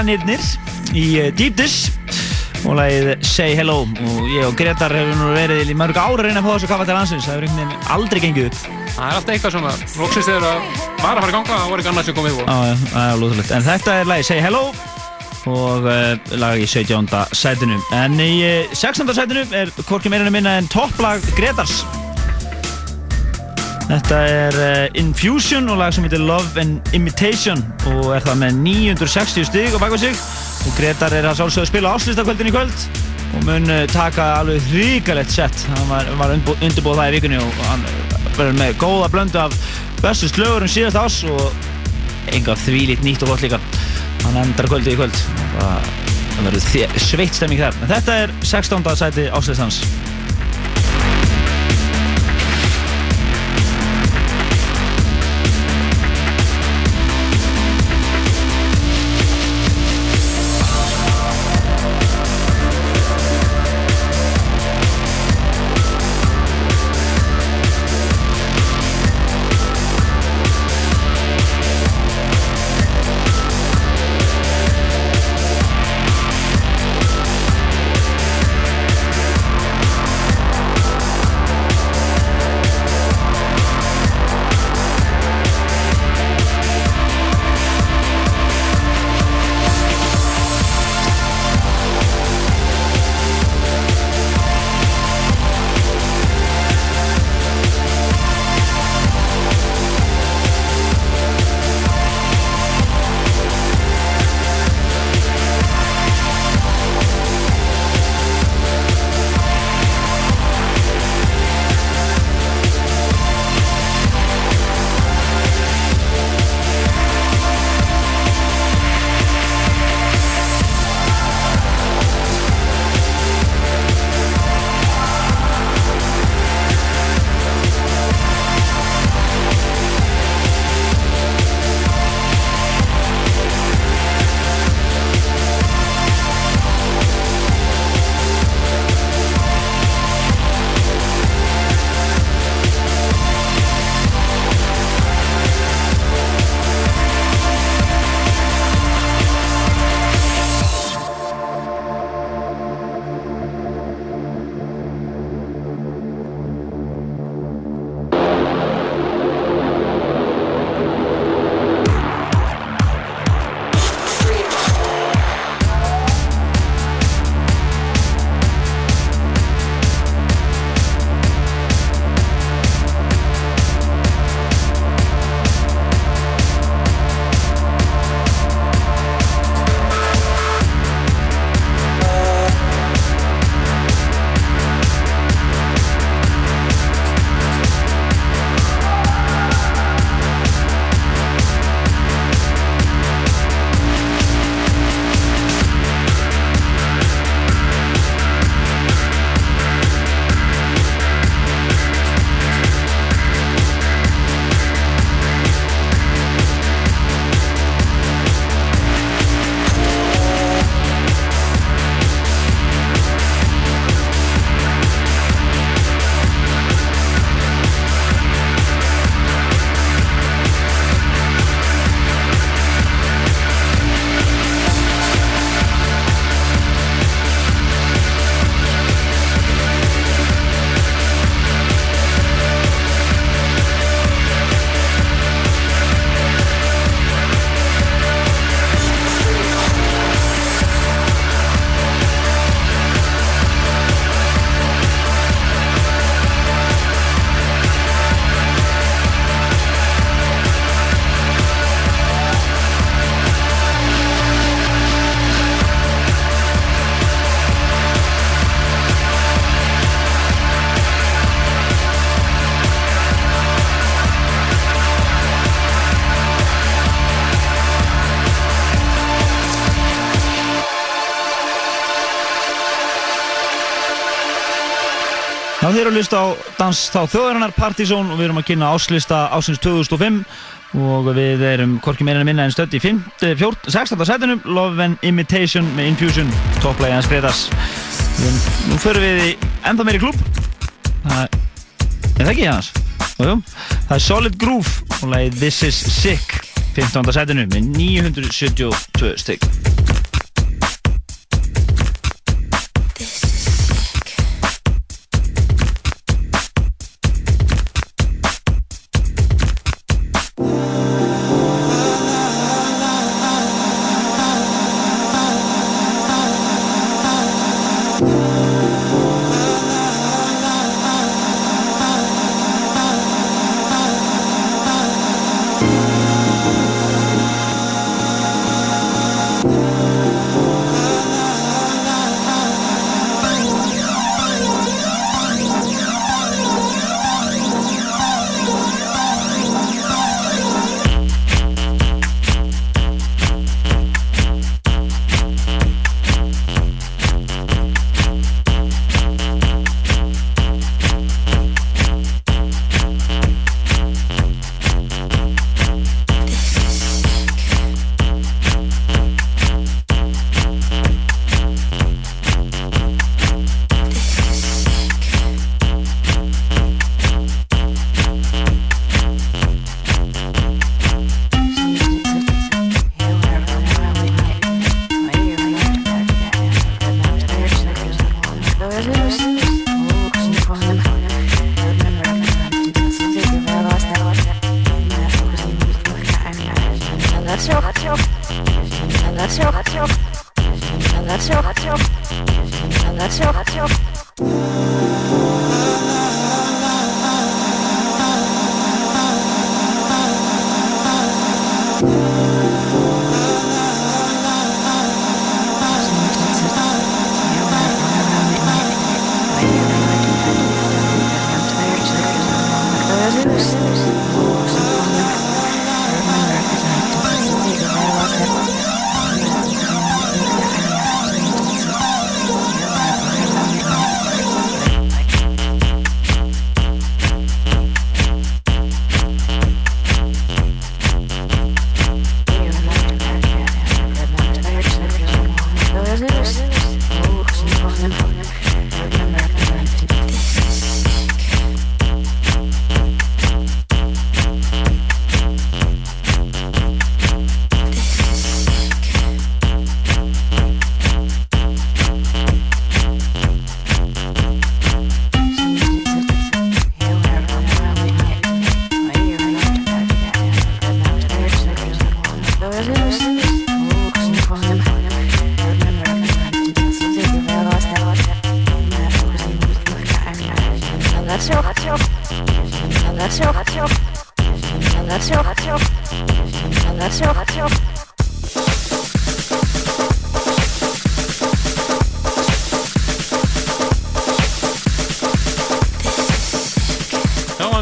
C: Íranirnir í eh, Deep Dish og lagið Say Hello. Og ég og Gretar hefur nú verið í mörg ára að reyna að fá þessu kaffa til landsins. Það hefur einhvern veginn aldrei gengið upp.
J: Það er alltaf eitthvað svona, loksins þegar það var að fara í ganga, það voru ekki annars sem komið
C: alveg útrúlegt en þetta er lagið Say Hello og uh, lag í 17. sætinu. En í uh, 16. sætinu er hvorki meirinu minna en topplag Gretars Þetta er uh, Infusion og lag sem heitir Love and Imitation og er það með 960 stig á baka sig. Og Gretar er að spila áslistakvöldin í kvöld og mun uh, taka alveg hrikalegt sett hann var, var undirbúið það í vikunni og hann verður með góða blöndu af bestu slögurum síðast ás og enga þvílít nýtt og gott líka. Hann endar kvöldið í kvöld. Og það verður sveitt stemming þar. En þetta er 16. sæti áslistans eru að hlusta á dans þá þjóðarinnar Partizón og við erum að kynna áslista ásins 2005 og við erum hvorki meira en minna en stödd í 16. sætunum Love and Imitation með Infusion topplægi hans Gretas Nú förum við í ennþá meiri klúb Það er það ekki hans það er Solid Groove og lagið This is Sick 15. sætinu með 972 stygg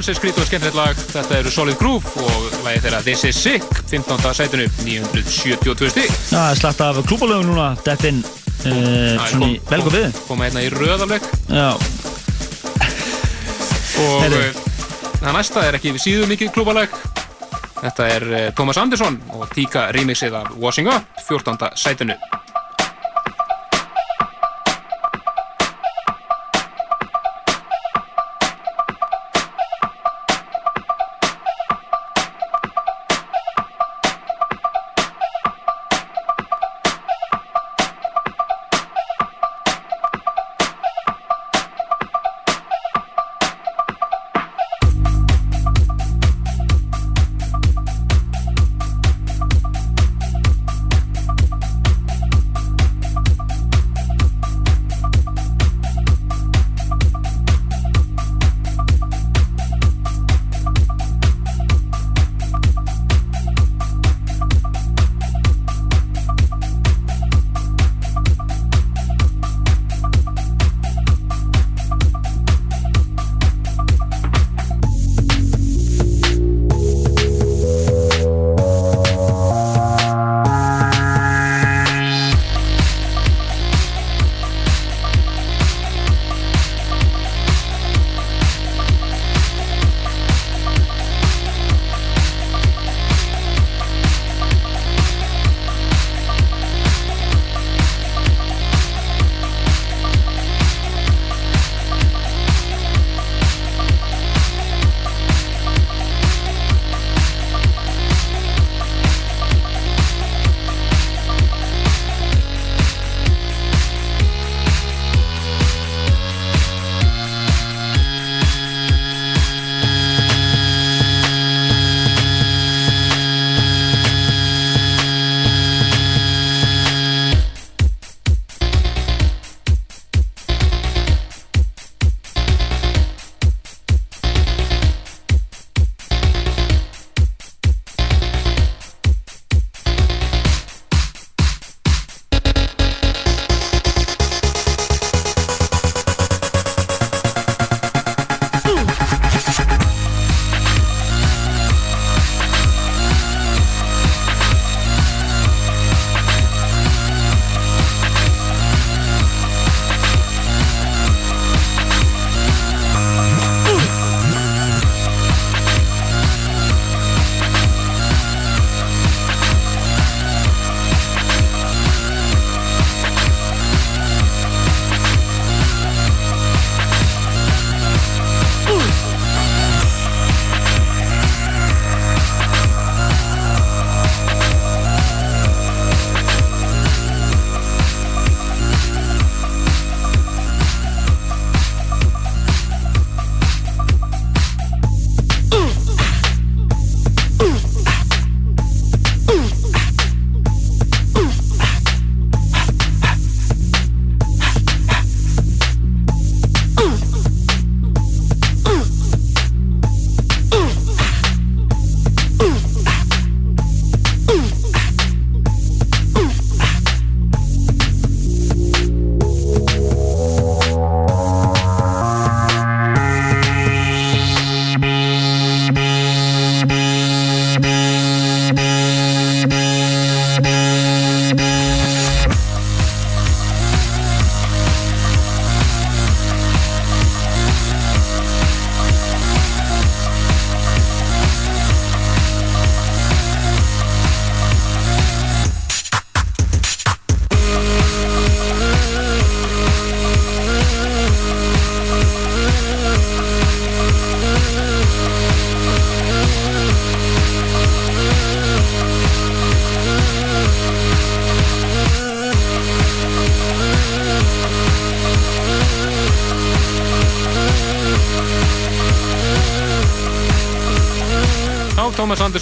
A: Er skrítið og skemmtilegt lag. Þetta eru Solid Groove og lagið þeirra This is Sick, 15. sætinu, 972 stík.
C: Já, slagt af klúbalögun núna, Deppin, uh, velgum við.
A: Koma hérna í röðafleg
C: Já,
A: og
C: Heyrðu.
A: uh, það næsta er ekki síður mikið klúbalag. Þetta er uh, Thomas Anderson og Tíka remixið af Washing Up, 14. sætinu.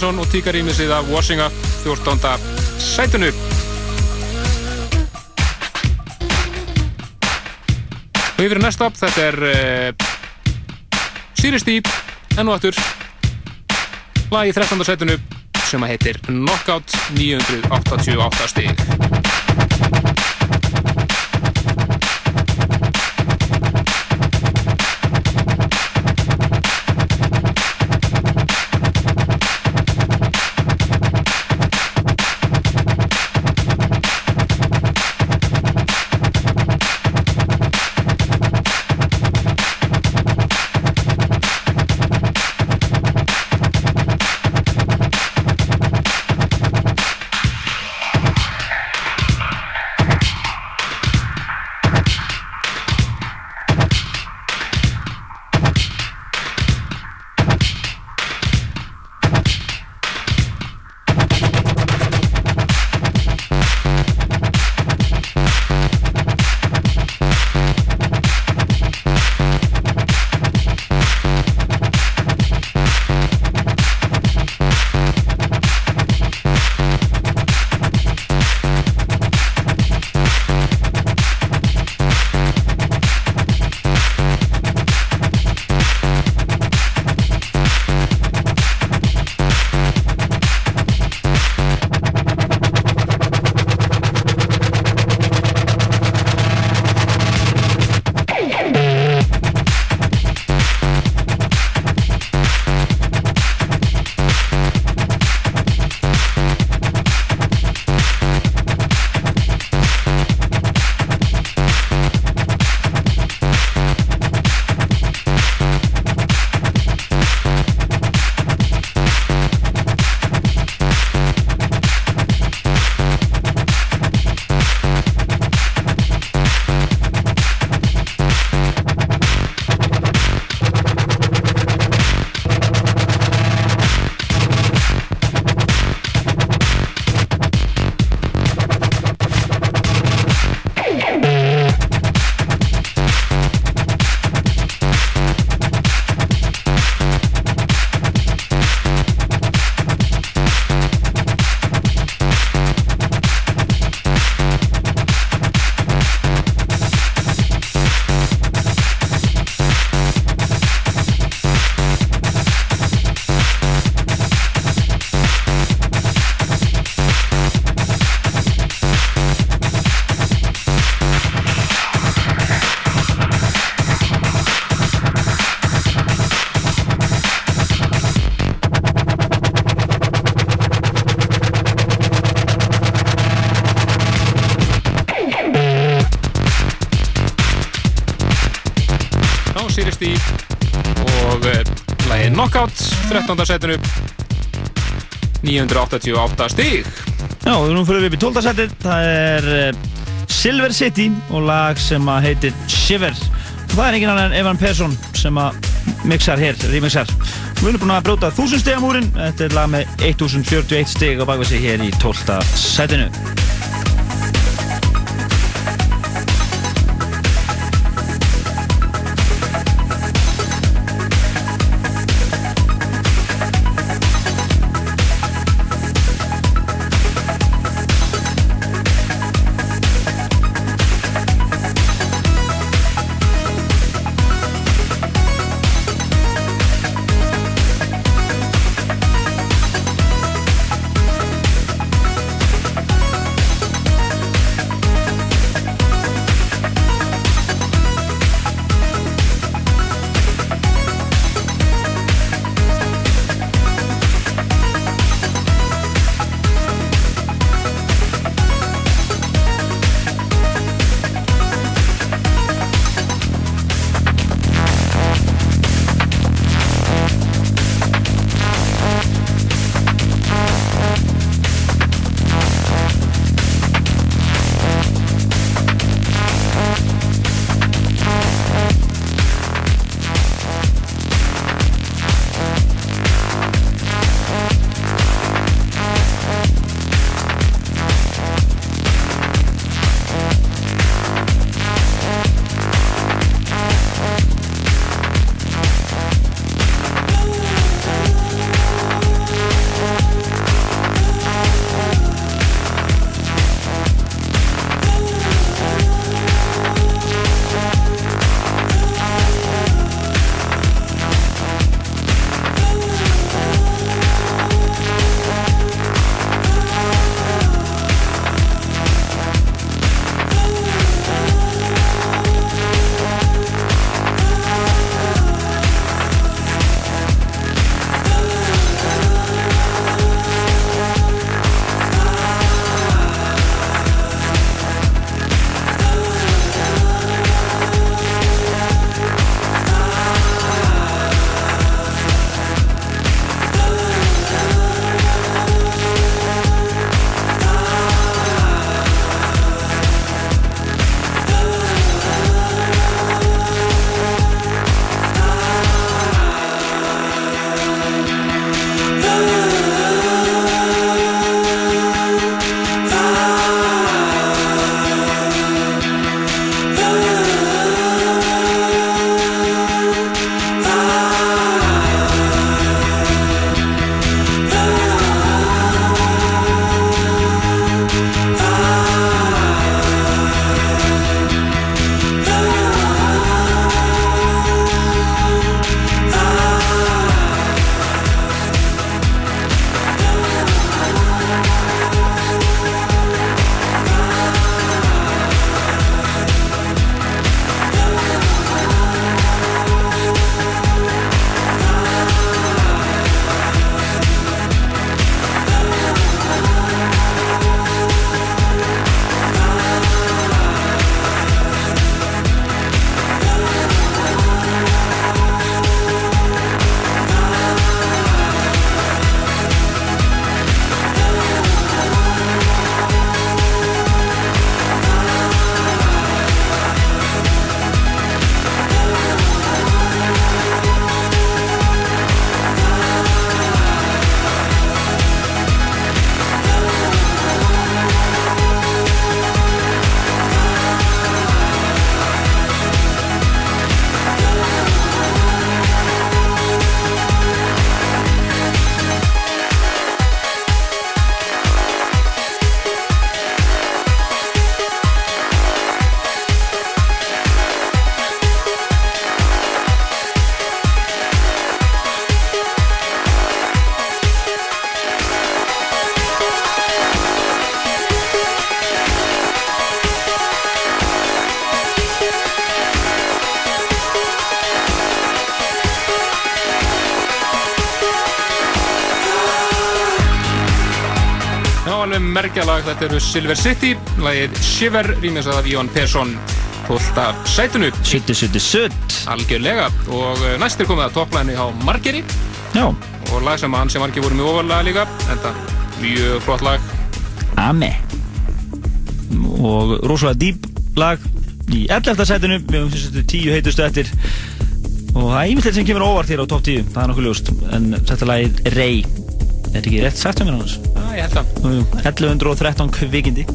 A: Anderson og Tíka rýmisið af Washing Up 14. sætinu. Og yfir í næsta, þetta er uh, Sirius Deep, enn og aftur, lag í 13. sætinu sem heitir Knockout 988 stig. 13. setinu 988 stig
C: Já, og nú fyrir við upp í 12. setið. Það er uh, Silver City og lag sem að heitir Shiver. Og það er engin annan en Evan Persson sem að mixar hér, remixar. Við erum búin að bróta 1000 stigamúrin. Þetta er lag með 1041 stig á bakvið sig hér í 12. setinu.
A: Þetta eru Silver City, lagið Shiver, rýmisað af Jón Persson, 12. sætunu.
C: Sutti, sutti, sutt.
A: Algjörlega, og eh, næst er komið að topplæni á Margeri,
C: Já,
A: og lag sem hann sem margir voru mjög ofalega líka, enda mjög flott lag.
C: Ame. Og rosalega dýp lag í 11. sætinu, við höfum fyrstu tíu heitustu eftir. Og það er ímyndilegt sem kemur óvart hér á topp 10, það er nokkuð ljóst. En þetta lagið Rey, er þetta ekki rétt sagt um mér annars?
A: Ég held að.
C: Jú, jú, 1113 kvikindi.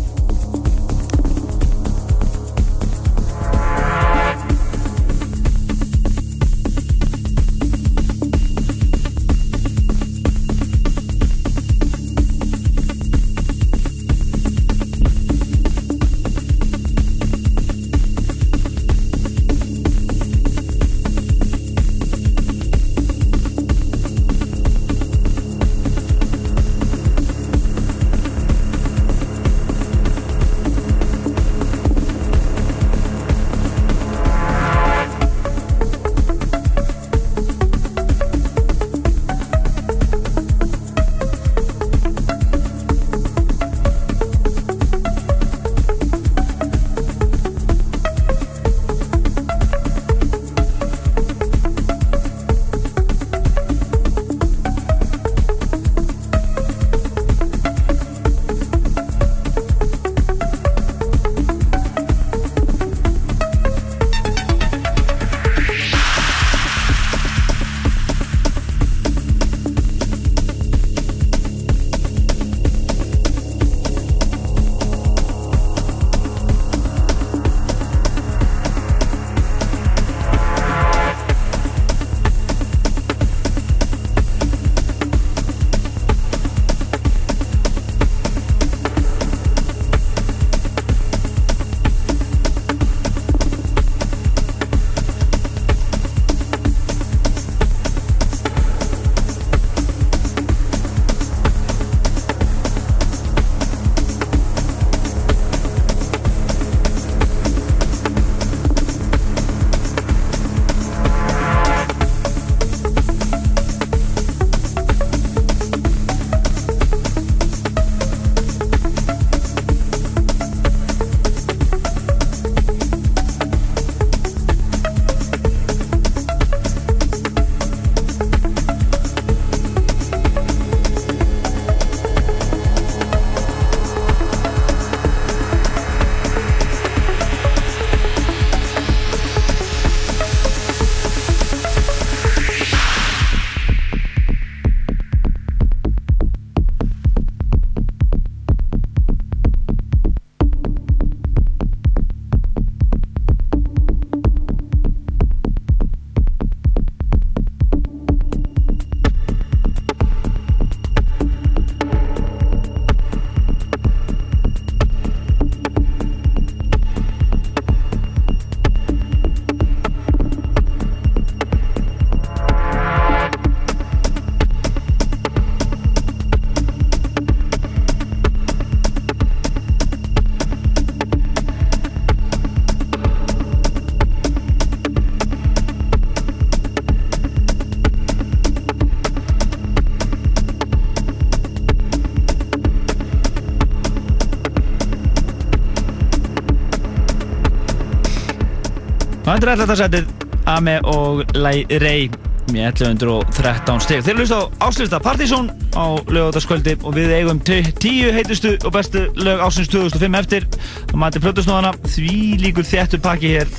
C: Þetta er alltaf sætið Ame og Lai Rey með 1113 steg. Þeir hlusta á áslista Partizón á lögadaskvöldi og við eigum te- tíu heitustu og bestu lög ásins 2005 eftir að mati plötusnóðana því líkur þéttu pakki hér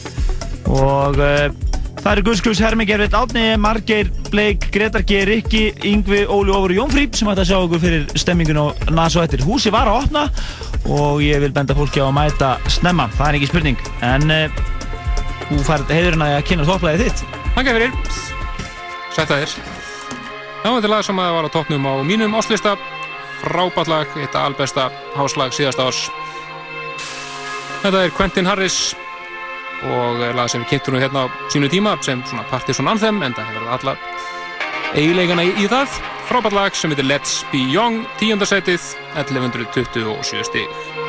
C: og uh, það eru Guðskrús, Hermi, Gervitt, Átni, Margeir, Bleik, Gretar G, Rikki, Yngvi, Óli, Ófur og Jónfrí sem ætti að sjá okkur fyrir stemmingun og nas og eftir. Húsi var að opna og ég vil benda fólki á að mæta snemma, það er ekki spurning en uh, þú færð heiðurinn að kynna topplæðið þitt.
A: Takk fyrir. Sætta þér. Já, þetta er lag sem að var á toppnum á mínum áslista Frábært lag, eitt albesta háslag síðasta árs. Þetta er Quentin Harris og lag sem við kynntum hérna á sínu tíma sem svona Partisan Anthem en það hefur alla eiginleikana í, í það. Frábært lag sem heitir Let's Be Young tíundarsætið 1127 stig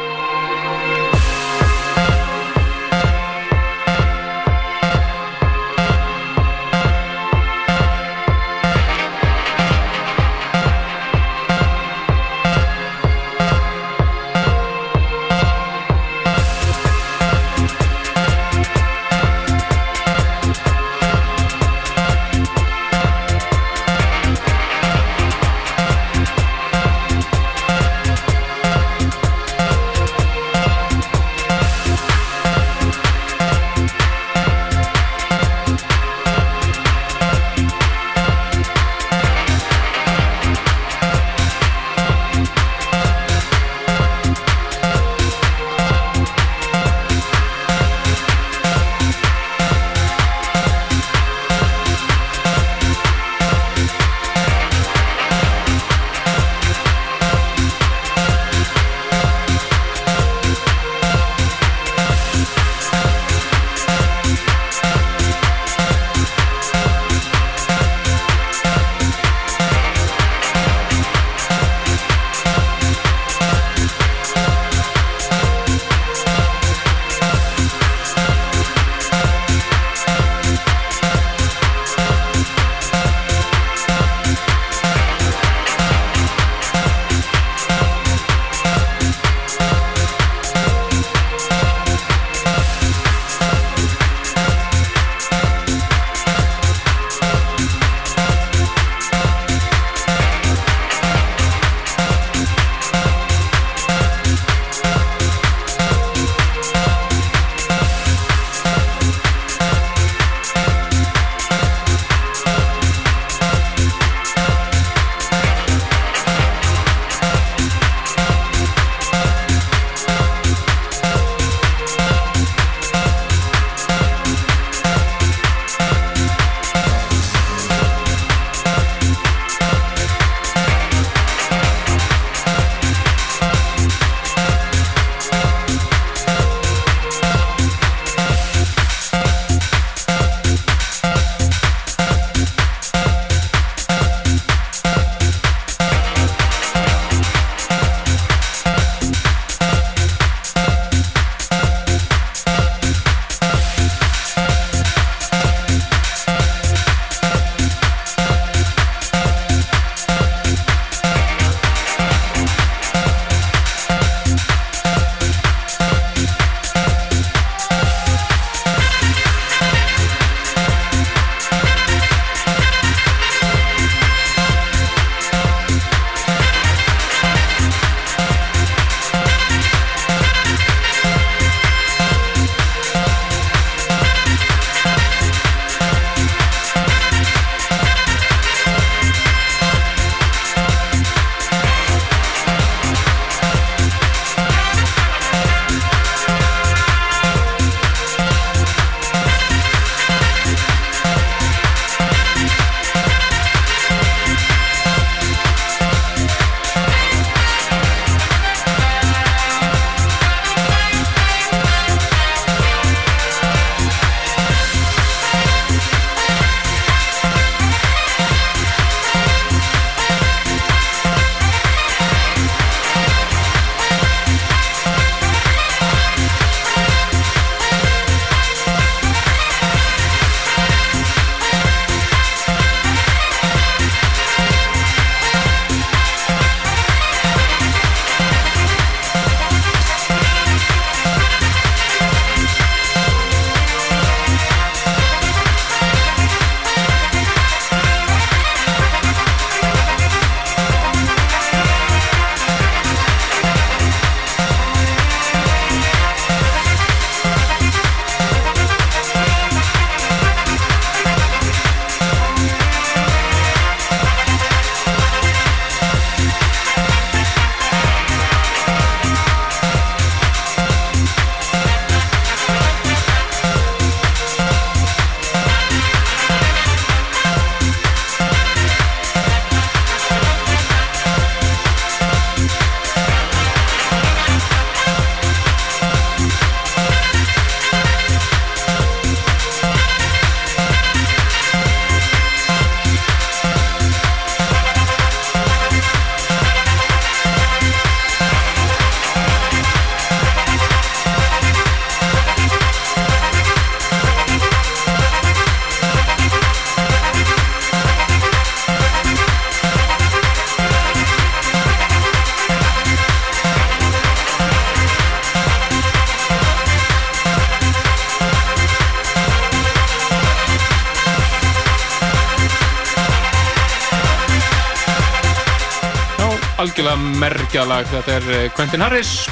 A: merkjalag. Þetta er eh, Quentin Harris,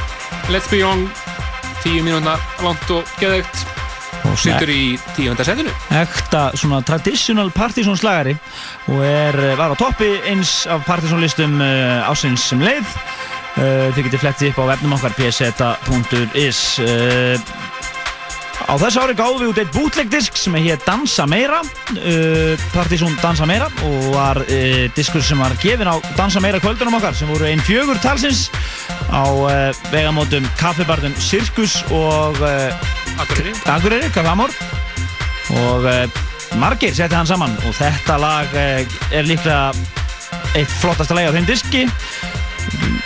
A: Let's Be Young, tíu mínúna langt og geðegt og sittur í tíundarsetinu.
P: ekta svona traditional Partisan slagari og er, eh, var á toppi eins af Partisan listum uh, ásins sem leið uh, þið getið flettið upp á vefnum okkar pseta.is uh, á þessu ári gáðum við út eitt bootleg-disk sem hér Dansa Meira. Uh, Partisan Dansa Meira og var uh, diskur sem var gefin á Dansa Meira kvöldunum okkar sem voru einn fjögur talsins á uh, vegamótum kaffibarðum Sirkus og uh,
A: Akureyri.
P: Akureyri, Kaffi Amor. Og uh, margir setti hann saman og þetta lag uh, er líklega eitt flottasta lag á þeim diski.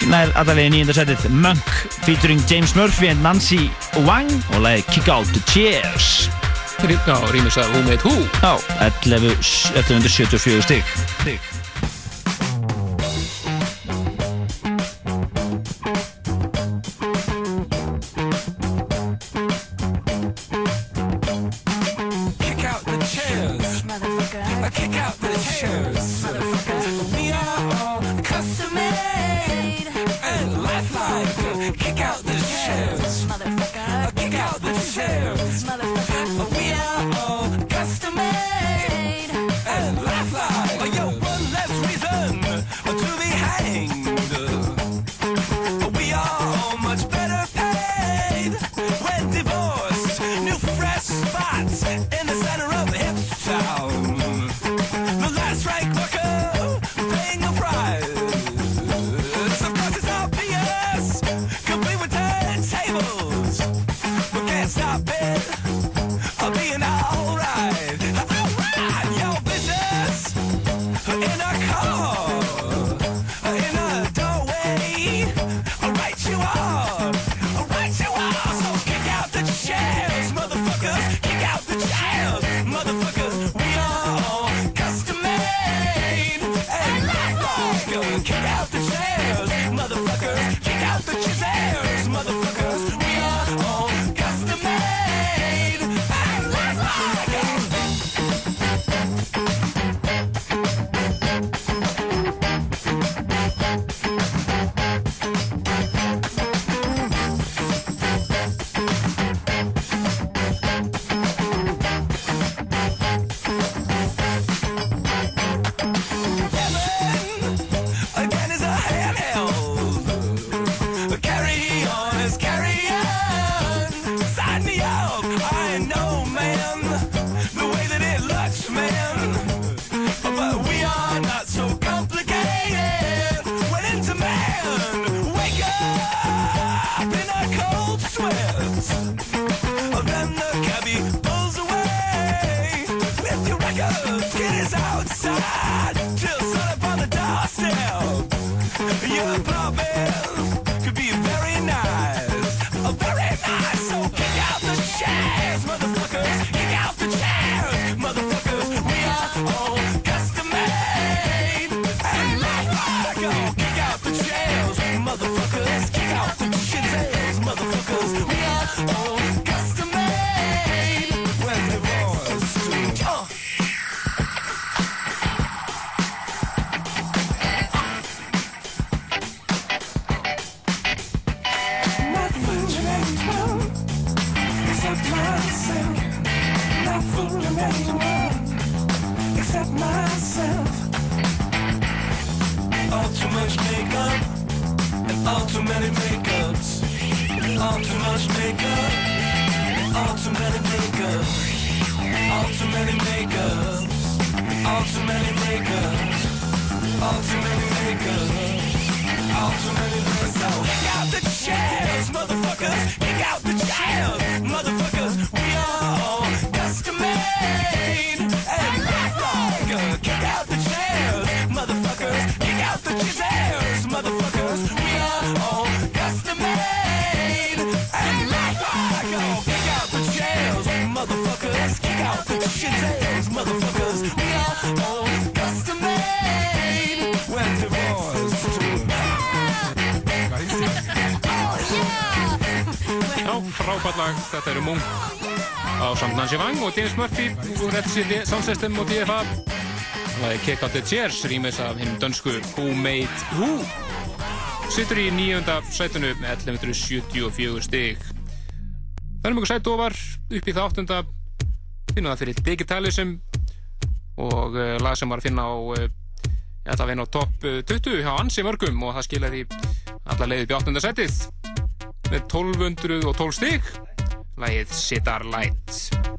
P: Nær í nýjunda setið Monk featuring James Murphy and Nancy Wang og lagi Kick Out the Chairs
A: Já, rýmis að Who Made Who.
P: Já, 11, 1174 stig
A: lag, þetta eru Munk á samt Nancy Wang og James Murphy úr Red City Sound System og DFA Lagi Kick Out The Chairs, rýmis af hinn dönsku Who Made Who. Sittur í nýjönda sætunu með 1174 stig. Það er mjög sætt ofar upp í það áttunda finnum það fyrir Digitalism og uh, lag sem var að finna á uh, allavega inn á topp uh, 20 hjá ansi mörgum og það skilaði alla leiði upp í áttunda sætið með 1212 stig. Lagið Sitar Light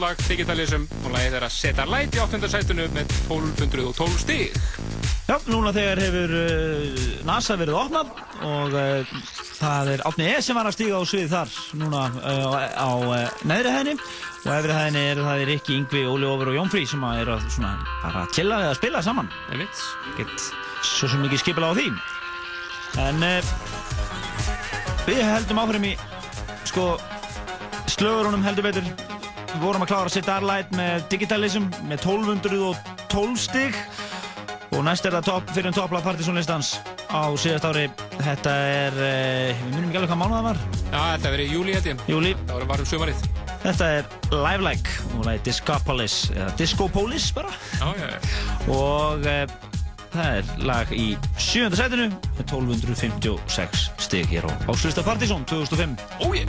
A: frábært lag, Digitalism og lagið er að setja light í 8. sætunu með 1212 stig
C: Já, núna þegar hefur uh, NASA verið opnað og uh, það er Átni E sem var að stíga á svið þar núna uh, á neðri hæðinni og efri hæðinni eru það Rikki, Yngvi, Óli Ófur og Jón Frí sem að eru að svona bara að chilla að spila saman
A: Einmitt.
C: Get svo sem ekki skipila á því en við heldum áfram í sko slögurunum heldur betur við vorum að klára Starlight með Digitalism með 1212 stig og næst er það top, fyrir en topplag partysónlistans á síðast ári þetta er, uh, við munum ekki alveg hvað mánuð það var
A: Já, þetta verið júli held ég.
C: Júli.
A: Það var varum sumarið.
C: Þetta er Live Like og það er Discopolis eða Discopolis bara
A: Já, já, já.
C: og uh, það er lag í sjönda sætinu með 1256 stig hér á Áslista Partizón 2005
A: Ó, ég.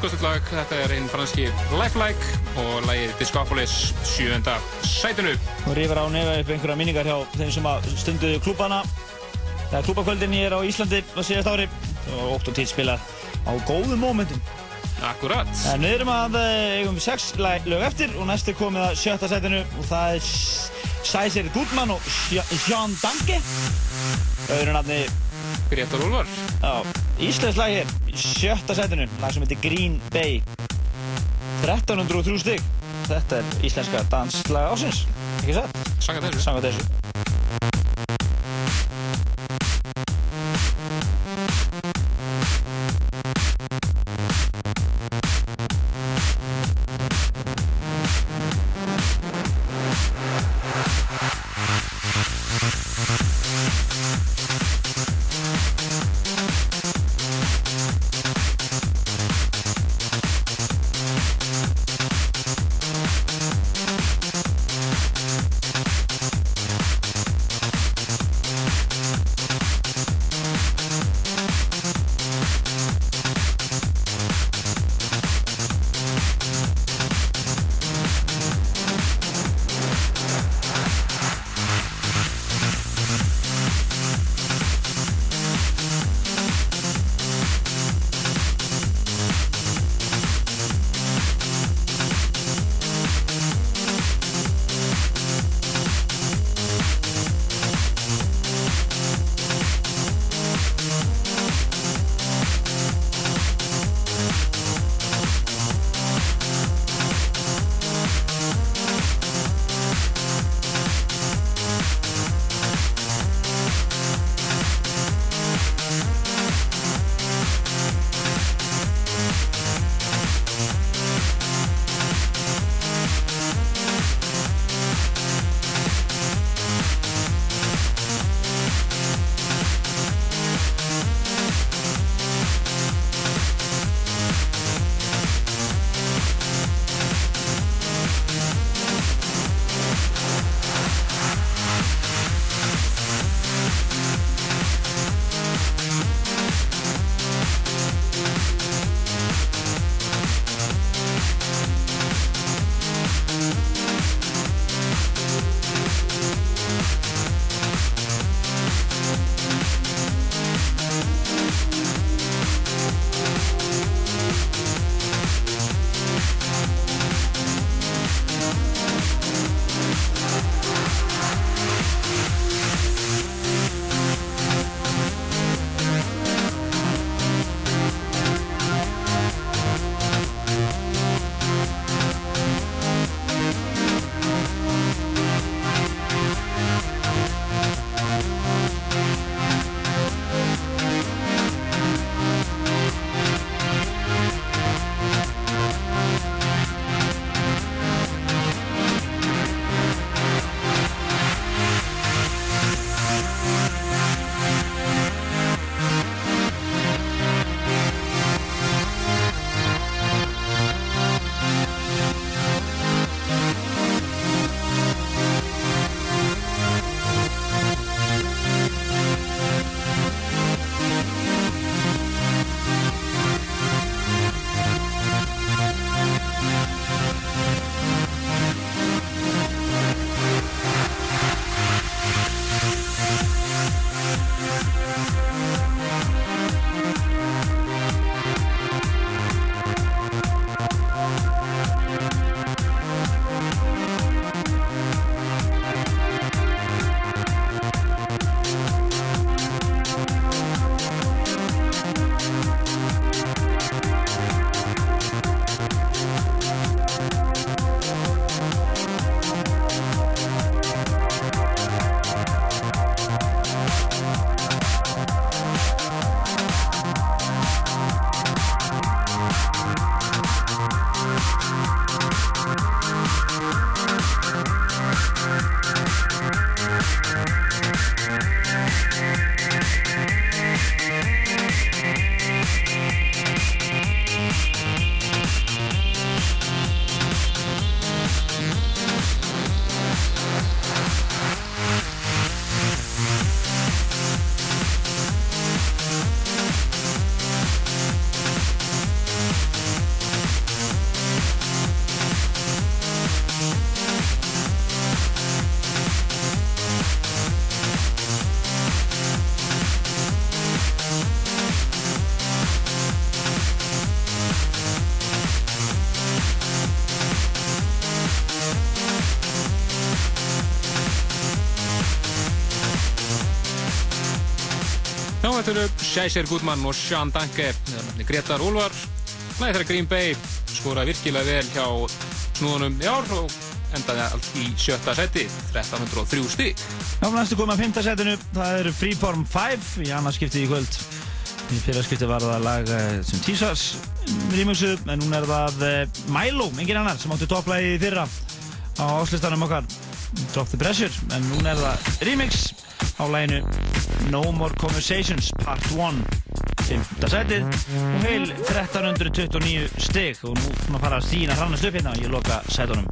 A: Stórkostlegt lag, þetta er einn franski Lifelike og lagið Discopolis sjönda sætinu.
C: og rifur á nefa upp einhverja minningar hjá þeim sem stunduðu klúbana þegar klúbakvöldin ég er á Íslandi á síðast ári. Og ótt og tíð spilað á góðum mómentum.
A: Akkurat.
C: en við erum að eh, eigum sex lög eftir og næst er komið að sjötta sætinu og það er Sæsir Gutmann og Sjón Danke. Öðru nafni
A: Gretar Úlfar.
C: Já, Íslands lag hér sjötta sætinu, lag sem heitir Green Bay. 1303 stygg Þetta er íslenska danslag ásins Ekki satt?
A: Sanga þessu.
C: Sanga þessu
A: Sjæsir Gudmann og Sean Danke. Gretar Úlfar. Læði þeirra Green Bay skoraði virkilega vel hjá snúðunum í ár og endaði allt í sjötta seti 1303 stík
C: Já, næstu komið að fymta setinu, það er Freeform 5 í annars skiptið í kvöld. Í fyrra skiptið var það lag eh, sem T-Sars rýmugsu, en núna er það eh, Milo, engin annar, sem átti topplægi í fyrra á áslistanum okkar, Drop the Pressure, en núna er það remix á læginu No More Conversations Part 1, fymta setið og heil 1329 stig. Og nú fara að stína hrannast upp hérna. Og ég loka setunum.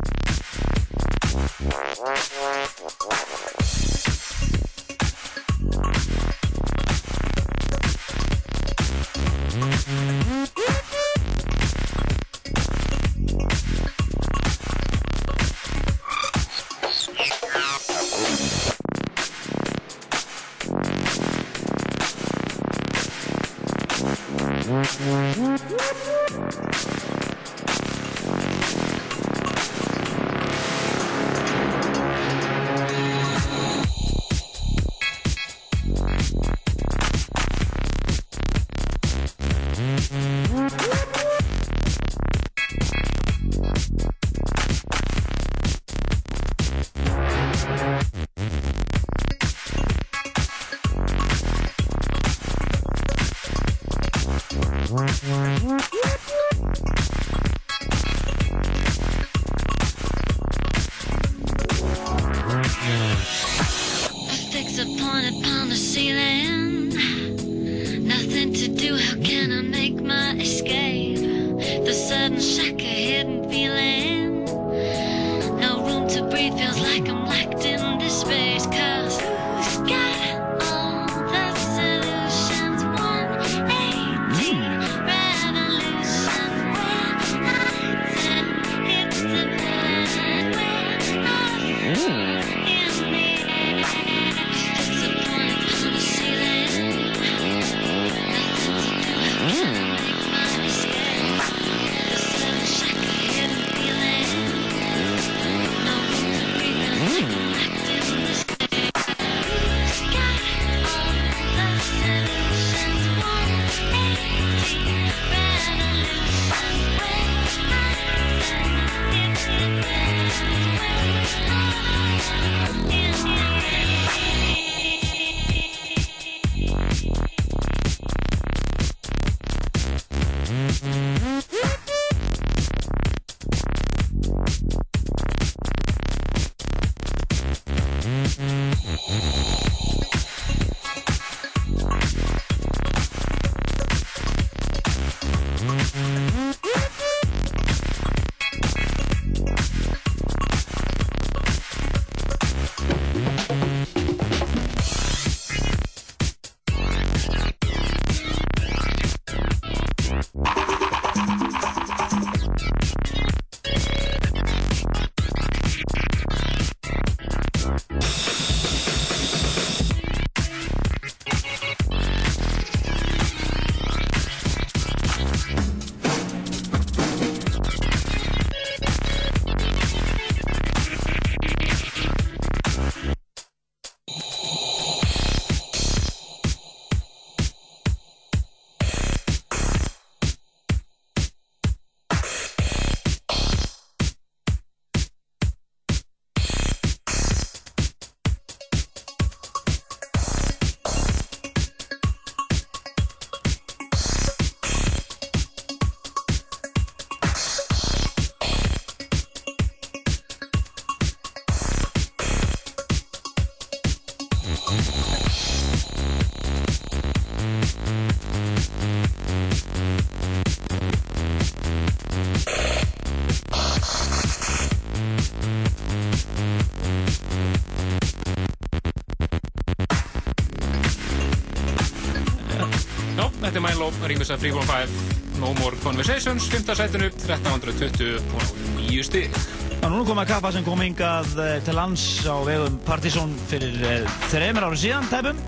A: Milo, rýmis að Freeform 5 No More Conversations, 5. sætinu 1329 stig
C: Já, núna komið að kappa sem kom hingað eh, til lands á vegum Partizón fyrir uh, þreymur árið síðan, tæpum.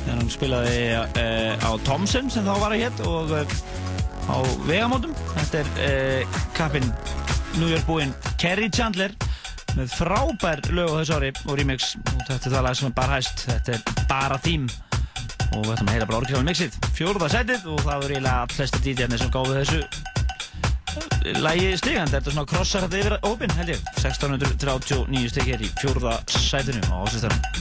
C: Þegar hann spilaði uh, á Thomson sem þá var að hétt og á vegamótum. Þetta er kappinn New York búinn Kerry Chandler með frábær lög á þessu ári og remix. Og þetta er það lag sem er bara hæst. Þetta er bara þým og við ætlum að heyra bara orkjálfum mixið fjórða setið og það voru eiginlega all flesti DJ-arnir sem gáðu þessu lægi stig en þetta er svona krossar þetta yfir ópinn held ég. 1639 stig hér í fjórða setinu á ásistarinn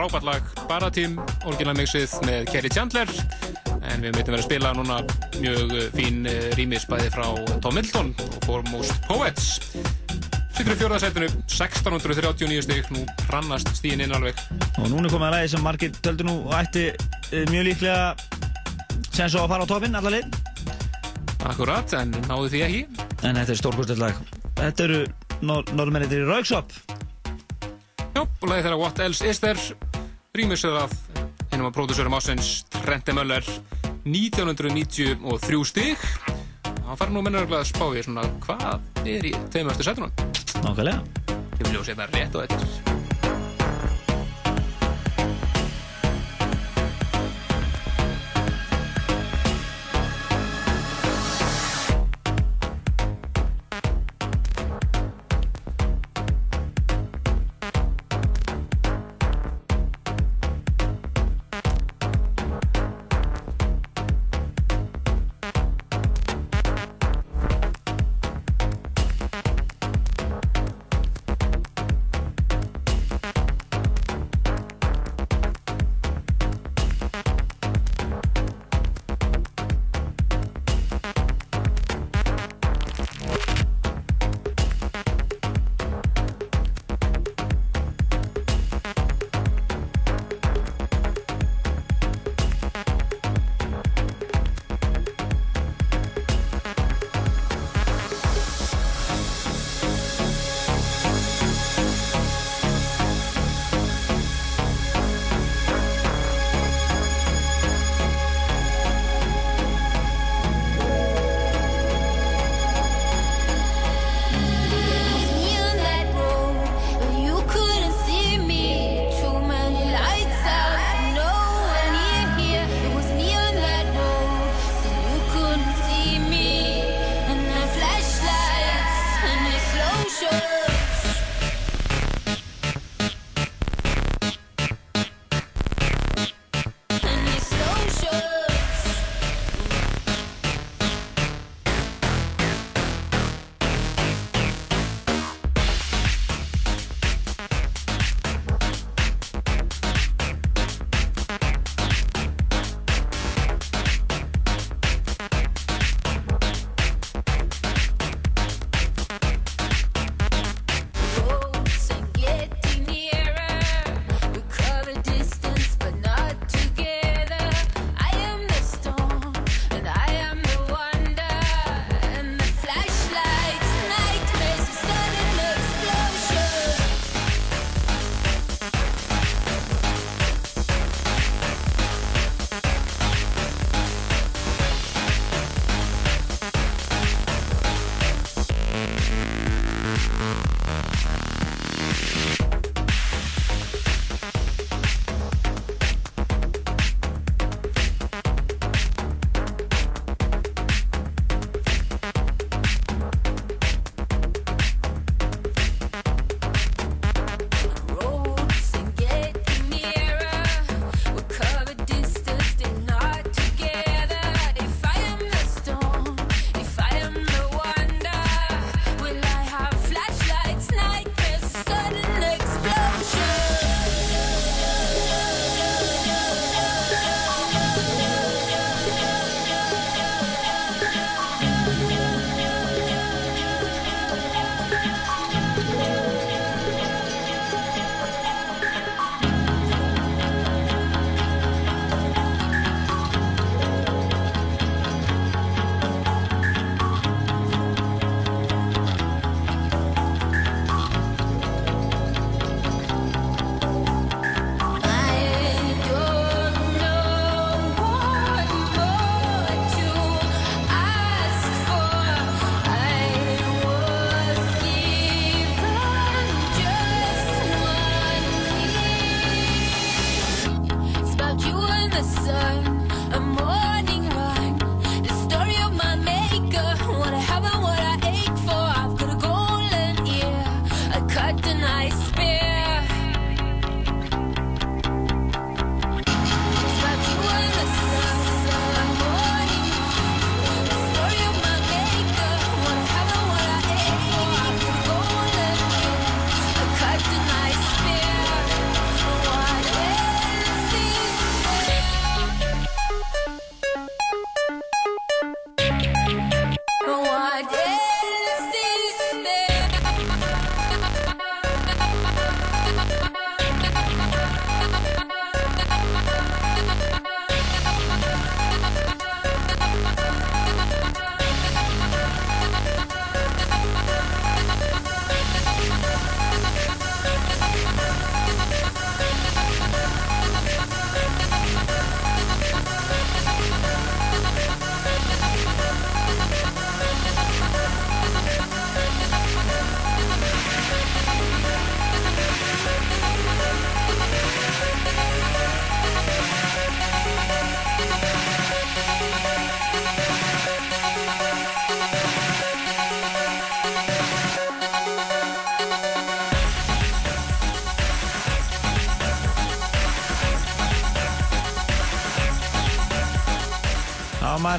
A: frábært lag Baratím, orginal mixið með Kerry Chandler en við myndum vera að spila núna mjög fín uh, rýmis bæði frá Tom Middleton og Foremost Poets Sittur í fjórðarsætinu 1639 stygg, nú hrannast stíðin inn alveg
C: Og núna komið að lagi sem margir töldu nú ætti eh, mjög líklega sem svo að fara á topinn allar leið.
A: Akkurat, en náðu því ekki
C: En þetta er stórkostlegt lag. Þetta eru nor norðmennir í Rauksop.
A: Og lagið þeirra What Else Is There rýmisöð af einum af pródúsörum ásins Trente Möller 1993 stig. Það fara nú mennur að spá í svona hvað er í eftir sætunum?
C: Nákvæmlega.
A: Ég vil ljósa þetta rétt og eftir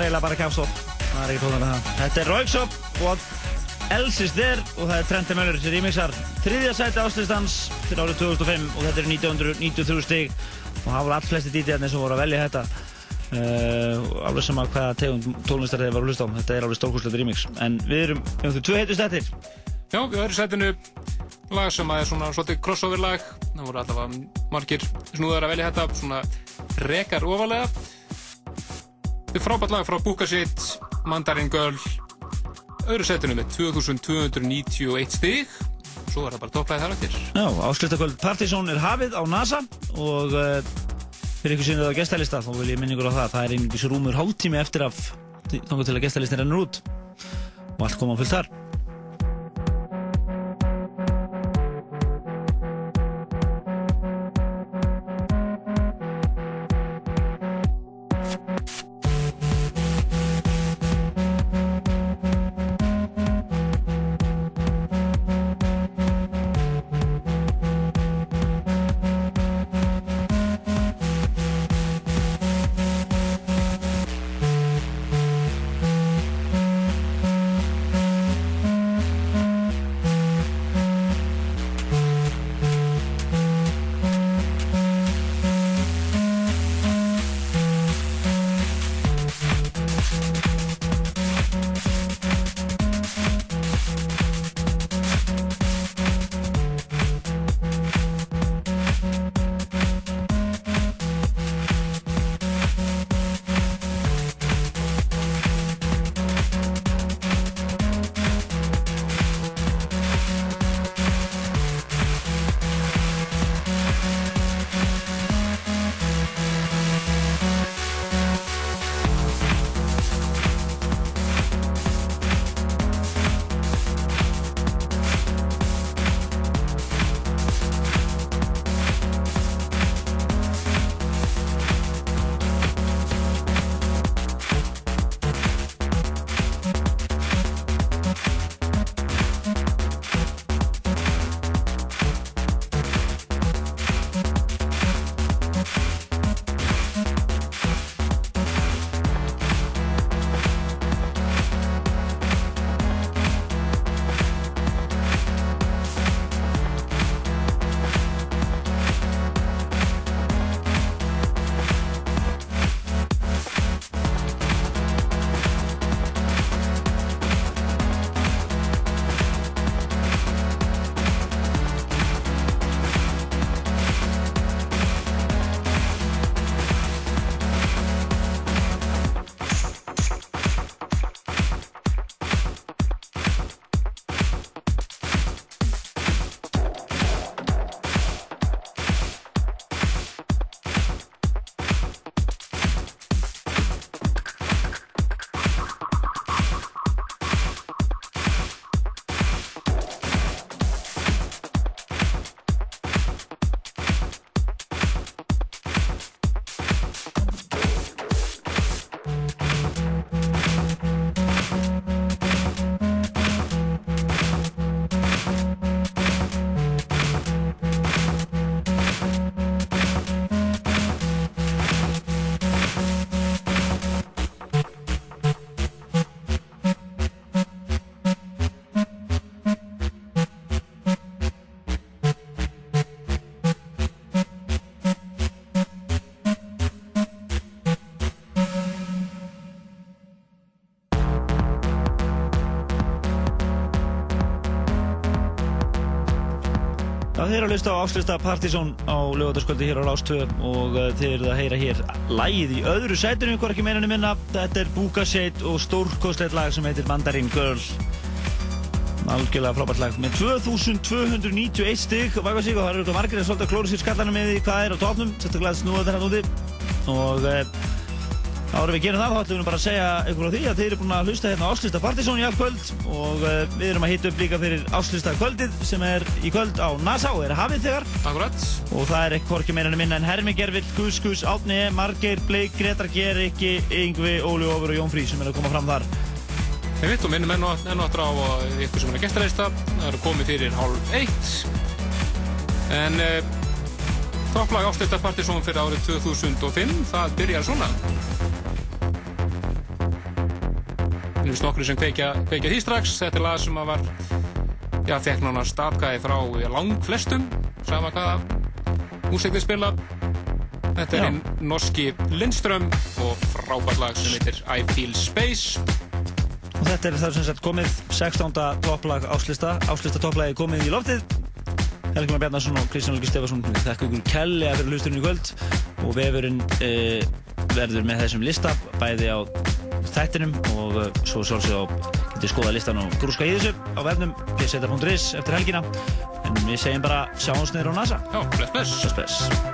C: er eiginlega bara kafstótt. Það er ekki tóðan með það. Þetta er Royksop og Else is there og það er Trent Möller sem remixar þriðja sæti áslýstans fyrir árið 2005 og þetta er 1993 stig og það voru allt flesti DJ-arnir sem voru að velja þetta. Uh, alveg sama hvaða tegund tónlistar þeir var að hlusta á. Þetta er alveg stórkostlegt remix. En við erum, við erum tvö heitu stættir.
A: Já, við öðru sætinu lag sem að er svona svolítið crossover lag það voru allavega margir snúðar að velja þetta svona rekar ofalega Þetta er frábært lag frá Bukasitt Mandarin Girl. Öðru sætinu með 2291 stig. Svo er það bara topplæði þar eftir.
C: Já, áslutakvöld Partizón er hafið á NASA og uh, fyrir ykkur sinni það á gestælista þá vil ég minningur á það það er einhvers rúmur hálftími eftir af þannig til að gestælistin rennur út. Og allt koma á fullt þar eru að hlusta á áslista Partizón á lögataskvöldi hér á Rástvö og uh, þið eru að heyra hér lægið í öðru sætunum, hvað ekki meira en minna. Þetta er Bukaseit og stórkostleit lag sem heitir Mandarin Girl. Algjörlega frábært lag með 2291 stygg og væga sig og það eru margir að klóra sér skallarna með því hvað er á topnum, sérstaklega snúða þetta úti og uh, áður við gerum það þá ætlum við bara að segja ykkur á því að þið eru búin að hlusta hérna á Áslista Partizón í afkvöld og uh, við erum að hita upp líka fyrir Áslista kvöldið sem er í kvöld á NASA og er hafið þegar
A: Akkurat
C: og það er ekki hvorki meira en minna en Hermi Gervill, Gus Gus, Átni, Margeir, Bleik, Gretar Ger, Rikki, Yngvi, Óli Ófur og Jón Frí sem er að koma fram þar
A: Við vittum minnum enn og aftur á ykkur sem er að gestareista. Það eru komið fyrir hálf eitt. En uh, topplag áslita Partizón fyrir árið 2005, það byrjar svona. Erum nokkru sem kveikja, kveikja því strax. Þetta er lag sem að var, já, fekk nánast atkvæði frá langflestum, sama hvaða úrsektið spila. Þetta er einn norski Lindström og frábært lag sem heitir I Feel Space.
C: Og þetta er það sem sagt komið 16. topplag áslista Áslista topplagi komið í loftið Helgi Már Bjarnarsson og Kristján Olgi Stefansson þakka ykkur kellega fyrir hlusturinn í kvöld og vefurinn uh, verður með þessum lista bæði á þættinum og uh, svo sjálfsög á getið skoða listan og grúska í þessu á vefnum pseta.is eftir helgina. En við segjum bara sjáumst niður á NASA.
A: Já, bless, bless.
C: Bless, bless